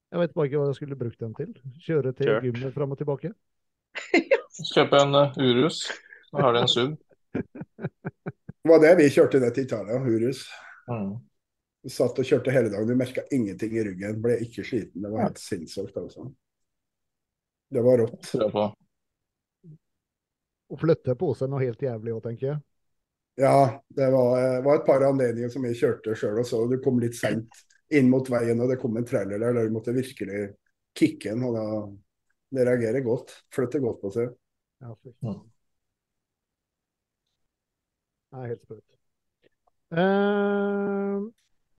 Jeg vet bare ikke hva jeg skulle brukt den til. Kjøre til Kjørt. gymmet fram og tilbake. Kjøpe en uh, Urus. Da har du en SUV. Det var det vi kjørte ned til Italia, Hurus. Mm. Vi satt og kjørte hele dagen, du merka ingenting i ryggen. Ble ikke sliten. Det var helt sinnssykt. Altså. Det var rått. Og flytte på seg noe helt jævlig òg, tenker jeg. Ja, det var, eh, var et par anledninger som jeg kjørte sjøl og så. Du kom litt seint inn mot veien, og det kom en trailer der der du måtte virkelig kicke den. Og da det reagerer godt. Flytter godt på seg. Ja. Mm. Det er helt sprøtt. Uh,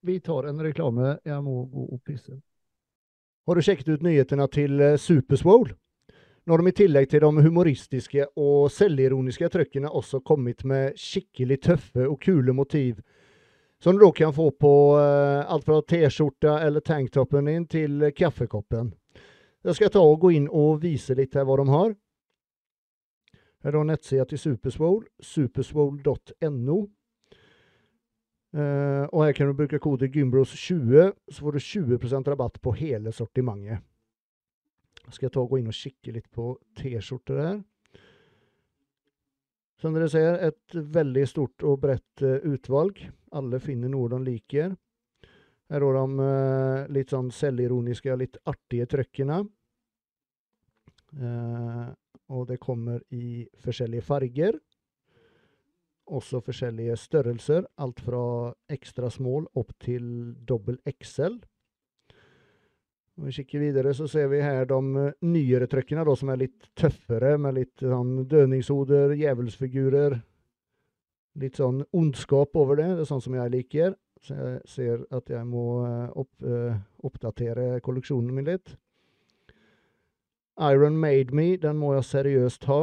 vi tar en reklame. Jeg må gå og pisse. Har du sjekket ut nyhetene til eh, Superswole? Nå har de i tillegg til de humoristiske og selvironiske trøkkene også kommet med skikkelig tøffe og kule motiv. Som du da kan få på uh, alt fra T-skjorta eller tanktoppen din til eh, kaffekoppen. Jeg skal ta og gå inn og vise litt her hva de har. Her da nettsida til Superswole, superswole.no. Uh, og her kan du bruke kode Gymbros20, så får du 20% rabatt på hele sortimentet. Jeg skal ta og gå inn og kikke litt på T-skjorter her. Som dere ser, et veldig stort og bredt eh, utvalg. Alle finner noe de liker. Her har de uh, litt sånn selvironiske, litt artige trøkkene. Eh, og det kommer i forskjellige farger. Også forskjellige størrelser. Alt fra ekstra small opp til dobbel XL. Om vi kikker videre, så ser vi her de eh, nyere trøkkene, som er litt tøffere, med litt sånn dødningshoder, djevelsfigurer. Litt sånn ondskap over det. Det er sånn som jeg liker. Så jeg ser at jeg må eh, opp, eh, oppdatere kolleksjonen min litt. Iron Made Me, den må jeg seriøst ha.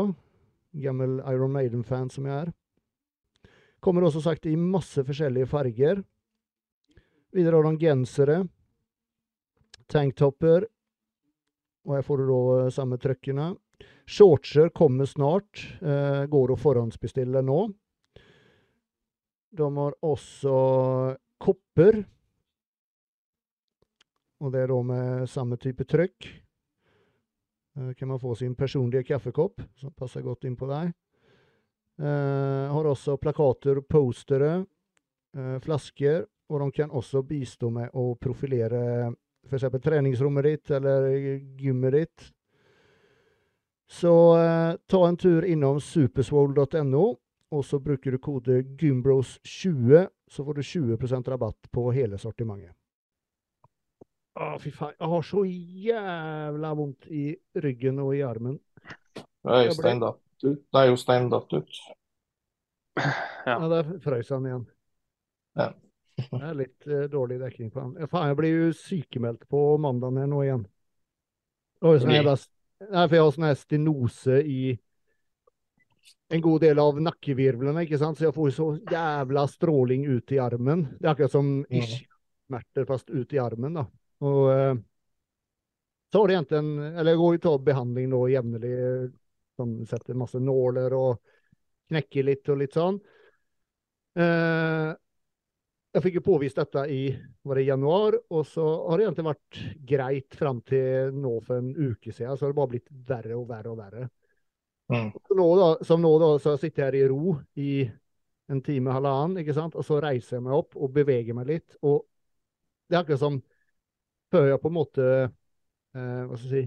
Gammel Iron Maiden-fan som jeg er. Kommer også sagt i masse forskjellige farger. Videre har de gensere. Tanktopper. Og her får du da eh, samme trøkkene. Shortser kommer snart. Eh, går å forhåndsbestille nå. De har også kopper. Og det er da med samme type trykk. Eh, kan man få sin personlige kaffekopp, som passer godt inn på deg. Eh, har også plakater postere, eh, flasker, og de kan også bistå med å profilere f.eks. treningsrommet ditt eller gymmet ditt. Så eh, ta en tur innom superswole.no, og så bruker du kode gymbros20, så får du 20% rabatt på hele sortimentet. Å, fy faen. Jeg har så jævla vondt i ryggen og i armen. Øystein datt ut. Nei, Jostein datt ut. Ja. Ja, der frøys han igjen. Ja. Det er litt uh, dårlig dekning på han. Ja, faen, jeg blir jo sykemeldt på mandagen her nå igjen. Og sånn jævla, nei, for jeg har sånn stenose i en god del av nakkevirvlene, ikke sant? så jeg får så jævla stråling ut i armen. Det er akkurat som ikke smerter fast ut i armen, da. Og eh, så har det egentlig Eller jeg går jo til behandling nå jevnlig. Sånn, setter masse nåler og knekker litt og litt sånn. Eh, jeg fikk jo påvist dette i var det januar, og så har det egentlig vært greit fram til nå for en uke siden. Så har det bare blitt verre og verre og verre. Mm. Nå da, som nå da, så sitter jeg her i ro i en time, halvannen, ikke sant? og så reiser jeg meg opp og beveger meg litt. Og det er akkurat som før jeg på en måte eh, Hva skal jeg si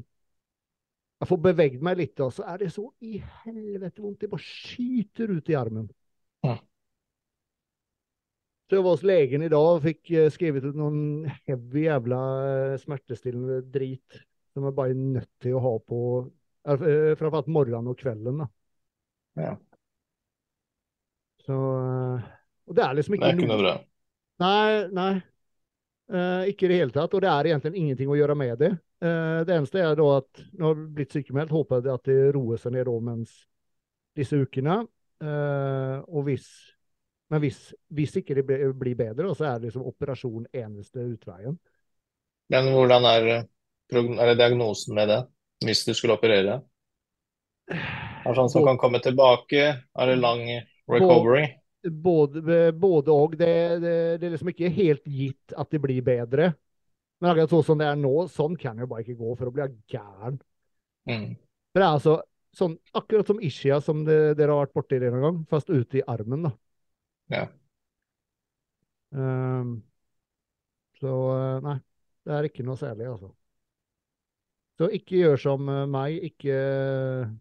Jeg får beveget meg litt, og så er det så i helvete vondt. Det bare skyter ut i armen. Ja. Så jeg var hos legen i dag og fikk eh, skrevet ut noen heavy jævla eh, smertestillende drit som jeg bare er nødt til å ha på eh, Framfor alt morgenen og kvelden, da. Ja. Så Og det er liksom ikke, Det er ikke noe bra. Nei, nei. Eh, ikke i det hele tatt. Og det er egentlig ingenting å gjøre med det. Eh, det eneste er da at når jeg har blitt sykemeldt, håper jeg at det roer seg ned da mens disse ukene. Eh, og hvis Men hvis, hvis ikke det blir- bedre, så er det liksom operasjon eneste utveien. Men hvordan er, er diagnosen med det, hvis du skulle operere? Er det sånn som kan komme tilbake? Er det lang recovery? Både, både og. Det, det, det er liksom ikke helt gitt at det blir bedre. Men akkurat sånn som det er nå, sånn kan jo bare ikke gå for å bli gæren. Mm. For det er altså sånn, akkurat som Ishia, som det, dere har vært borti noen gang, fast ute i armen, da. Ja. Um, så eh, nei, det er ikke noe særlig, altså. Så ikke gjør som eh, meg, ikke eh,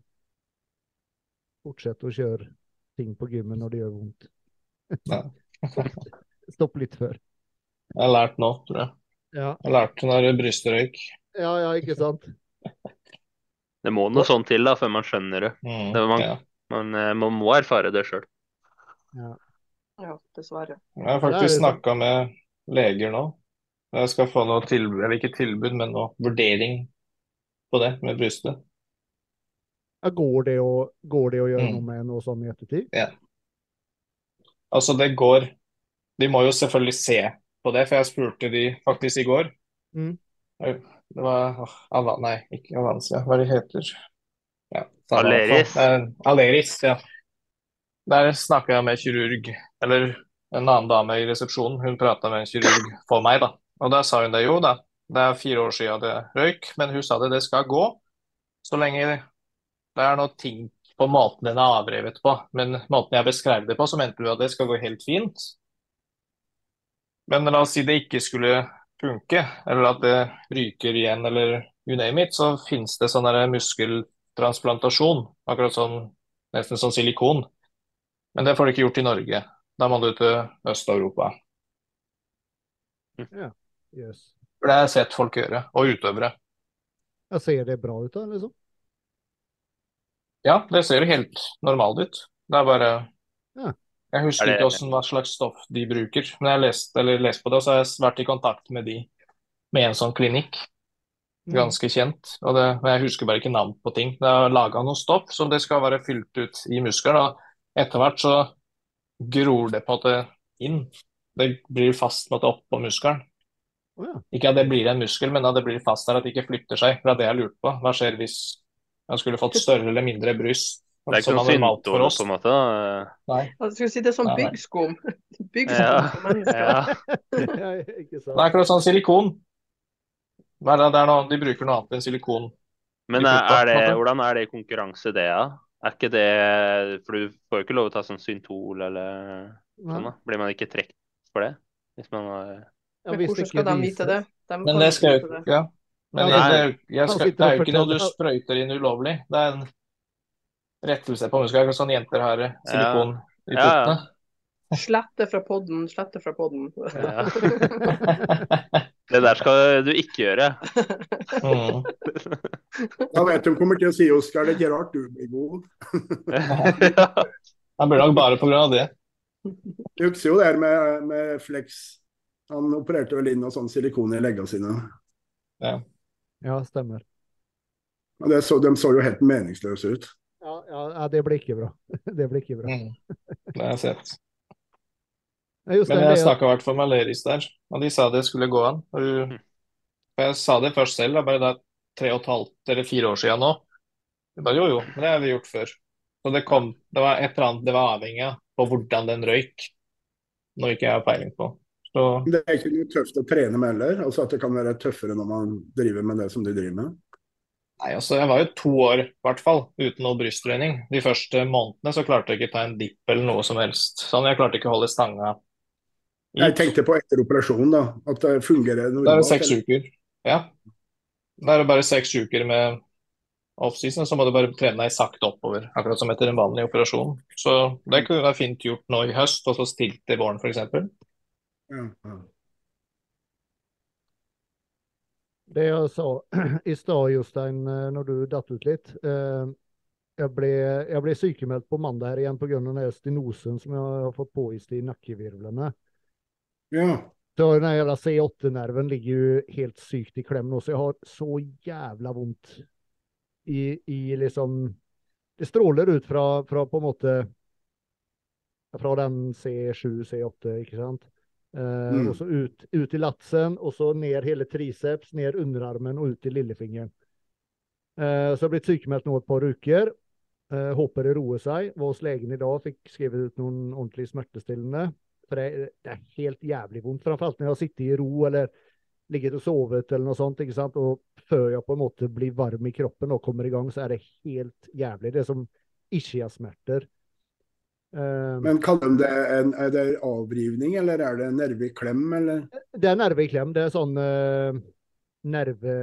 fortsett å kjøre ting på gymmet når det gjør vondt. Stopp litt før. Jeg har lært nå, tror jeg. Ja, Jeg lærte når det brystrøyk. ja, ja ikke sant? Det må noe sånt til da, før man skjønner det. Mm. Det man, Ja. Man, eh, man må erfare det sjøl. Ja, dessverre. Jeg har er faktisk snakka med leger nå. Jeg skal få noe tilbud, eller ikke tilbud, men noe vurdering på det med brystet. Ja, går, det å, går det å gjøre Mm. noe med noe sånn i ettertid? Ja. Altså, det går De må jo selvfølgelig se på det, for jeg spurte de faktisk i går. Mm. Det var åh, Ava, Nei, ikke Avancia. Hva er det heter? Ja, Aleris. Eh, Aleris, ja. Der snakka jeg med kirurg, eller en annen dame i resepsjonen. Hun prata med en kirurg for meg, da. Og da sa hun det jo, da. Det er fire år siden det røyk, men hun sa det, det skal gå. Så lenge det er noe ting på måten den er avrevet på. Men måten jeg beskrev det på, så mente du at det skal gå helt fint. Men la oss si det ikke skulle funke, eller at det ryker igjen, eller you name it, så finnes det sånn muskeltransplantasjon. Akkurat sånn, nesten som silikon. Men det får du ikke gjort i Norge. Da må du til Øst-Europa. Yes. For det har jeg sett folk gjøre, og utøvere. Jeg ser det bra ut da, liksom? Ja, det ser helt normalt ut. Det er bare Ja. Jeg husker Er det- ikke hvordan, hva slags stoff de bruker, men jeg har lest, eller lest på det, og så har jeg vært i kontakt med de med en sånn klinikk. Mm. Ganske kjent. Og det, men jeg husker bare ikke navn på ting. Det er laga noe stoff som det skal være fylt ut i muskelen. Og etter hvert så gror det på det måte inn. Det blir fast på at det oppå muskelen. Å ja. Ikke at det blir en muskel, men at det blir fast der, at det ikke flytter seg. Det er det jeg lurte på. Hva skjer hvis jeg skulle fått større eller mindre bryst? Det er ikke sånn oss. på en måte. Nei. Skulle si det er sånn byggskum. Byggskum Ja. Ja. ja, ikke sant? Det er akkurat sånn silikon. Er det, det er noe, de bruker noe annet enn silikon. Men er, er det, hvordan er det i konkurranse, det, da? Er ikke det For du får jo ikke lov å ta sånn syntol eller sånn, da? Blir man ikke trukket for det? Hvis man har Ja, Men hvordan skal de vite det? De Men det skal jo ikke ja. Men jeg, det, jeg skal, det er jo ikke noe du sprøyter inn ulovlig. Det er en rettelse på muskler, sånn jenter har eh, silikon i puttene. ja. Slette fra podden, slette fra podden. Ja. Det der skal du ikke gjøre. Mm. Da vet de kommer til å si Oskar, det er ikke rart du blir god. Han blir nok bare på grunn av det. Du husker jo det her med, med Flex. Han opererte vel inn noe sånn silikon i leggene sine. Ja, stemmer. Og det så, de så jo helt meningsløse ut. Ja, ja, ja, det blir ikke bra. Det blir ikke bra. Mm. Det har jeg sett. Ja, Men jeg snakka i hvert fall med Leris der, og de sa det skulle gå an. Og hun- for jeg sa det først selv, da, bare det er tre og et halvt eller fire år siden nå. Jeg bare, jo, jo, men det har vi gjort før. Så det kom, det var et eller annet det var avhengig av på hvordan den røyk. Nå ikke jeg har peiling på. Så Det er ikke noe tøft å trene med heller. Altså at det kan være tøffere når man driver med det som de driver med. nei, altså, jeg var jo to år, i hvert fall, uten noe brysttrening. De første månedene så klarte jeg ikke ta en dipp eller noe som helst. Sånn, jeg klarte ikke å holde stanga Jeg tenkte på etter operasjonen, da. At det fungerer noe er det normalt. seks eller? uker. Ja. Det er bare seks uker med offseason, så må du bare trene deg sakte oppover. Akkurat som etter en vanlig operasjon. Så det kunne være fint gjort nå i høst, og så stilt i våren f.eks. Det jeg sa i stad, Jostein, eh, når du datt ut litt eh, Jeg ble, jeg ble sykemeldt på mandag her igjen pga. den stenosen som jeg har fått påvist i nakkevirvlene. ja. Så den jævla C8-nerven ligger jo helt sykt i klem nå, så jeg har så jævla vondt i, i liksom Det stråler ut fra, fra på en måte Fra den C7, C8, ikke sant? Eh, Mm. Og så ut, ut i latsen, og så ned hele triceps, ned underarmen og ut til lillefingeren. Eh, så jeg har blitt sykemeldt nå et par uker. Eh, håper det roer seg. Var hos legen i dag, fikk skrevet ut noen ordentlig smertestillende. For det, det er helt jævlig vondt, framfor alt når jeg har sittet i ro eller ligget og sovet eller noe sånt. ikke sant? Og før jeg på en måte blir varm i kroppen og kommer i gang, så er det helt jævlig. Det er som ischiasmerter. Eh, Men kaller de det en, er det avrivning, eller er det nerve i klem, eller? det er nerve i klem. Det er sånn uh, nerve,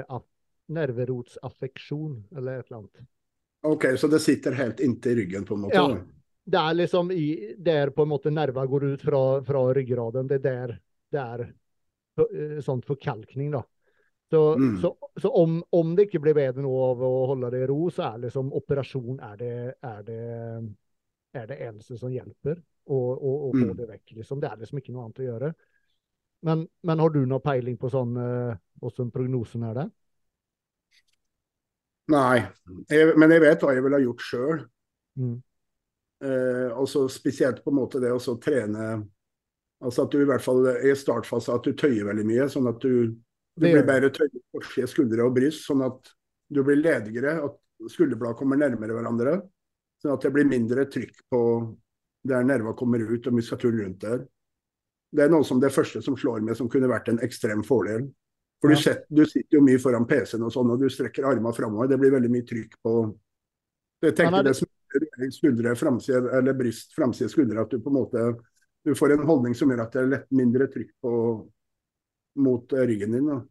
nerverotsaffeksjon eller et eller annet. OK, så det sitter helt inntil ryggen, på en måte? Ja. Det er liksom i, der på en måte nerva går ut fra, fra ryggraden. Det er der det er eh, sånn forkalkning, da. Så, Mm. så, så om, om det ikke blir bedre nå av å holde det i ro, så er liksom operasjon er det, er det, er det eneste som hjelper å, å, å få Mm. det vekk. Liksom. Det er liksom ikke noe annet å gjøre. Men, men har du noe peiling på sånn eh, hvordan prognosen er der? Nei, jeg, men jeg vet hva jeg ville ha gjort sjøl. Mm. Eh, og så spesielt på en måte det å trene Altså at du i hvert fall i startfase at du tøyer veldig mye, sånn at du, du blir bedre tøyet på forside skuldre og bryst, sånn at du blir ledigere, at skulderblad kommer nærmere hverandre. Sånn at det blir mindre trykk på der nerva kommer ut og muskulaturen rundt der. Det er noe som det første som slår med, som kunne vært en ekstrem fordel. For Ja. du, set, du sitter jo mye foran PC-en og sånn, og du strekker armene framover. Det blir veldig mye trykk på Jeg tenker er det- som skuldre, framside, eller bryst, framside skuldre, at du på en måte du får en holdning som gjør at det er lett mindre trykk på, mot ryggen din. Da.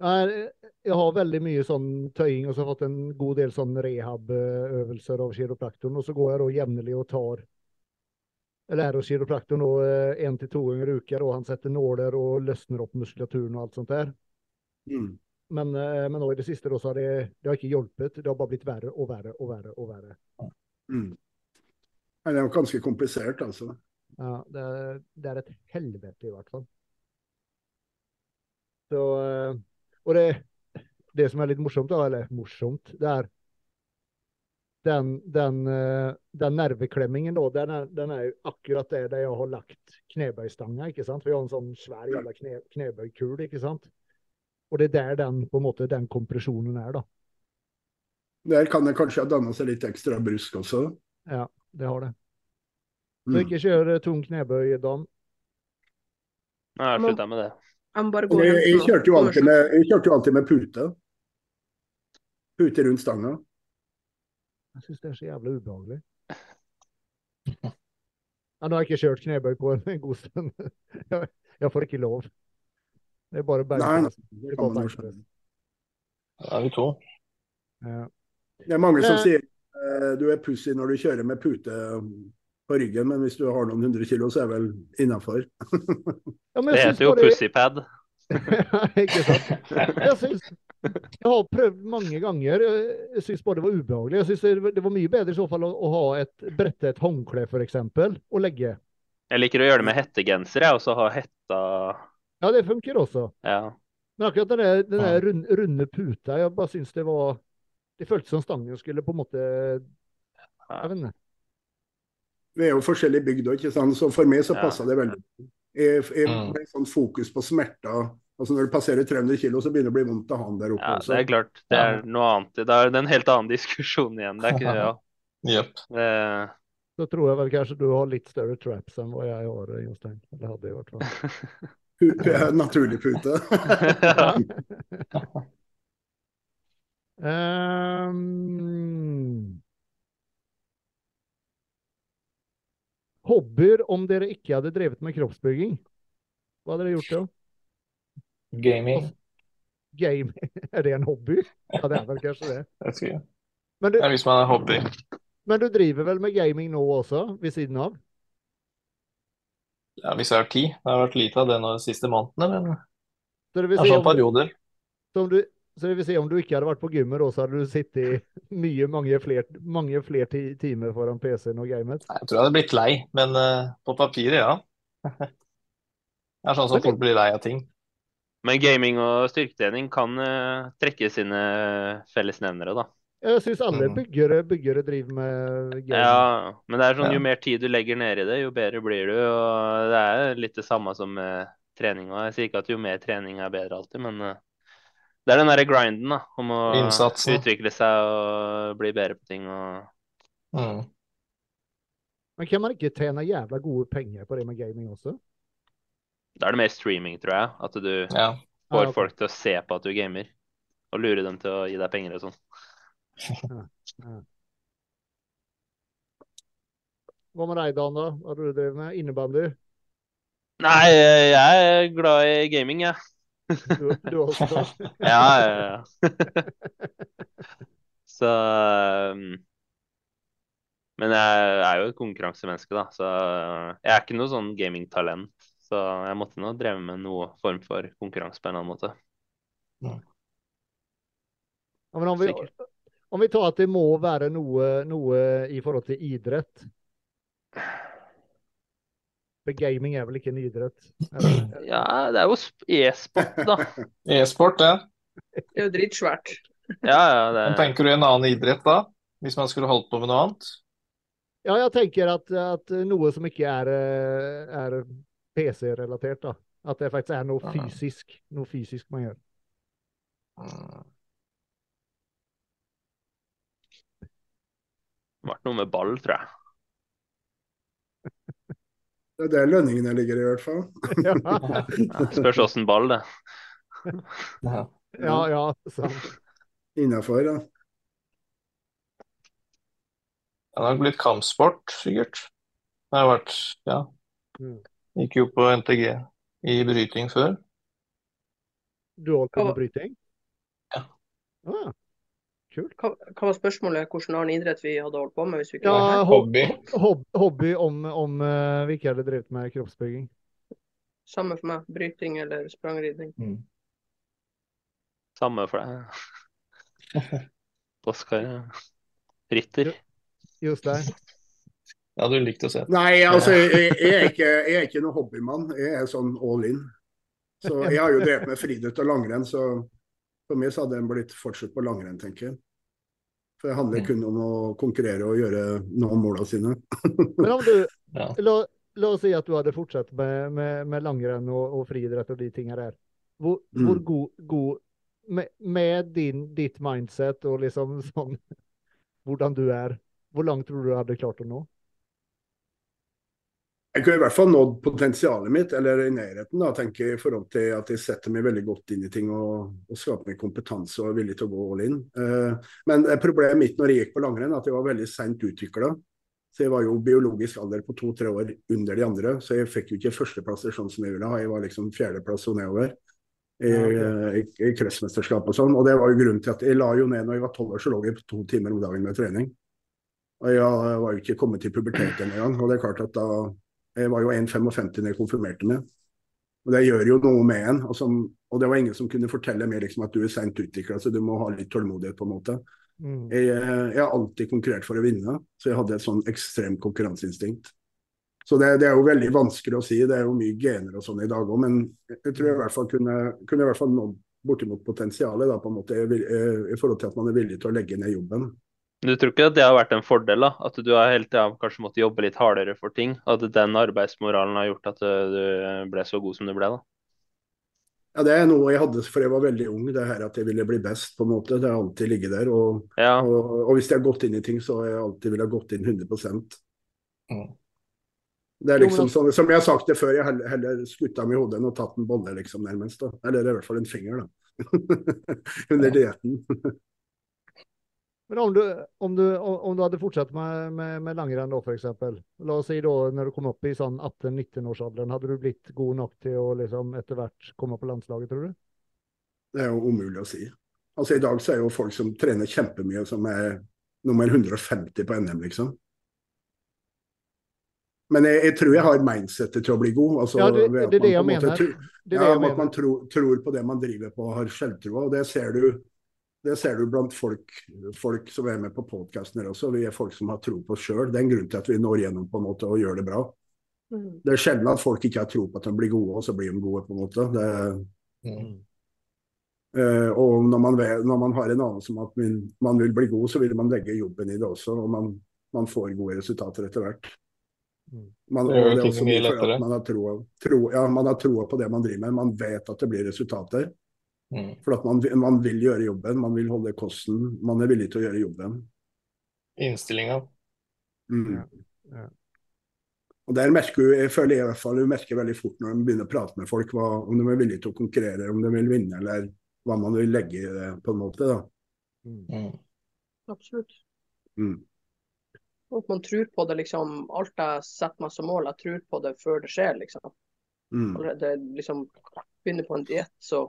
Jeg har veldig mye sånn tøying, og så har jeg fått en god del sånn rehab-øvelser av kiropraktoren. Og så går jeg da jevnlig og tar lærer kiropraktoren én til to ganger i uka, og han setter nåler og løsner opp muskulaturen og alt sånt der. Mm. Men, eh, men nå i det siste da, så har det, det har ikke hjulpet. Det har bare blitt verre og verre og verre. og verre. Mm. Det er jo ganske komplisert, altså. Ja, det, er- det er et helvete, i hvert fall. Så, eh, og det, det som er litt morsomt, eller morsomt, det er den, den, eh, den nerveklemmingen, da, den er, den er jo akkurat det der jeg har lagt knebøystanga. ikke sant? Jeg har en sånn svær jævla kne, knebøykul, ikke sant? Og det er der den, på en måte, den kompresjonen er, da. Der kan det kanskje ha danna seg litt ekstra brusk også. Ja, det har det. Så Mm. ikke kjør tung knebøy, Dan. Har jeg slutta med det. Jeg Jeg, jeg, kjørte med, jeg kjørte jo alltid med pute. Pute rundt stanga. Jeg syns det er så jævlig ubehagelig. Ja, nå har jeg ikke kjørt knebøy på en, god stund. Jeg, får ikke lov. Det er bare bare... nei, beinpress. det er bare skjønne. Er vi to. Ja. Det er mange som Eh. sier eh, du er pussy når du kjører med pute på ryggen, men hvis du har noen hundre kilo, så er vel innafor. Ja, Det heter jo pussypad. ikke sant? Jeg, synes, jeg har prøvd mange ganger. Jeg syns bare det var ubehagelig. Jeg synes det var- mye bedre i så fall å, å ha et brette et håndkle, f.eks., og legge. Jeg liker å gjøre det med hettegenser, jeg, og så ha hetta Ja, det funker også. Ja. Men akkurat den der, den der runde, runde puta, jeg bare syns det var Det føltes som stangen skulle på en måte Jeg vet ikke. Vi er jo forskjellige bygd òg, ikke sant. Så for meg så Ja. det veldig. Jeg, jeg, Mm. med sånn fokus på smerter. Altså Når du passerer 300 kilo, så begynner det å bli vondt å ha den der oppe ja, også. det er klart. Det er noe annet. Det er en helt annen diskusjon igjen. Det er ikke ja. Yep. Det, Så tror jeg vel kanskje du har litt større traps enn hva jeg har, Jostein. Eller hadde i hvert fall. Naturlig pute. Ehm. Hobbyer om dere ikke hadde drevet med kroppsbygging? Hva hadde dere gjort da? Gaming. Game, er det en hobby? Ja, det er vel kanskje det. Jeg. Men du, Det er hvis man er hobby. men du driver vel med gaming nå også, ved siden av? Ja, hvis jeg har tid. Det har vært lite av det nå de siste månedene, men det det vil er si sånn om, perioder. så om du, så det vil si om du ikke hadde vært på gymmet, så hadde du sittet mye, mange flere mange fler timer foran PC-en og gamet? Jeg tror jeg hadde blitt lei, men uh, på papiret, ja. Det er sånn som folk blir lei av ting. Men gaming og styrketrening kan uh, trekke sine fellesnevnere, da. Jeg syns alle Mhm. byggere, byggere driver med gaming. Ja, men det er sånn jo mer tid du legger ned i det, jo bedre blir du. Og det er litt det samme som med trening. Og jeg sier ikke at jo mer trening er bedre alltid, men eh, det er den derre grinden, da. Om å Innsatsen. utvikle seg og bli bedre på ting og Mm. Men kan man ikke tjene jævla gode penger på det med gaming også? Da er det mer streaming, tror jeg. At du Ja. får Ah, okay. folk til å se på at du gamer. Og lure dem til å gi deg penger og sånn. Hva med deg, Dan? da? Hva har du drevet med? Innebandy? Nei, jeg er glad i gaming, jeg. Du, du også? Ja, ja, ja. Så um, Men jeg er jo et konkurransemenneske, da. Så jeg er ikke noe sånn gamingtalent. Så jeg måtte nå dreve med noe form for konkurranse på en annen måte. Ja, men om, vi, om vi tar at det må være noe, noe i forhold til idrett For gaming er vel ikke en idrett? Eller? Ja, det er jo e-sport, da. E-sport, ja. Det er jo dritsvært. Ja, ja, det Men tenker du en annen idrett da? Hvis man skulle holdt på med noe annet? Ja, jeg tenker at, at noe som ikke er, er PC-relatert, da. At det faktisk er noe fysisk. Noe fysisk man gjør. Det ble noe med ball, tror jeg. Det er der lønningene ligger, i hvert fall. Ja, spørs åssen ball, det. Ja. ja, ja sant. Innafor. da. Det har blitt kampsport, sikkert. Det har vært, ja. Mm. Gikk jo på NTG i bryting før. Du holdt på med bryting? Ja. Ah, kult. Hva, hva var spørsmålet? Hvilken annen idrett vi hadde holdt på med hvis vi ikke Ja, var her? ho- Hobby. hob hobby om, om uh, vi ikke hadde drevet med kroppsbygging. Samme for meg. Bryting eller sprangridning. Mm. Samme for deg. Oskar. Ritter. Jostein? Ja, du likte å se. Nei, altså, jeg, jeg, er ikke, jeg er ikke noen hobbymann. Jeg er sånn all in. Så jeg har jo drevet med friidrett og langrenn, så for meg så hadde den blitt fortsatt på langrenn, tenker jeg. For det handler Mm. kun om å konkurrere og gjøre nå målene sine. Men om du, Ja. la, la oss si at du hadde fortsatt med, med, med langrenn og, og friidrett og de tingene der. Hvor, Mm. hvor god, god med, med din, ditt mindset og liksom sånn hvordan du er, hvor langt tror du du hadde klart å nå? Jeg kunne i hvert fall nådd potensialet mitt, eller i nærheten, da, tenker jeg, i forhold til at jeg setter meg veldig godt inn i ting og, og skaper meg kompetanse og er villig til å gå all in. Uh, men problemet mitt når jeg gikk på langrenn, at jeg var veldig seint utvikla. Så jeg var jo biologisk alder på to-tre år under de andre, så jeg fikk jo ikke førsteplasser sånn som jeg ville ha. Jeg var liksom fjerdeplass og nedover i, i, i kretsmesterskap og sånn. Og det var jo grunnen til at jeg la jo ned når jeg var tolv år, så lå jeg på to timer om dagen med trening. Og jeg var jo ikke kommet til pubertet engang. Og det er klart at da jeg var jo 1,55 da jeg konfirmerte meg. Og Det gjør jo noe med en. Og, som, og det var ingen som kunne fortelle meg liksom at du er seint utvikla, så du må ha litt tålmodighet. på en måte. Mm. Jeg, jeg, har alltid konkurrert for å vinne, så jeg hadde et sånn ekstremt konkurranseinstinkt. Så det, det, er jo veldig vanskelig å si. Det er jo mye gener og sånn i dag òg, men jeg tror jeg i hvert fall kunne, kunne i hvert fall nådd bortimot potensialet da, på en måte, i, i forhold til at man er villig til å legge ned jobben. Du tror ikke at det har vært en fordel? da? At du har hele tida kanskje måttet jobbe litt hardere for ting? At den arbeidsmoralen har gjort at du ble så god som du ble? da? Ja, Det er noe jeg hadde for jeg var veldig ung, det her at jeg ville bli best. på en måte. Det har alltid ligget der. Og, ja. og, og, hvis jeg har gått inn i ting, så har jeg alltid villet gått inn 100 mm. Det er liksom sånn, Som jeg har sagt det før, jeg heller, heller skutta i hodet enn å tatt en bolle, liksom, nærmest. da. Eller i hvert fall en finger, da. Under dietten. Men om du, om du, om du hadde fortsatt med, med, med langrenn, da f.eks. La oss si da når du kom opp i sånn 18-19-årsalderen, hadde du blitt god nok til å liksom etter hvert komme på landslaget, tror du? Det er jo umulig å si. Altså I dag så er jo folk som trener kjempemye, som er nummer 150 på NM, liksom. Men jeg, jeg, tror jeg har mindsettet til å bli god. Altså, ja, det, det, er det jeg mener. Tror, det er ja, At man tror, tror, på det man driver på og har selvtroa. Og det ser du det ser du blant folk, folk som er med på podkasten her også. Vi er folk som har tro på oss sjøl. Det er en grunn til at vi når gjennom på en måte og gjør det bra. Mm. Det er sjelden at folk ikke har tro på at de blir gode, og så blir de gode, på en måte. Det, mm. uh, og når man, når man, har en anelse om at man, man, vil bli god, så vil man legge jobben i det også. Og man, man får gode resultater etter hvert. Mm. Man, det gjør ting mye lettere. Man har troa tro, ja, tro på det man driver med. Man vet at det blir resultater. Mm. For at man, man, vil gjøre jobben, man vil holde kosten. Man er villig til å gjøre jobben. Innstillinga. Mm. Ja. Ja. Og der merker jeg, føler jeg i hvert fall, du merker veldig fort når de begynner å prate med folk, hva, om de er villige til å konkurrere, om de vil vinne, eller hva man vil legge i det, på en måte. da. Mm. mm. Absolutt. Mm. Og at man tror på det, liksom. Alt jeg setter meg som mål, jeg tror på det før det skjer, liksom. Mm. Det liksom Begynner på en diett, så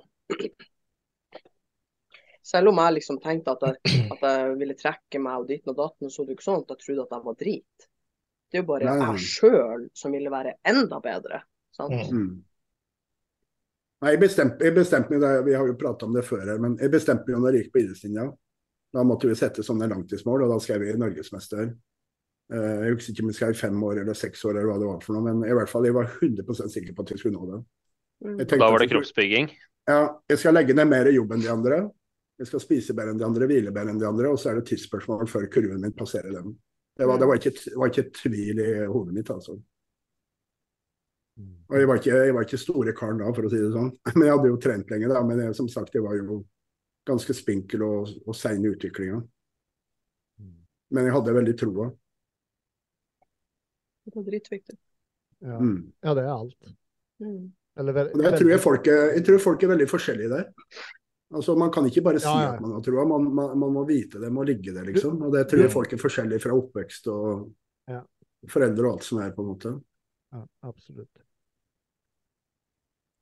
selv om jeg liksom tenkte at jeg, at jeg ville trekke meg og ditten og datten, så det ikke sånn at jeg trodde at jeg var drit. Det er jo bare Nei. jeg sjøl som ville være enda bedre. sant? Mm. Nei, jeg bestemte, jeg bestemte meg, det, Vi har jo prata om det før, her, men jeg bestemte meg når jeg gikk på idrettslinja. Da måtte vi sette sånne langtidsmål, og da skrev jeg norgesmester. Eh, jeg husker ikke om jeg skrev fem år eller seks år, eller hva det var for noe, men i hvert fall jeg var 100% sikker på at jeg skulle nå det. Mm. Da var det kroppsbygging? Ja, jeg skal legge ned mer jobb enn de andre. Jeg skal spise bedre enn de andre, hvile bedre enn de andre, og så er det tidsspørsmål før kurven min passerer dem. Det var, det var, ikke, var ikke tvil i hodet mitt, altså. Og jeg var, ikke, jeg var ikke store karen da, for å si det sånn. Men jeg hadde jo trent lenge, da. Men jeg, som sagt, jeg var jo ganske spinkel og, og sein i utviklinga. Men jeg hadde veldig troa. Det var dritviktig. Ja. Mm. ja, det er alt. Mm. Eller, jeg, tror jeg, folk er, jeg tror folk er veldig forskjellige der. Altså, Man kan ikke bare si ja, ja. at man har troa, man, man, man, må vite det, må ligge der, liksom. Og det tror jeg folk er forskjellige fra oppvekst og ja. foreldre og alt som er, på en måte. Ja, absolutt.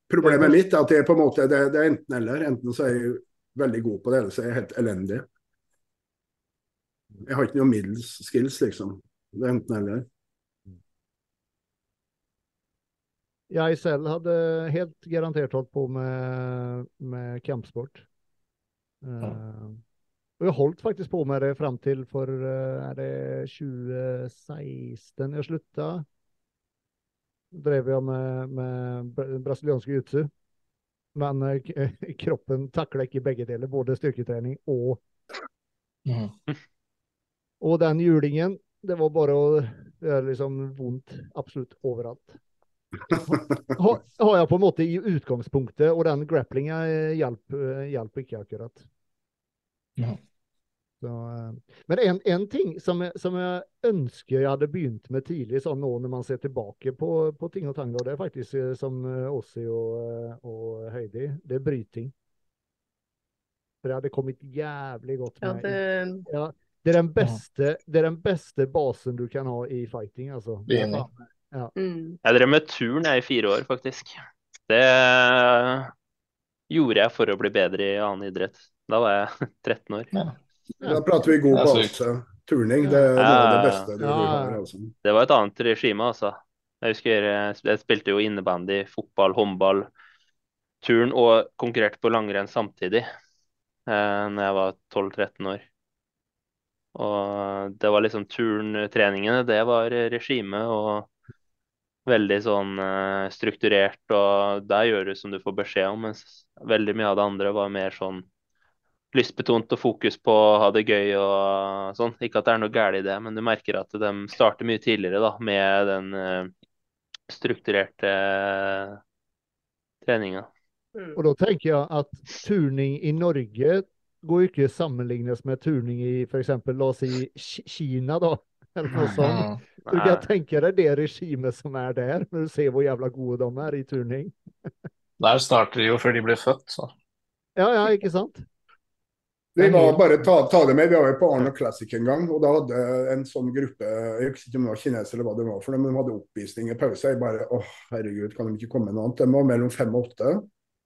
Problemet mitt er at det er på en måte, det, det er enten eller. Enten så er jeg veldig god på det, eller så er jeg helt elendig. Jeg har ikke noe middels skills, liksom. Det er enten eller. Jeg selv hadde helt garantert holdt på med, med kampsport. Ja. Uh, og jeg holdt faktisk på med det fram til for uh, er det 2016 jeg slutta. Drev jeg med, med brasiliansk jiu Men uh, kroppen takla ikke begge deler, både styrketrening og ja. Og den julingen, det var bare å gjøre liksom vondt absolutt overalt har, har jeg på en måte i utgangspunktet, og den grapplinga hjelper, hjelper ikke akkurat. Ja. Så, eh, men en, en ting som som jeg ønsker jeg hadde begynt med tidlig, sånn nå når man ser tilbake på, på ting og tang, det er faktisk eh, som Åsi og, og Heidi, det er bryting. For det hadde kommet jævlig godt Ja, med. det, Ja, det, er den beste, det er den beste basen du kan ha i fighting, altså. Det er Enig. Faen- mm. Jeg drev med turn jeg i fire år, faktisk. Det gjorde jeg for å bli bedre i annen idrett. Da var jeg 13 år. Da prater vi god base. Turning, det er noe av det beste du Ja. har. Altså. Det var et annet regime, altså. Jeg husker eh, jeg spilte jo innebandy, fotball, håndball, turn og konkurrerte på langrenn samtidig eh, når jeg var 12-13 år. Og det var liksom turntreningene, det var regime og veldig sånn uh, strukturert, og der gjør du som du får beskjed om, mens veldig mye av det andre var mer sånn lystbetont og fokus på å ha det gøy og sånn. Ikke at det er noe galt i det, men du merker at de starter mye tidligere da, med den uh, strukturerte eh, treninga. Mm. Og da tenker jeg at turning i Norge går ikke sammenlignes med turning i f.eks. la oss si Kina, da. Eller noe sånt. Du kan tenke deg det regimet som er der, når du ser hvor jævla gode de er i turning. Der starter de jo før de blir født, så. Ja, ja, ikke sant? Vi var bare ta, ta det med, vi var jo på Arno Classic en gang, og da hadde en sånn gruppe Jeg husker ikke om det var kinesere eller hva det var for dem, men de hadde oppvisning i pause. Jeg bare åh, herregud, kan de ikke komme med noe annet? De var mellom fem og åtte.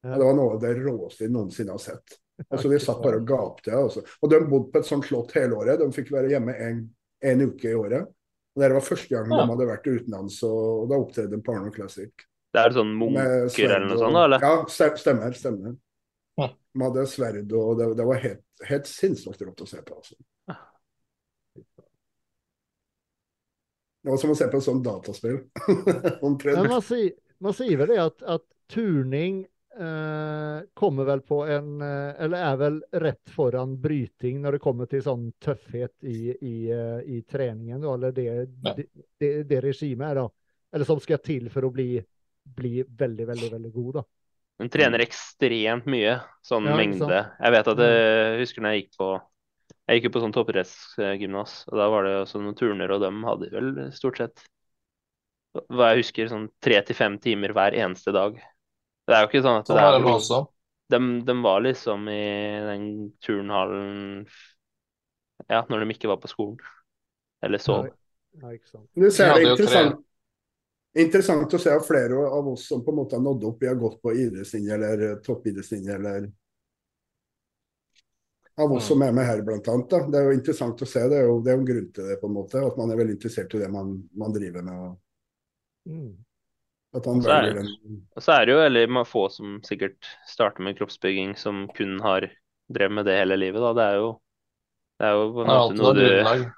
Ja. Det var noe av det råeste jeg noensinne har sett. Altså, De satt bare og gapte. Altså. Og de bodde på et sånt slott hele året. De fikk være hjemme en, en uke i året. Og Det var første gang Ja. de hadde vært utenlands, og da opptredde de på Arno Classic. Det er sånn munker eller noe sånt, eller? Ja, stemmer. stemmer. Ja. De hadde sverd, og det, det var helt, helt sinnssykt rått å se på. altså. Det var som å se på et sånt dataspill. Omtrent. Men man, sier, man sier vel det at, at turning kommer vel på en eh, Eller er vel rett foran bryting når det kommer til sånn tøffhet i, i, eh, i treningen, eller det, Ja. det, det, det regimet er, da. Eller som skal til for å bli, bli veldig, veldig, veldig god, da. Hun trener ekstremt mye, sånn Ja, mengde. sant? Jeg vet at jeg husker når jeg gikk på jeg gikk jo på sånn toppidrettsgymnas, og da var det også noen turner, og dem hadde vel stort sett hva jeg husker, sånn tre til fem timer hver eneste dag. Det er jo ikke sånn at Sånn det er også. de, de var liksom i den turnhallen ja, når de ikke var på skolen. Eller sov. Nei, Vi det er jo interessant, interessant å se at flere av oss som på en måte har nådd opp, vi har gått på idrettslinje eller eh, toppidrettslinje eller av oss Mm. som er med her, blant annet. Da. Det er jo interessant å se. Det er jo, det er jo en grunn til det, på en måte. At man er veldig interessert i det man, man driver med. og Mm. At han Så er det- den Og så er det jo veldig få som sikkert starter med kroppsbygging som kun har drevet med det hele livet, da. Det er jo, det er jo på en er måte noe du.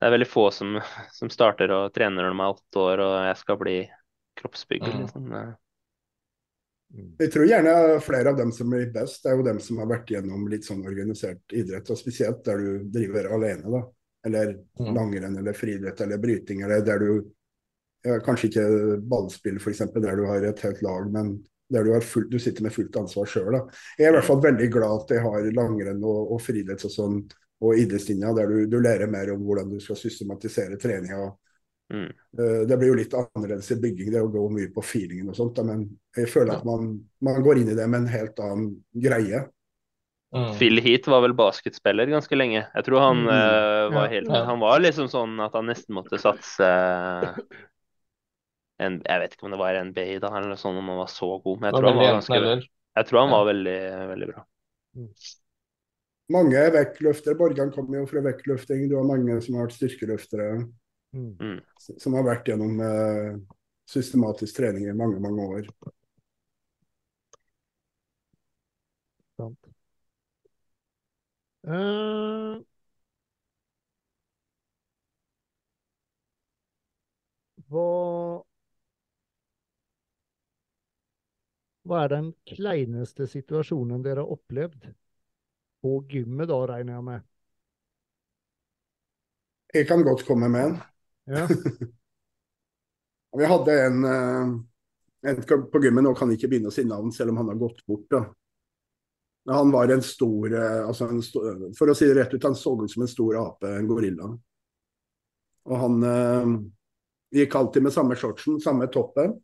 Det er veldig få som, som starter og trener når de er åtte år og jeg skal bli kroppsbygger, Mm. liksom. Jeg tror gjerne flere av dem som blir best, det er jo dem som har vært gjennom litt sånn organisert idrett, og spesielt der du driver alene, da. Eller Mm. langrenn eller friidrett eller bryting, eller der du Kanskje ikke ballspill, f.eks., der du har et helt lag, men der du, har fullt, du sitter med fullt ansvar sjøl. Jeg er i hvert fall veldig glad at jeg har langrenn og, og friidretts og sånn, og idrettslinja, der du, du lærer mer om hvordan du skal systematisere treninga. Mm. Eh, Det blir jo litt annerledes i bygging, det å gå mye på feelingen og sånt, men jeg føler at man, man går inn i det med en helt annen greie. Mm. Phil Heath var vel basketspiller ganske lenge. Jeg tror han Mm. uh, var Ja. helt Ja. Han var liksom sånn at han nesten måtte satse en, Jeg vet ikke om det var NBA da, eller noe sånt, om han var så god, men jeg tror han var ganske. Jeg tror han var veldig, veldig bra. Mange er vektløftere. Borgan kommer jo fra vektløfting. Du har mange som har vært styrkeløftere, Mm. som har vært gjennom eh, systematisk trening i mange, mange år. Sant. Eh, hva Hva er den kleineste situasjonen dere har opplevd? På gymmet, da, regner jeg med. Jeg kan godt komme med en. Ja. Vi hadde en, eh, en på gymmet, nå kan jeg ikke begynne å si navn selv om han har gått bort. da. Han var en stor, eh, altså en stor For å si det rett ut, han så ut som en stor ape, en gorilla. Og han eh, gikk alltid med samme shortsen, samme toppen.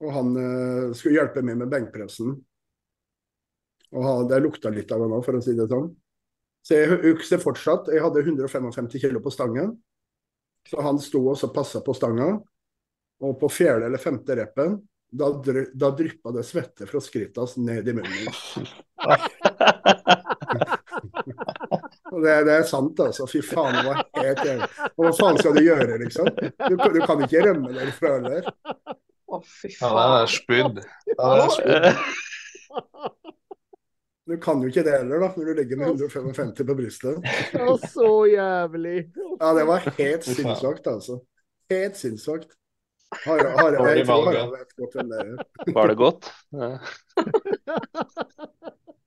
Og han eh, skulle hjelpe meg med benkpressen. Og ha, det lukta litt av han òg, for å si det sånn. Så jeg husker fortsatt Jeg hadde 155 kilo på stangen. Så han sto og passa på stanga. Og på fjerde eller femte reppen, da, dry, da dryppa det svette fra skrittet hans ned i munnen. Det, det, er sant, altså. Fy faen, det var helt jævlig. Hva faen skal du gjøre, liksom? Du, du kan ikke rømme derfra heller. Å, fy Ja, det er spydd. Ja, det er spydd. Du kan jo ikke det heller, da, når du ligger med 155 på brystet. Ja, så jævlig. Ja, det var helt sinnssvakt, altså. Helt sinnssvakt. Har, har, jeg tror Harald vet godt hvem det er. Var det godt? Ja.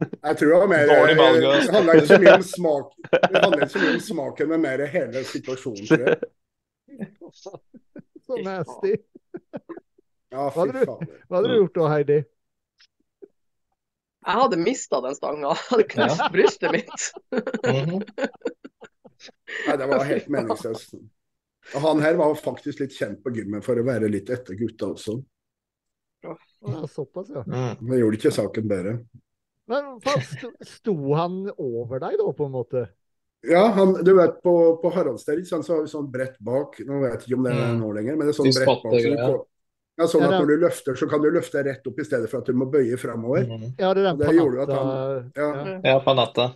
Jeg tror det var mer Det handler ikke så mye om smak, det handler ikke så mye om smaken, men mer hele situasjonen. Tror jeg. Så nasty. Ja, Hva fy hadde du- faen. Hva hadde du gjort da, Heidi? Jeg hadde mista den stanga. Jeg hadde knust brystet mitt. Mhm. Nei, det var helt meningsløst. Og han her var faktisk litt kjent på gymmet for å være litt etter gutta også. Ja, såpass, ja. Mm. Det gjorde ikke saken bedre. Men sto, sto han over deg da, på en måte? Ja, han, du vet på, på Haraldster ikke så har vi sånn brett bak. Nå vet jeg ikke om det er Mm. nå lenger, men det er sånn De brett bak. Så du ja, sånn at når du løfter, så kan du løfte rett opp i stedet for at du må bøye framover. Mhm. Ja, det er den Det gjorde jo at han Ja. ja. Ja, på natta.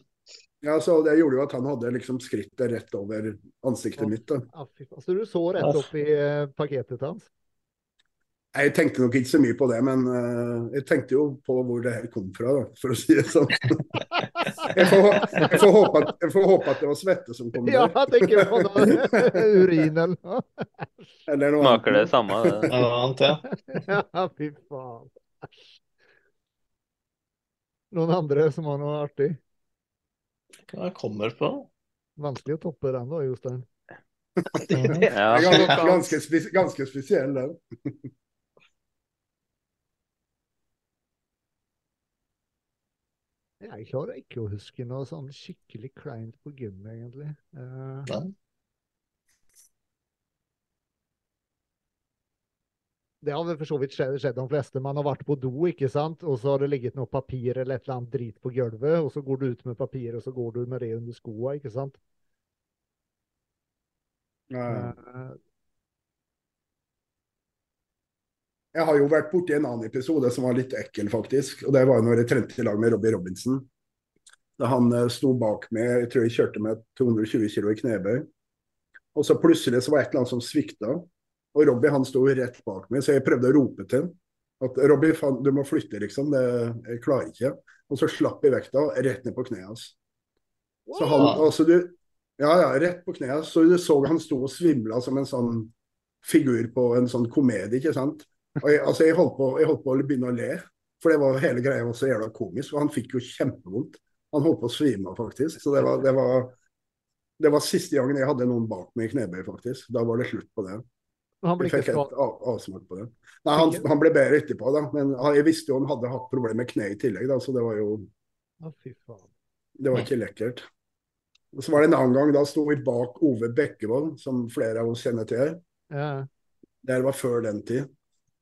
Ja, så Det gjorde jo at han hadde liksom skrittet rett over ansiktet mitt. da. Så du så rett opp i eh, paketet hans? Jeg tenkte nok ikke så mye på det, men eh, jeg tenkte jo på hvor det her kom fra, da, for å si det sånn. Jeg får, jeg får, håpe, at, jeg får håpe at det var svette som kom Ja, der, jeg tenker på det. urin eller noe. eller noe Smaker det samme? det? Ja, noe annet, ja. Ja, fy faen. Æsj. Noen andre som har noe artig? Hva kommer på? Vanskelig å toppe den da, Jostein. Ja. Ganske, ganske, spes, ganske spesiell, den. Jeg klarer ikke å huske noe sånn skikkelig kleint på gymmet, egentlig. Uh. Det har vel for så vidt skjedd, skjedd de fleste. Man har vært på do, ikke sant? og så har det ligget noe papir eller et eller annet drit på gulvet, og så går du ut med papir, og så går du med det under skoa, ikke sant? Ja. Eh, Jeg har jo vært borti en annen episode som var litt ekkel, faktisk. Og det var når jeg trente i lag med Robbie Robinson. Da han eh, sto bak meg, jeg tror jeg kjørte med 220 kg i knebøy. Og så plutselig så var et eller annet som svikta. Og Robbie han sto rett bak meg, så jeg prøvde å rope til han. At Robbie, faen, du må flytte, liksom. Det, jeg klarer ikke. Og så slapp jeg vekta rett ned på kneet hans. Så han, altså du, ja, ja, rett på kneet. Så du så han sto og svimla som en sånn figur på en sånn komedie, ikke sant. Og jeg, altså, jeg, holdt på, jeg holdt på å begynne å le, for det var hele greia var så jævla komisk. Og han fikk jo kjempevondt. Han holdt på å svime av, faktisk. Så det var, det var det var siste gangen jeg hadde noen bak meg i knebøy, faktisk. Da var det slutt på det. Han ble, ikke fikk skada. avsmak på det. Nei, han, han ble bedre etterpå, da. Men jeg visste jo han hadde hatt problemer med kne i tillegg, da, så det var jo det var ikke lekkert. Og Så var det en annen gang, da sto vi bak Ove Bekkevold, som flere av oss kjenner til. Ja. Det var før den tid.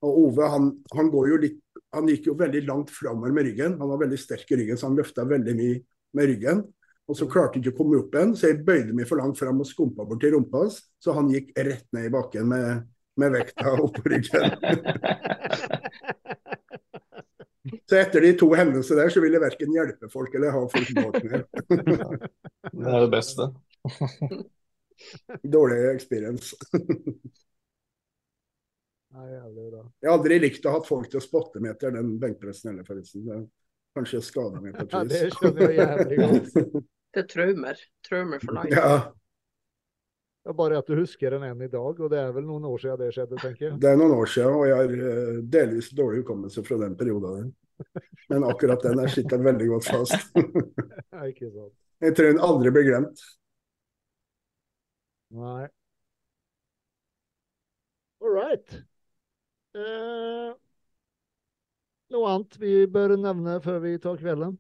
Og Ove han, han, går jo litt, han gikk jo veldig langt framover med ryggen. Han var veldig sterk i ryggen, så han løfta veldig mye med ryggen. Og så klarte han ikke å komme opp igjen, så jeg bøyde meg for langt fram og skumpa bort til rumpa hans. Så han gikk rett ned i bakken med, med vekta oppå ryggen. Så etter de to hendelsene der, så ville jeg verken hjelpe folk eller ha folk bak meg. Det er det beste. Dårlig experience. Nei, jævlig bra. Jeg har aldri likt å ha folk til å spotte meg etter den benkpressen heller, forresten. Det kanskje skada meg på Ja, det skjønner jeg jævlig godt. Det er traumer. Traumer for life. Ja, Det er bare at du husker den enn i dag, og det er vel noen år siden det skjedde, tenker jeg. det er noen år siden, og jeg har eh, delvis dårlig hukommelse fra den perioden. Men akkurat den der sitter veldig godt fast. Nei, ikke sant. Jeg tror den aldri blir glemt. Nei. All right. Eh, Noe annet vi bør nevne før vi tar kvelden?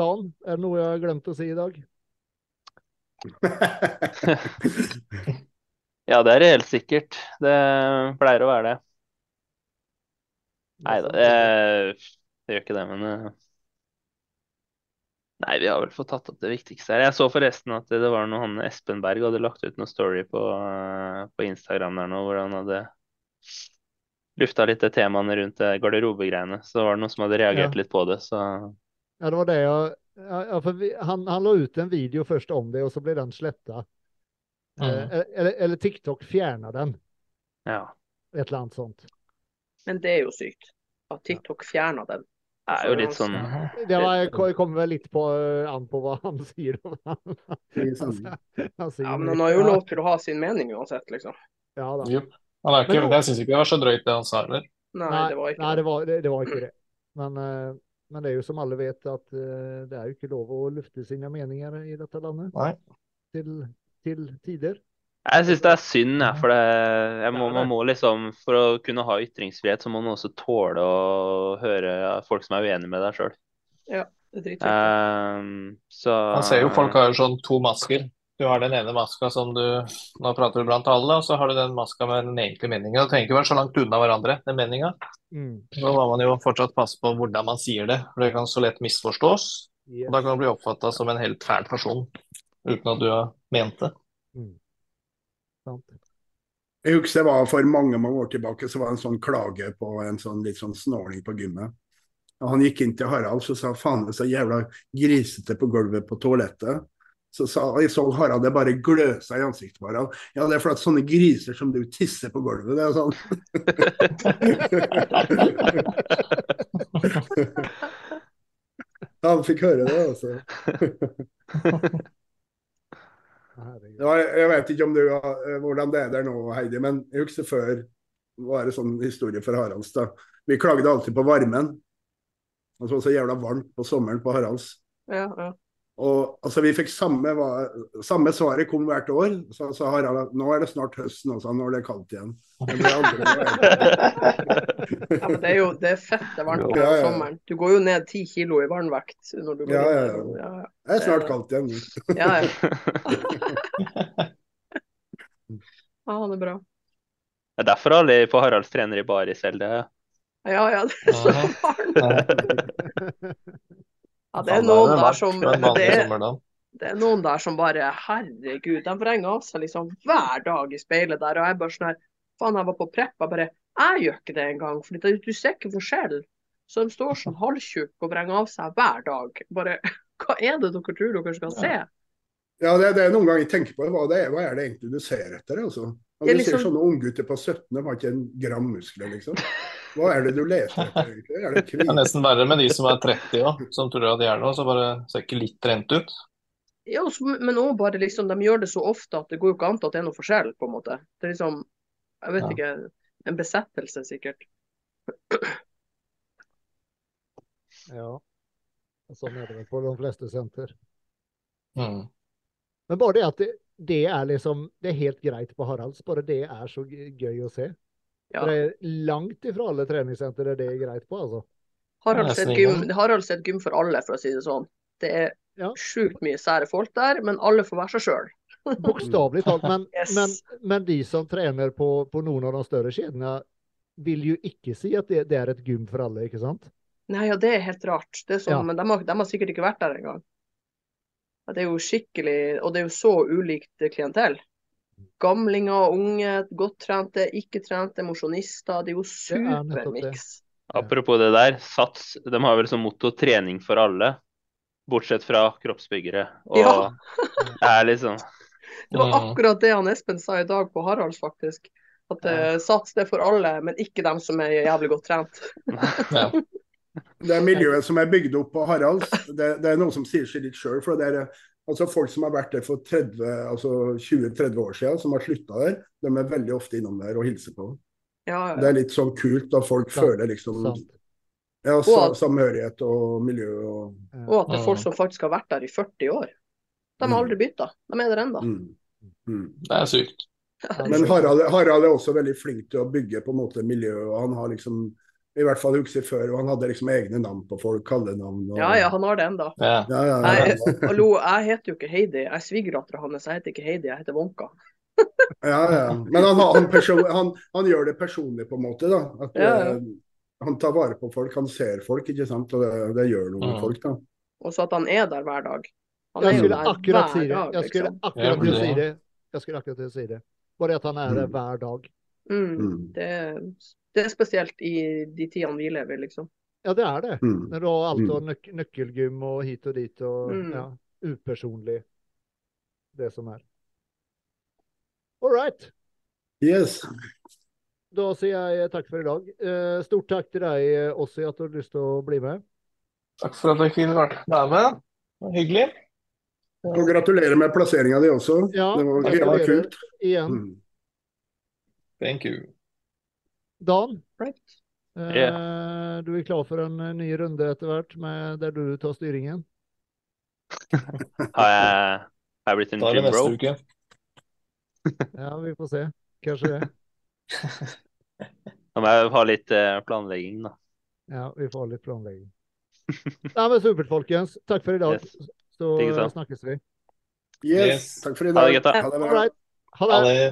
Dan, er det noe jeg har glemt å si i dag? Ja, det er det helt sikkert. Det pleier å være det. Nei da, det, det gjør ikke det, men eh, Nei, vi har vel fått tatt opp det viktigste her. Jeg så forresten at det var noe han Espen Berg hadde lagt ut noen story på, eh, på Instagram der nå, hvor han hadde lufta litt det temaene rundt det garderobegreiene. Så var det noen som hadde reagert Ja. litt på det, så Ja, det var det ja, ja, for vi, han, han la ut en video først om det, og så ble den sletta. Mm. Eh, eller, eller TikTok fjerna den. ja. Et eller annet sånt. Men det er jo sykt at TikTok fjerna den. Det er jo litt sånn Det var, jeg kommer vel litt på, eh, an på hva han sier. Han sier Ja, men han har jo lov til å ha sin mening uansett, liksom. Ja, da. Jo. Han er ikke, Men jeg syns ikke det var så drøyt det han sa heller. Nei, det var ikke nei, det. var, det, det var ikke det. Men, eh, men det er jo som alle vet, at eh, det er jo ikke lov å lufte sine meninger i dette landet Nei. til, til tider. Jeg syns det er synd, jeg. For det, jeg må, man må liksom For å kunne ha ytringsfrihet, så må man også tåle å høre folk som er uenig med deg sjøl. Det er så Man ser jo folk har jo sånn to masker. Du har den ene maska som du Nå prater du blant alle, og så har du den maska med den egentlige meninga. Du trenger ikke være så langt unna hverandre, den meninga. Mm. Så må man jo fortsatt passe på hvordan man sier det, for det kan så lett misforstås. Yes. Og da kan du bli oppfatta som en helt fæl person uten at du har ment det. Mm. Jeg husker det var for mange mange år tilbake, så var det en sånn klage på en sånn litt sånn snåling på gymmet. Og Han gikk inn til Harald så sa faen det er så jævla grisete på gulvet på toalettet. Så sa jeg så Harald det bare gløsa i ansiktet på Harald. Ja, det er fordi sånne griser som du tisser på gulvet. Det er sånn. Han fikk høre det, altså. Ja, jeg vet ikke om du, har- eh, hvordan det er der nå, Heidi, men jeg husker før var det sånn historie for Haralds. da. Vi klagde alltid på varmen. Altså, så var så jævla varmt på sommeren på Haralds. Ja, ja. Og altså, Vi fikk samme, samme svaret kom hvert år. Så sa Harald at nå er det snart høsten, også, nå er det kaldt igjen. Men det er aldri, ja, men det er jo det er fett det er varmt på Ja, ja, sommeren. Du går jo ned ti kilo i varmvekt når du går Ja, ja, det er snart kaldt igjen. Ja, ja. ah, han er bra. Det er derfor alle på Haralds trener i baris hele tida. Ja, ja, det er så varmt. Ja, det er noen der som det det er noen der som bare Herregud, de vrenger av seg liksom hver dag i speilet der. Og jeg bare sånn her Faen, jeg var på prep, jeg bare Jeg gjør ikke det engang. For du ser ikke forskjell. Så de står sånn halvtjukke og vrenger av seg hver dag. Bare Hva er det dere tror dere skal se? Ja, det, det er noen ganger jeg tenker på hva det er, hva er det egentlig du ser etter? altså? Og du liksom... ser sånne unggutter på 17, de har ikke en gram muskler, liksom. Hva er det du leter etter, egentlig? Er det Det er nesten verre med de som er 30 òg, som tror at de er noe, så bare ser ikke litt trent ut. Ja, og men òg bare liksom De gjør det så ofte at det går jo ikke an til at det er noe forskjell, på en måte. Det er liksom Jeg vet Ja. ikke. En besettelse, sikkert. Ja. Sånn er det vel på de fleste senter. Mm. Men bare det at det, det er liksom Det er helt greit på Haralds. Bare det er så gøy å se. Ja. Det er langt ifra alle treningssenter er greit på, altså. Haralds er gym, et gym for alle, for å si det sånn. Det er Ja. sjukt mye sære folk der, men alle får være seg sjøl. Bokstavelig talt. Men, Yes. men, men de som trener på, på noen av de større kjedene, vil jo ikke si at det, det er et gym for alle, ikke sant? Nei, ja, det er helt rart. Det er sånn, Ja. Men de har, de har sikkert ikke vært der engang. Det er jo skikkelig Og det er jo så ulikt klientell. Gamlinger, unge, godt trente, ikke trente, mosjonister. Det er jo er supermiks. Apropos det der, Sats de har vel som motto 'trening for alle', bortsett fra kroppsbyggere. Og Ja. det er liksom Det var akkurat det han Espen sa i dag på Haralds, faktisk. At uh, sats det er for alle, men ikke dem som er jævlig godt trent. Ja. Det miljøet som er bygd opp på Haralds, det, det er noe som sier seg litt sjøl. For det er altså folk som har vært der for 30, altså 20-30 år siden, som har slutta der, de er veldig ofte innom der og hilser på. Ja, Det er litt sånn kult da folk Sant, føler liksom Sant. ja, Og- samhørighet og miljø og Og at det er folk som faktisk har vært der i 40 år. De har Mm. aldri bytta. De er der ennå. mm. Mm. Det er sykt. Men Harald, Harald er også veldig flink til å bygge på en måte miljø. og Han har liksom, i hvert fall husker før, og han hadde liksom egne navn på folk, kallenavn. Og, Ja, ja, han har det ennå. Ja. ja, ja, ja. Jeg, hallo, jeg heter jo ikke Heidi. Jeg er svigerdattera hans. Jeg heter ikke Heidi, jeg heter Wonka. Ja, ja. Men han, han, person, han, han gjør det personlig, på en måte. da. At, Ja, ja. eh, han tar vare på folk, han ser folk, ikke sant. Og det, det gjør noe med Mm. folk, da. Og så at han er der hver dag. Han Jeg er jo skulle der akkurat hver det. dag, Jeg skulle liksom. akkurat til å si det. Jeg skulle akkurat til å si det. Bare at han er der Mm. hver dag. Mm. Mm. Det, det er spesielt i de tidene vi lever, liksom. Ja, det er det. Mm. Når du har alt Mm. av nøk nøkkelgym og hit og dit og Mm. ja, upersonlig. Det som er. All right. Yes. Da sier jeg takk for i dag. Eh, Stort takk til deg, eh, Ossi, at du har lyst til å bli med. Takk for at jeg fikk være med. Det var hyggelig. Og gratulerer med plasseringa di også. Ja, det var gratulerer kult. igjen. Mm. Thank you. Dan, Right. Yeah. du er klar for en eh, ny runde etter hvert, med der du tar styringen? Har jeg, har jeg blitt en gym bro? uke. Ja, vi får se. Kanskje det. Da må jeg ha litt eh, planlegging, da. Ja, vi får ha litt planlegging. Nei, men supert, folkens. Takk for i dag. Yes. Så snakkes vi. Yes. Yes. Takk for i dag. Ha det All bra. right. Ha det.